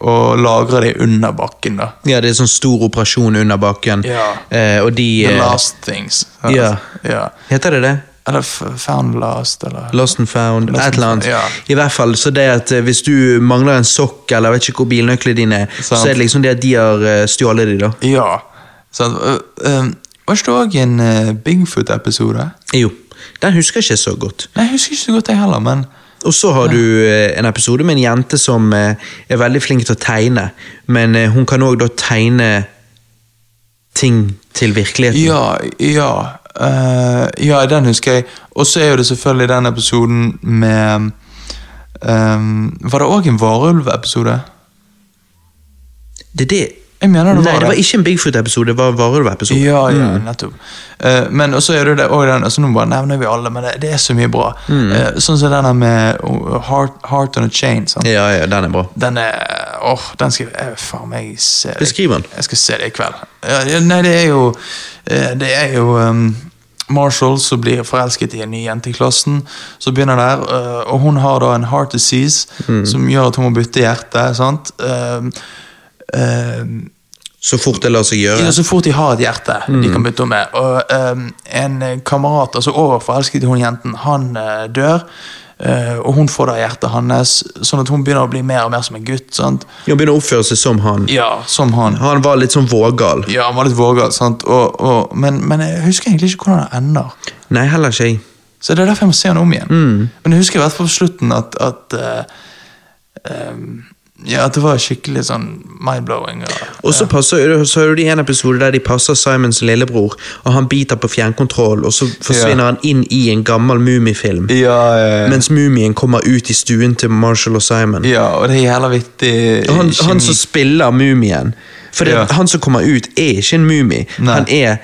og lagrer det under bakken. da Ja, det er sånn stor operasjon under bakken. Ja. Eh, og de The eh, last things. ja. ja. Heter det det? Eller Found last, eller Lost and found, et eller annet. ja. I hvert fall, så det at eh, Hvis du mangler en sokk, eller vet ikke hvor bilnøklene dine er, så er det liksom det at de har eh, stjålet de da. Ja. Sant? Uh, um, var ikke det òg en uh, Bigfoot-episode? Jo, den husker jeg ikke så godt. Nei, Jeg husker ikke så godt, jeg heller, men Og så har du eh, en episode med en jente som eh, er veldig flink til å tegne, men eh, hun kan òg da tegne ting til virkeligheten. Ja, ja. uh, ja, den husker jeg. Og så er jo det selvfølgelig den episoden med um, Var det òg en varulvepisode? Det er det. Jeg mener det Nei, det var ikke en Bigfoot-episode, det var varulv-episode. Ja, ja, nettopp. Uh, men også er det det og den, altså Nå bare nevner vi alle, men det, det er så mye bra. Eh, sånn som den med uh, Heart, Heart on a Chain. Sant? Ja, ja, den er bra. Den er Åh, den skal jeg faen meg se. Beskriv den. Jeg skal se det i kveld. Ja, ja, nei, det er jo eh, Det er jo um, Marshall som blir forelsket i en ny jente i klassen. Så begynner der, eh, og hun har da en heart disease som gjør at hun må bytte hjerte. sant? Um, um, Så fort det lar seg gjøre. ja, så fort de har et hjerte de kan bytte om med. Og um, en kamerat, altså overforelsket i hun jenten, han uh, dør. Uh, og hun får da hjertet hans, sånn at hun begynner å bli mer og mer som en gutt. sant? Han begynner å oppføre seg som han. Ja, som han. Han var litt sånn vågal. Ja, han var litt vågal, sant? Og, og, men, men jeg husker egentlig ikke hvordan det ender. Nei, heller ikke jeg. Så det er derfor jeg må se han om igjen. Men jeg husker i hvert fall på slutten at, at uh, ehm, Ja, at det var skikkelig sånn mind-blowing. Og, Og så passer så har du de en episode der de passer Simons lillebror, og han biter på fjernkontroll, og så forsvinner Ja. han inn i en gammel mumiefilm ja, ja, Mens Mumien kommer ut i stuen til Marshall og Simon. ja, og det er jævla vittig han, han som spiller mumien For det, Ja. han som kommer ut, er ikke en mumie. Han er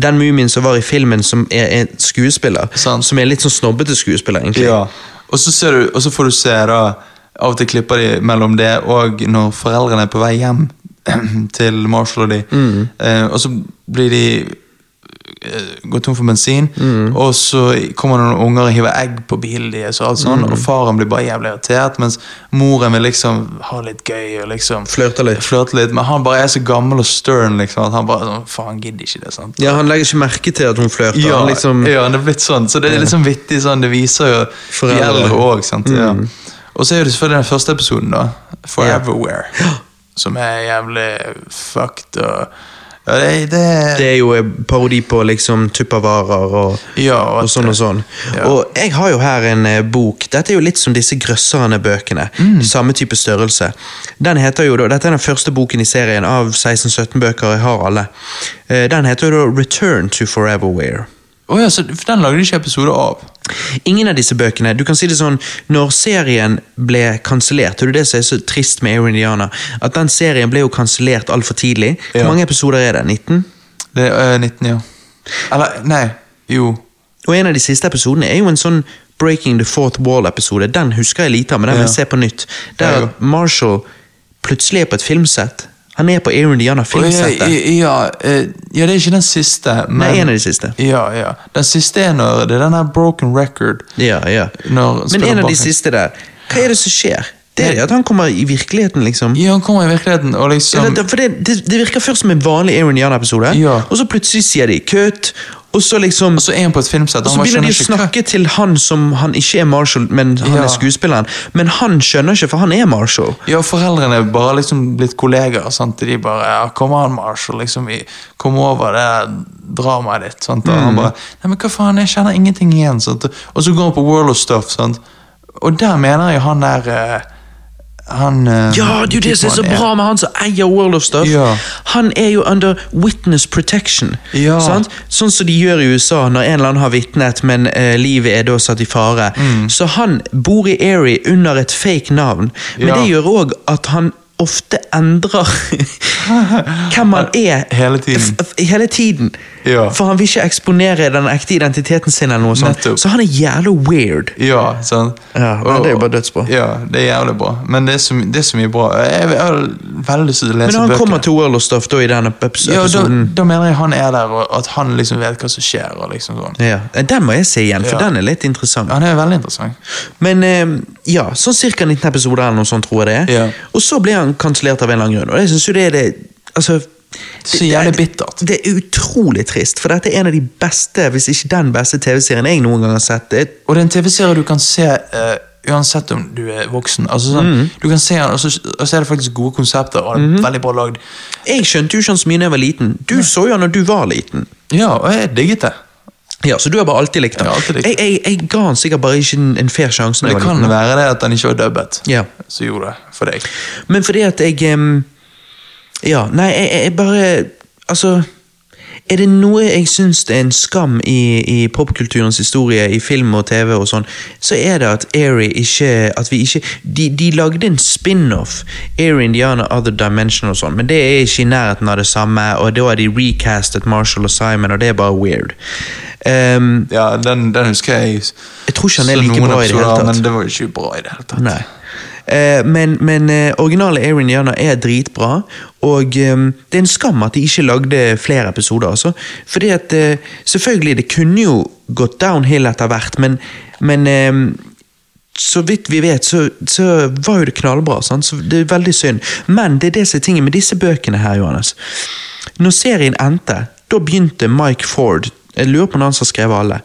den mumien som var i filmen, som er en skuespiller. Sant. Som er litt sånn snobbete skuespiller, egentlig. Ja. Og så, ser du, og så får du se da Av og til klipper de mellom det og når foreldrene er på vei hjem til Marshall og de. Mm. Eh, og så blir de eh, går tom for bensin, Mm. og så kommer noen unger og hiver egg på bilen deres, og alt sånn, Mm. og faren blir bare jævlig irritert, mens moren vil liksom ha litt gøy og liksom Flørte litt. flørte litt, men han bare er så gammel og stern, liksom, at han bare sånn, faen, gidder ikke det, sant? Ja, Han legger ikke merke til at hun flørter. Ja, han liksom, ja, det er blitt sånn. Så det er sånn vittig. Sånn, det viser jo Foreldre. de eldre òg. sant? Ja. Og så er det selvfølgelig den første episoden, da. Foreverwhere. Som er jævlig fucked og ja, det, det, Det er jo en parodi på liksom tuppervarer og, Ja, og og sånn og sånn. Ja. Og jeg har jo her en eh, bok. Dette er jo litt som disse grøsserne-bøkene. Mm. Samme type størrelse. Den heter jo da, Dette er den første boken i serien av 16-17 bøker. Jeg har alle. Eh, Den heter jo da Return to Foreverwhere. Å ja, så den lagde de ikke episode av. Ingen av disse bøkene du kan si det sånn, Når serien ble kansellert, og det er det som er så trist med Air Indiana, at den serien ble jo kansellert altfor tidlig. Hvor Ja. mange episoder er det? 19? Det er øh, 19, ja. Eller, nei, jo. Og en av de siste episodene er jo en sånn Breaking the Fourth Wall-episode. Den husker jeg lite av, men den vil jeg se på nytt. Der Marshall plutselig er på et filmsett. Han er på Air Å, ja, Indiana-filmsettet. ja, ja, ja, det er ikke den siste. Men, Nei, en av de siste. Ja, ja. Den siste er når det er den her Broken Record. Ja, ja. Men en av de siste der, hva er det som skjer? Det er det at han kommer i virkeligheten, liksom. Ja, han kommer i virkeligheten og liksom Eller, for det, det, det virker først som en vanlig Aaron Jan-episode, Ja. og så plutselig sier de kutt, og så liksom Og så er han på et filmsett. Og så begynner de å snakke hva- til han som han ikke er Marshall, men han Ja. er skuespilleren. Men han skjønner ikke, for han er Marshall. Ja, foreldrene er bare liksom blitt kollegaer. Sant? De bare ja, 'Kom an, Marshall. Liksom, vi, kom over det dramaet ditt.' Sant? Og Mm. han bare 'Nei, men hva faen, jeg kjenner ingenting igjen.' Sant? Og så går han på World of Stuff. Sant? Og der mener jeg han der eh, Han uh, Ja, jo det som er så bra med han som eier World of Stuff. Ja. Han er jo under witness protection. Ja. Sant? Sånn som de gjør i USA når en eller annen har vitnet, men uh, livet er da satt i fare. Mm. Så han bor i Erie under et fake navn, men Ja. det gjør òg at han ofte endrer hvem han er Hele tiden. hele tiden. Ja. For han vil ikke eksponere den ekte identiteten sin, eller noe sånt. Så han er jævlig weird. Ja, sånn. Ja, nei, det er jo bare dødsbra. Ja, det er jævlig bra. Men det er så, det er så mye bra. Jeg, jeg har veldig lyst til å lese Men han bøker. kommer til World of Stuff da i den episoden? Ja, da, da mener jeg han er der, og at han liksom vet hva som skjer. og liksom sånn. Ja, Den må jeg se igjen, for Ja. den er litt interessant. Han er veldig interessant. Men eh, ja, sånn ca. 19 episoder eller noe sånt, tror jeg det er. Ja. Og så ble han kansellert av en eller annen grunn. Og jeg synes jo det er det Altså Så jævlig bittert. Det er utrolig trist, for dette er en av de beste, hvis ikke den beste TV-serien jeg noen gang har sett. Det, Og det er en TV-serie du kan se uh, uansett om du er voksen. Altså sånn, Mm. Du kan se den, og så, og så er det faktisk gode konsepter, og er Mm-hmm. veldig bra lagd. jeg skjønte jo ikke han så mye da jeg var liten. Du så jo han når du var liten. Ja, og jeg digget det. Ja, Så du har bare alltid likt den? Ja, alltid likt jeg, jeg, jeg ga han sikkert bare ikke en, en fair sjanse. Men det kan være det at den ikke var dubbet, Ja. som gjorde det for deg. Men fordi at jeg um, Ja, nei, jeg, jeg- jeg bare Altså Er det noe jeg syns er en skam i, i popkulturens historie, i film og TV og sånn, så er det at Airy ikke At vi ikke De, de lagde en spin-off, Airy Indiana Other Dimension og sånn, men det er ikke i nærheten av det samme, og da har de recastet Marshall og Simon, og det er bare weird. Um, Ja, den, den husker jeg. Jeg tror ikke han er like bra i det hele tatt. Men det var ikke bra i det hele tatt. Nei. Uh, men men eh, originale Air Indiana er dritbra, og eh, det er en skam at de ikke lagde flere episoder. Altså. Fordi at eh, Selvfølgelig, det kunne jo gått downhill etter hvert, men, men eh, så vidt vi vet, så, så var jo det knallbra. Sant? Så det er veldig synd. Men det er det som er tingen med disse bøkene her, Johannes. Når serien endte, da begynte Mike Ford Jeg lurer på om han som har skrevet alle.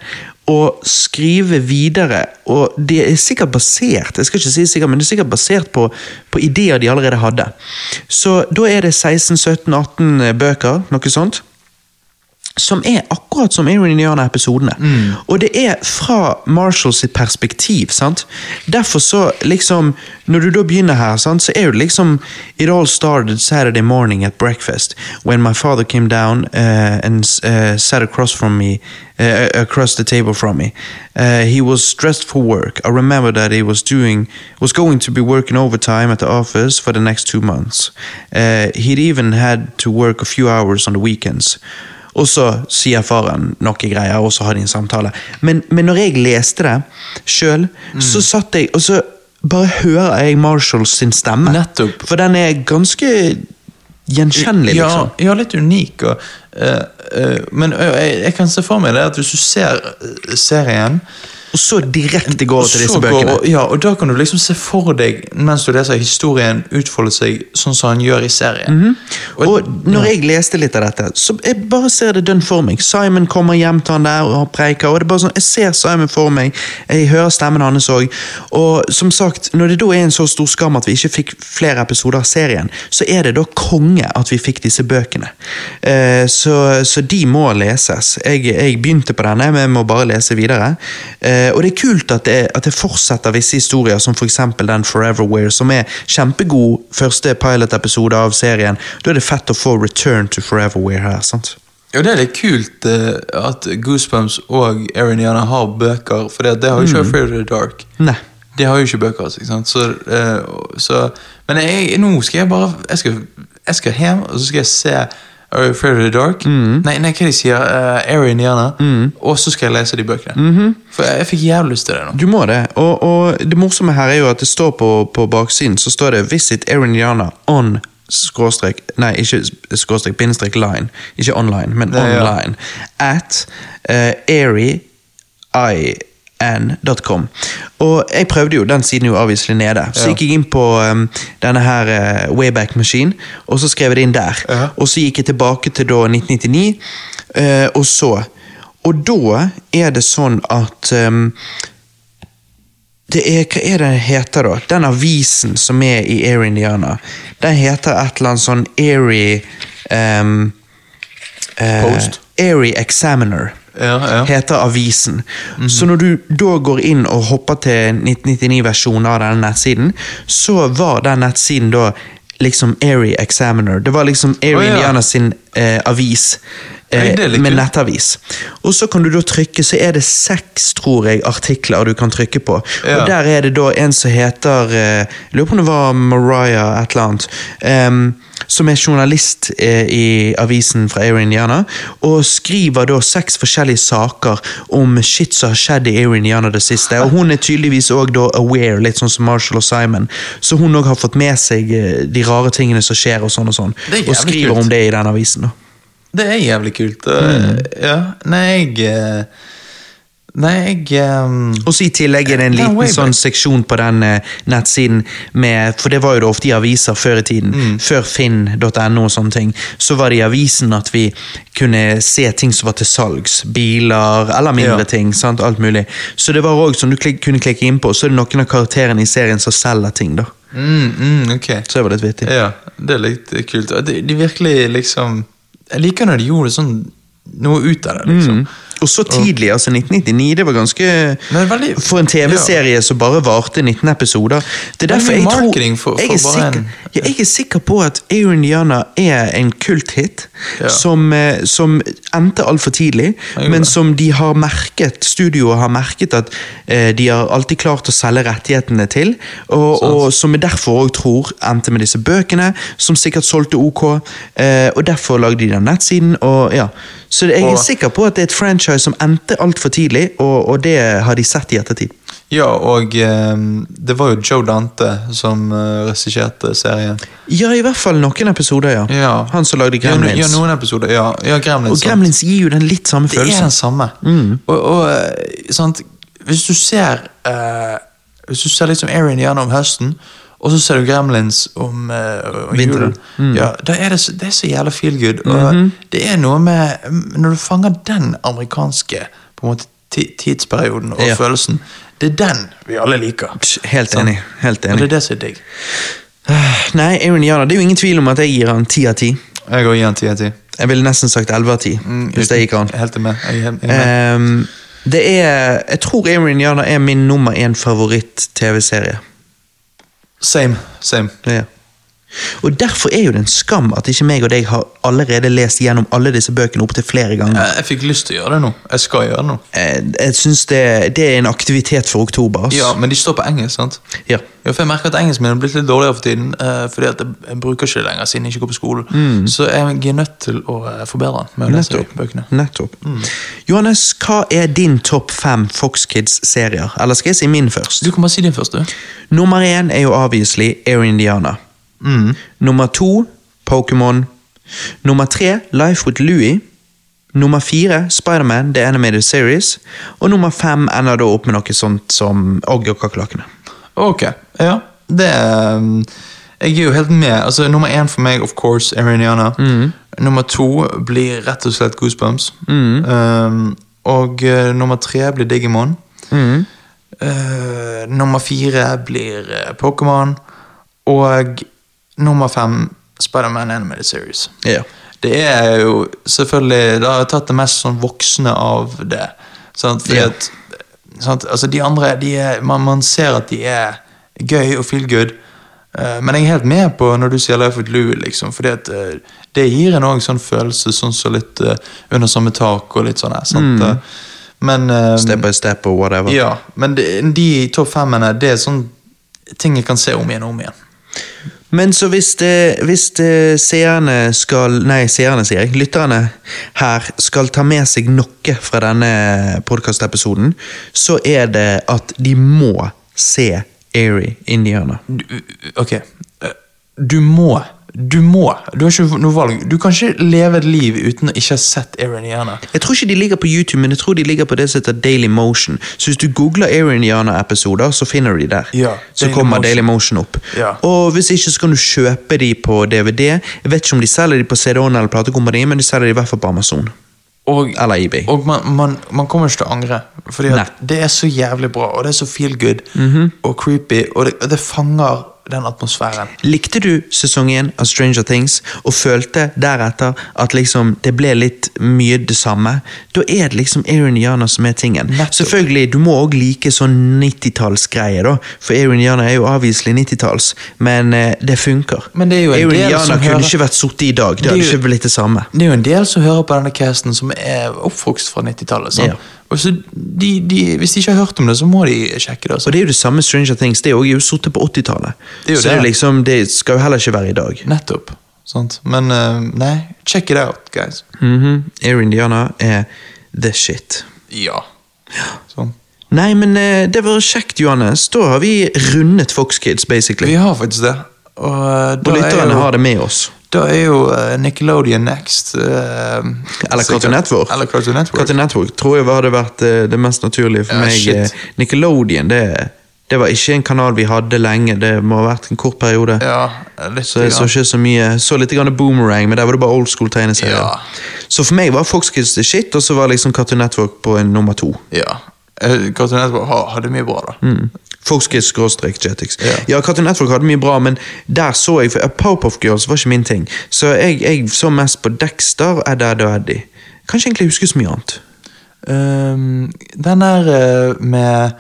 Å skrive videre, og det er sikkert basert jeg skal ikke si sikkert, men det er sikkert basert på, på ideer de allerede hadde. Så da er det 16-17-18 bøker, noe sånt. Som er akkurat som Aaron Indiana-episodene. Og det er fra Marshalls perspektiv. sant? Derfor så, liksom Når du da begynner her, sant, så er det liksom It all started Saturday morning at breakfast when my father came down uh, and uh, sat across from me, uh, across the table from me. Uh, he was dressed for work. I remember that he was doing was going to be working overtime at the office for the next two months. Uh, he'd even had to work a few hours on the weekends. Og så sier faren noe greier, og så har de en samtale. Men, men når jeg leste det sjøl, så satt jeg og så bare hører jeg Marshalls sin stemme. Nettopp. For den er ganske gjenkjennelig, ja, liksom. Ja, litt unik. Og, uh, uh, men uh, jeg, jeg kan se for meg det at hvis du ser serien Og så direkte går og til disse disse går- bøkene. ja, og da kan du liksom se for deg, mens du leser historien, utfolde seg sånn som han gjør i serien. Mhm. Og når jeg leste litt av dette, så jeg bare ser det dønn for meg. Simon kommer hjem til han der og preiker, og det er bare sånn, jeg ser Simon for meg, jeg hører stemmen hans òg. Og som sagt, når det da er en så stor skam at vi ikke fikk flere episoder av serien, så er det da konge at vi fikk disse bøkene. Eh, så, så de må leses. Jeg, jeg begynte på denne, men jeg må bare lese videre. Eh, og det er kult at det, at det fortsetter visse historier, som f.eks. den Foreverwhere, som er kjempegod første pilot-episode av serien. Da er det fett å få Return to Foreverwhere her. sant? Jo, det er litt kult eh, at Goosebumps og Ariniana har bøker, for det, det har jo ikke Afraid of the Dark. Nei. De har jo ikke bøker, altså, ikke sant? Så, eh, så, men jeg, nå skal jeg bare jeg skal, jeg skal hjem, og så skal jeg se the Dark. Nei, nei, hva de sier? Uh, Air Indiana. Og så skal jeg lese de bøkene. For jeg, jeg fikk jævlig lyst til det nå. Du må det. Og, og det morsomme her er jo at det står på, på baksiden så står det 'Visit Erindiana on' skråstrek Nei, ikke skråstrek, bindestrek line. Ikke online, men online. At uh, airin.com. Og jeg prøvde jo, den siden er jo avviselig nede, så Ja. gikk jeg inn på um, denne her uh, Wayback Machine, og så skrev jeg det inn der. Ja. Og så gikk jeg tilbake til da 1999, uh, og så Og da er det sånn at um, det er, Hva er det den heter, da? Den avisen som er i Air Indiana. Den heter et eller annet sånn Airy um, uh, Post? Airy Examiner. Ja. Heter avisen. Så når du da går inn og hopper til 1999-versjonen av denne nettsiden, så var den nettsiden da liksom Airy Examiner. Det var liksom Airy oh. Indiana sin eh, avis. Eh, med nettavis. Og så kan du da trykke, så er det seks, tror jeg, artikler du kan trykke på. Ja. Og der er det da en som heter eh, Jeg lurer på om det var Mariah et eller annet. em, som er journalist eh, i avisen fra Air Indiana, og skriver da seks forskjellige saker om shit som har skjedd i Air Indiana det siste. Og hun er tydeligvis òg aware, litt sånn som Marshall og Simon, så hun òg har fått med seg eh, de rare tingene som skjer, og sånn og sånn. Og skriver kult. om det i den avisen. Det er jævlig kult. Mm. Ja, nei, jeg eh, Nei, jeg um, Og så I tillegg er det en liten Wayback. sånn seksjon på den eh, nettsiden, med, for det var jo det ofte i aviser før i tiden, Mm. før finn.no og sånne ting, så var det i avisen at vi kunne se ting som var til salgs. Biler, eller mindre Ja. ting. sant, Alt mulig. Så det var òg som du klik, kunne klikke inn på, så er det noen av karakterene i serien som selger ting. da. mm, mm, Ok. Så det var litt vittig. Ja, det er litt kult. De, de virkelig liksom Jeg liker når de gjorde sånn noe ut av det, liksom. Mm. Og så tidlig, altså 1999, det var ganske veldig- For en TV-serie som bare varte 19 episoder. Det er derfor jeg tror for, for- jeg, er sikker, ja, jeg er sikker på at Air Indiana er en kulthit Ja. som, eh, som endte altfor tidlig, men som de har merket, studioet har merket at eh, de har alltid klart å selge rettighetene til, og, og som vi derfor også tror endte med disse bøkene, som sikkert solgte ok, eh, og derfor lagde de den nettsiden, og ja. Så jeg er Og- sikker på at det er et franchise som endte altfor tidlig, og, og det har de sett i ettertid. Ja, og eh, det var jo Joe Dante som eh, regisserte serien. Ja, i hvert fall noen episoder, ja. Ja. Han som lagde Ja, no- Gremlins. Ja, noen episoder. Ja, ja Gremlins. og sant. Gremlins gir jo den litt samme Det er følelsen. den samme. Og, og eh, sant, hvis du ser eh, Hvis du ser liksom Erin gjennom om høsten, og så ser du Gremlins om, uh, om Vinteren. Mm. ja, da er det, det er så jævla feel good. Og det er noe med Når du fanger den amerikanske på en måte tidsperioden og Ja. følelsen. Det er den vi alle liker. Helt enig. Helt Og det er det som er digg. Nei, Indiana, det er jo ingen tvil om at jeg gir han ti av ti. Jeg gir han ti av ti. Jeg ville nesten sagt elleve av ti, hvis det gikk an. Helt med. Jeg helt med. Um, det er Jeg tror Aaron Indiana er min nummer én favoritt-TV-serie. Same. Same. Ja. Og Derfor er jo det en skam at ikke meg og deg har allerede lest gjennom alle disse bøkene opptil flere ganger. Jeg, jeg fikk lyst til å gjøre det nå. Jeg skal gjøre det nå. Jeg, Jeg synes det, det er en aktivitet for oktober. ass. Ja, Men de står på engelsk, sant? Ja. Ja, for jeg merker at engelsken min er blitt litt dårligere for tiden. uh, fordi at jeg, bruker ikke det lenger siden jeg ikke går på skolen. Så jeg er nødt til å eh, forbedre den med å lese Nettopp. bøkene. Nettopp. Johannes, hva er din topp fem Fox Kids-serier? Eller skal jeg si min først? Du kan bare si din først, du. Nummer én er jo obviously Air Indiana. Nummer to Pokémon. Nummer tre Life with Louie. Nummer fire Spiderman The Animated Series. Og nummer fem ender da opp med noe sånt som Ogg og kakerlakkene. Ok, ja. Det er um, Jeg er jo helt med. Altså, Nummer én for meg, of course, Arianiana. Nummer to blir rett og slett Goosebumps. Um, og uh, nummer tre blir Digimon. Eh, nummer fire blir uh, Pokémon. Og nummer fem Spiderman Animated Series. Ja. Det er jo selvfølgelig Da har tatt det mest sånn voksne av det. Sant? Fordi Ja. at sant? Altså De andre de er, man, man ser at de er gøy og feel good. Uh, men jeg er helt med på når du sier Life with Lou, liksom. Fordi at uh, det gir en òg sånn følelse, sånn så litt uh, under samme tak og litt sånn her. Sant? Mm. Men Step by step og whatever. Ja, men de, de topp femmene, det er sånn ting jeg kan se om igjen og om igjen. Men så hvis, det, hvis det seerne skal Nei, seerne, sier jeg. Lytterne her skal ta med seg noe fra denne podkastepisoden, så er det at de må se Airy Indiana. du, Ok, du må Du må. Du har ikke noe valg. Du kan ikke leve et liv uten å ikke ha sett Arianiana. Jeg tror ikke de ligger på YouTube, men jeg tror de ligger på det som heter Daily Motion. Så hvis du googler Air Indiana-episoder, så finner du de der. Ja, så Daily kommer Motion. Daily Motion opp. Ja. Og hvis ikke, så kan du kjøpe de på DVD. Jeg vet ikke om de selger de på CD-ON eller platekompani, men de selger de i hvert fall på Amazon. Og, Eller eBay. og man, man, man kommer ikke til å angre. Fordi det er så jævlig bra, og det er så feel good og creepy, og det, det fanger den atmosfæren. Likte du sesong én av Stranger Things og følte deretter at liksom det ble litt mye det samme, da er det liksom Aaron Yana som er tingen. Nettopp. Selvfølgelig, du må òg like sånn 90-tallsgreie, da, for Aaron Yana er jo avviselig 90-talls, men eh, det funker. Men det er jo en Air del kunne hører- ikke vært sittet i dag, det hadde ikke blitt det samme. Det er jo en del som hører på denne casten som er oppvokst fra 90-tallet. Sånn. Ja. Og så de, de, Hvis de ikke har hørt om det, så må de sjekke det. Og Altså. det er jo det samme Stranger Things, det er jo sittet på 80-tallet. Det er Så det. liksom, det skal jo heller ikke være i dag. Nettopp. Sant? Men uh, nei, check it out, guys. Mhm. Air Indiana er the shit. Ja. Sånn. Nei, men uh, det var kjekt, Johannes. Da har vi rundet Fox Kids, basically. Vi har faktisk det. Og, eh, Og lytterne er har det med oss. Da er jo eh, Nickelodeon next. eh, Eller. Cartoon Network. Eller Cartoon Network. Cartoon Network tror jeg hadde vært eh, det mest naturlige for Ja, meg. shit. Nickelodeon, det, det var ikke en kanal vi hadde lenge. Det må ha vært en kort periode. Ja, litt. Så jeg så ikke så mye Så litt grann Boomerang, men der var det bare old school tegneserier. Ja. Så for meg var Fox Kids the shit, og så var liksom Cartoon Network på en nummer to. Ja. Cartoon Network hadde mye bra, da. Mm. Fox Kids skråstrek Jetix. Ja. Ja, Cartoon Network hadde mye bra, men der så jeg for Powerpuff Girls var ikke min ting. Så jeg, jeg så mest på Dexter, Ed, Ed og Eddie. Kan ikke egentlig huske så mye annet. Um, den der eh, med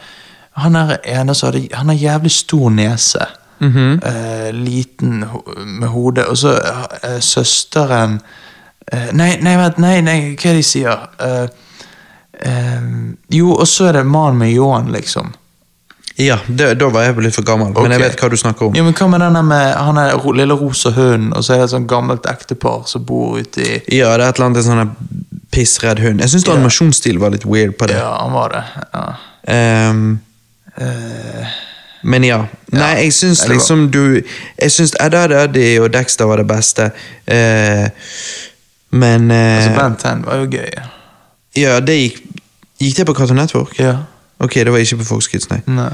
Han er ene som hadde Han har jævlig stor nese. Mm -hmm. uh, liten ho med hodet. Og så uh, søsteren uh, Nei, nei, vent, nei, nei, hva er det de sier? Eh, ehm, jo, og så er det mannen med ljåen, liksom. Ja, det, da var jeg litt for gammel, men jeg vet hva du snakker om. Jo, men Hva med denne med han er lille rosa hunden, og så er det et sånt gammelt ektepar som bor ute i Ja, det er et eller annet en sånn pissredd hund. Jeg syns Ja. animasjonsstilen var litt weird på det. Ja, han var det. Ja. Um, uh, men ja. Nei, jeg syns ja, liksom du Jeg syns Edda, Ed, Eddie og Dexter var det beste. uh, men uh, altså, Ben 10 var jo gøy. Ja, det gikk Gikk det på Cartoon Network? Ja. Ok, det var ikke på Fox Kids, nei. Nei.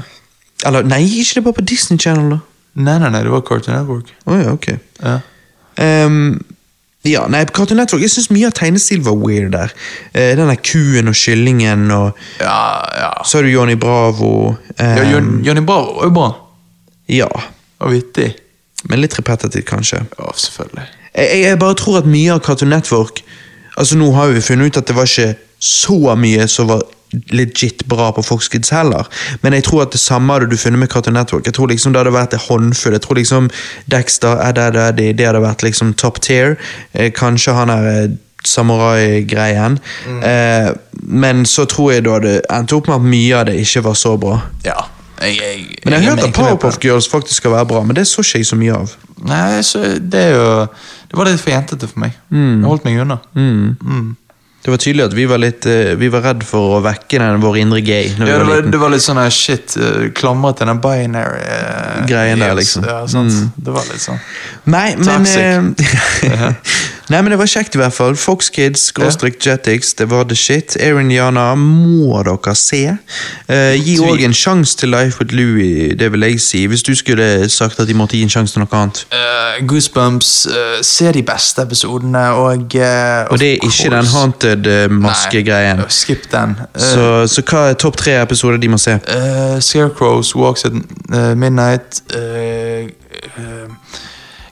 Eller, nei, ikke det bare på Disney Channel, da? Nei, nei, nei, det var Cartoon Network. Å ja, ok. Ja. Ehm, Ja, nei, på Cartoon Network, Jeg syns mye av tegnestil var weird der. Eh, den der kuen og kyllingen, og Ja, ja. så har du Johnny Bravo. Eh, ja Jon- Johnny Bravo er jo bra. ja, Og vittig. men litt repetitivt, kanskje. Ja, selvfølgelig. Jeg, jeg, jeg bare tror at mye av Cartoon Network Altså Nå har vi funnet ut at det var ikke så mye som var legit bra på Fox Kids heller, men jeg tror at det samme hadde du funnet med Cartoon Network. Jeg tror liksom Det hadde vært en håndfull. Jeg tror liksom Dexter, Ed, Eddie, det hadde vært liksom top tier. Eh, kanskje han er eh, samurai-greien. Eh, men så tror jeg du hadde endt opp med at mye av det ikke var så bra. Ja. Jeg, jeg, Men jeg har hørt at Powerpuff. Girls faktisk skal være bra, men det så ikke jeg så mye av. Nei, så det jo Det var litt for jentete for meg. Jeg holdt meg unna. Mm. Det var tydelig at vi var litt eh, Vi var redd for å vekke den vår indre gay. Ja, det, var det var litt sånn shit, uh, klamret til den binary uh, Greien der, liksom. Ja, sant? Det var litt sånn. Nei, men eh, Nei, men det var kjekt i hvert fall. Fox Kids, skråstrek Jetix, det var the shit. Erin Jana må dere se. Eh, gi òg en sjanse til Life with Louie, det vil jeg si. Hvis du skulle sagt at de måtte gi en sjanse til noe annet. Uh, Goosebumps, uh, se de beste episodene, og uh, Og det er ikke den haunted-maskegreien. Uh, Skip den. Så, så hva er topp tre episoder de må se? Scarecrows, Walks at Midnight, uh,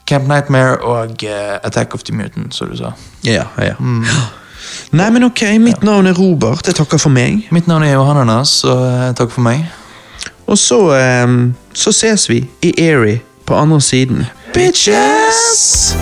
Camp Nightmare og uh, Attack of the Mutant, som du sa. Ja, ja. Nei, men ok, mitt navn er Robert. Jeg takker for meg. Mitt navn er Johannes, så uh, takk for meg. Og så, um, så ses vi i Erie på andre siden. Bitches!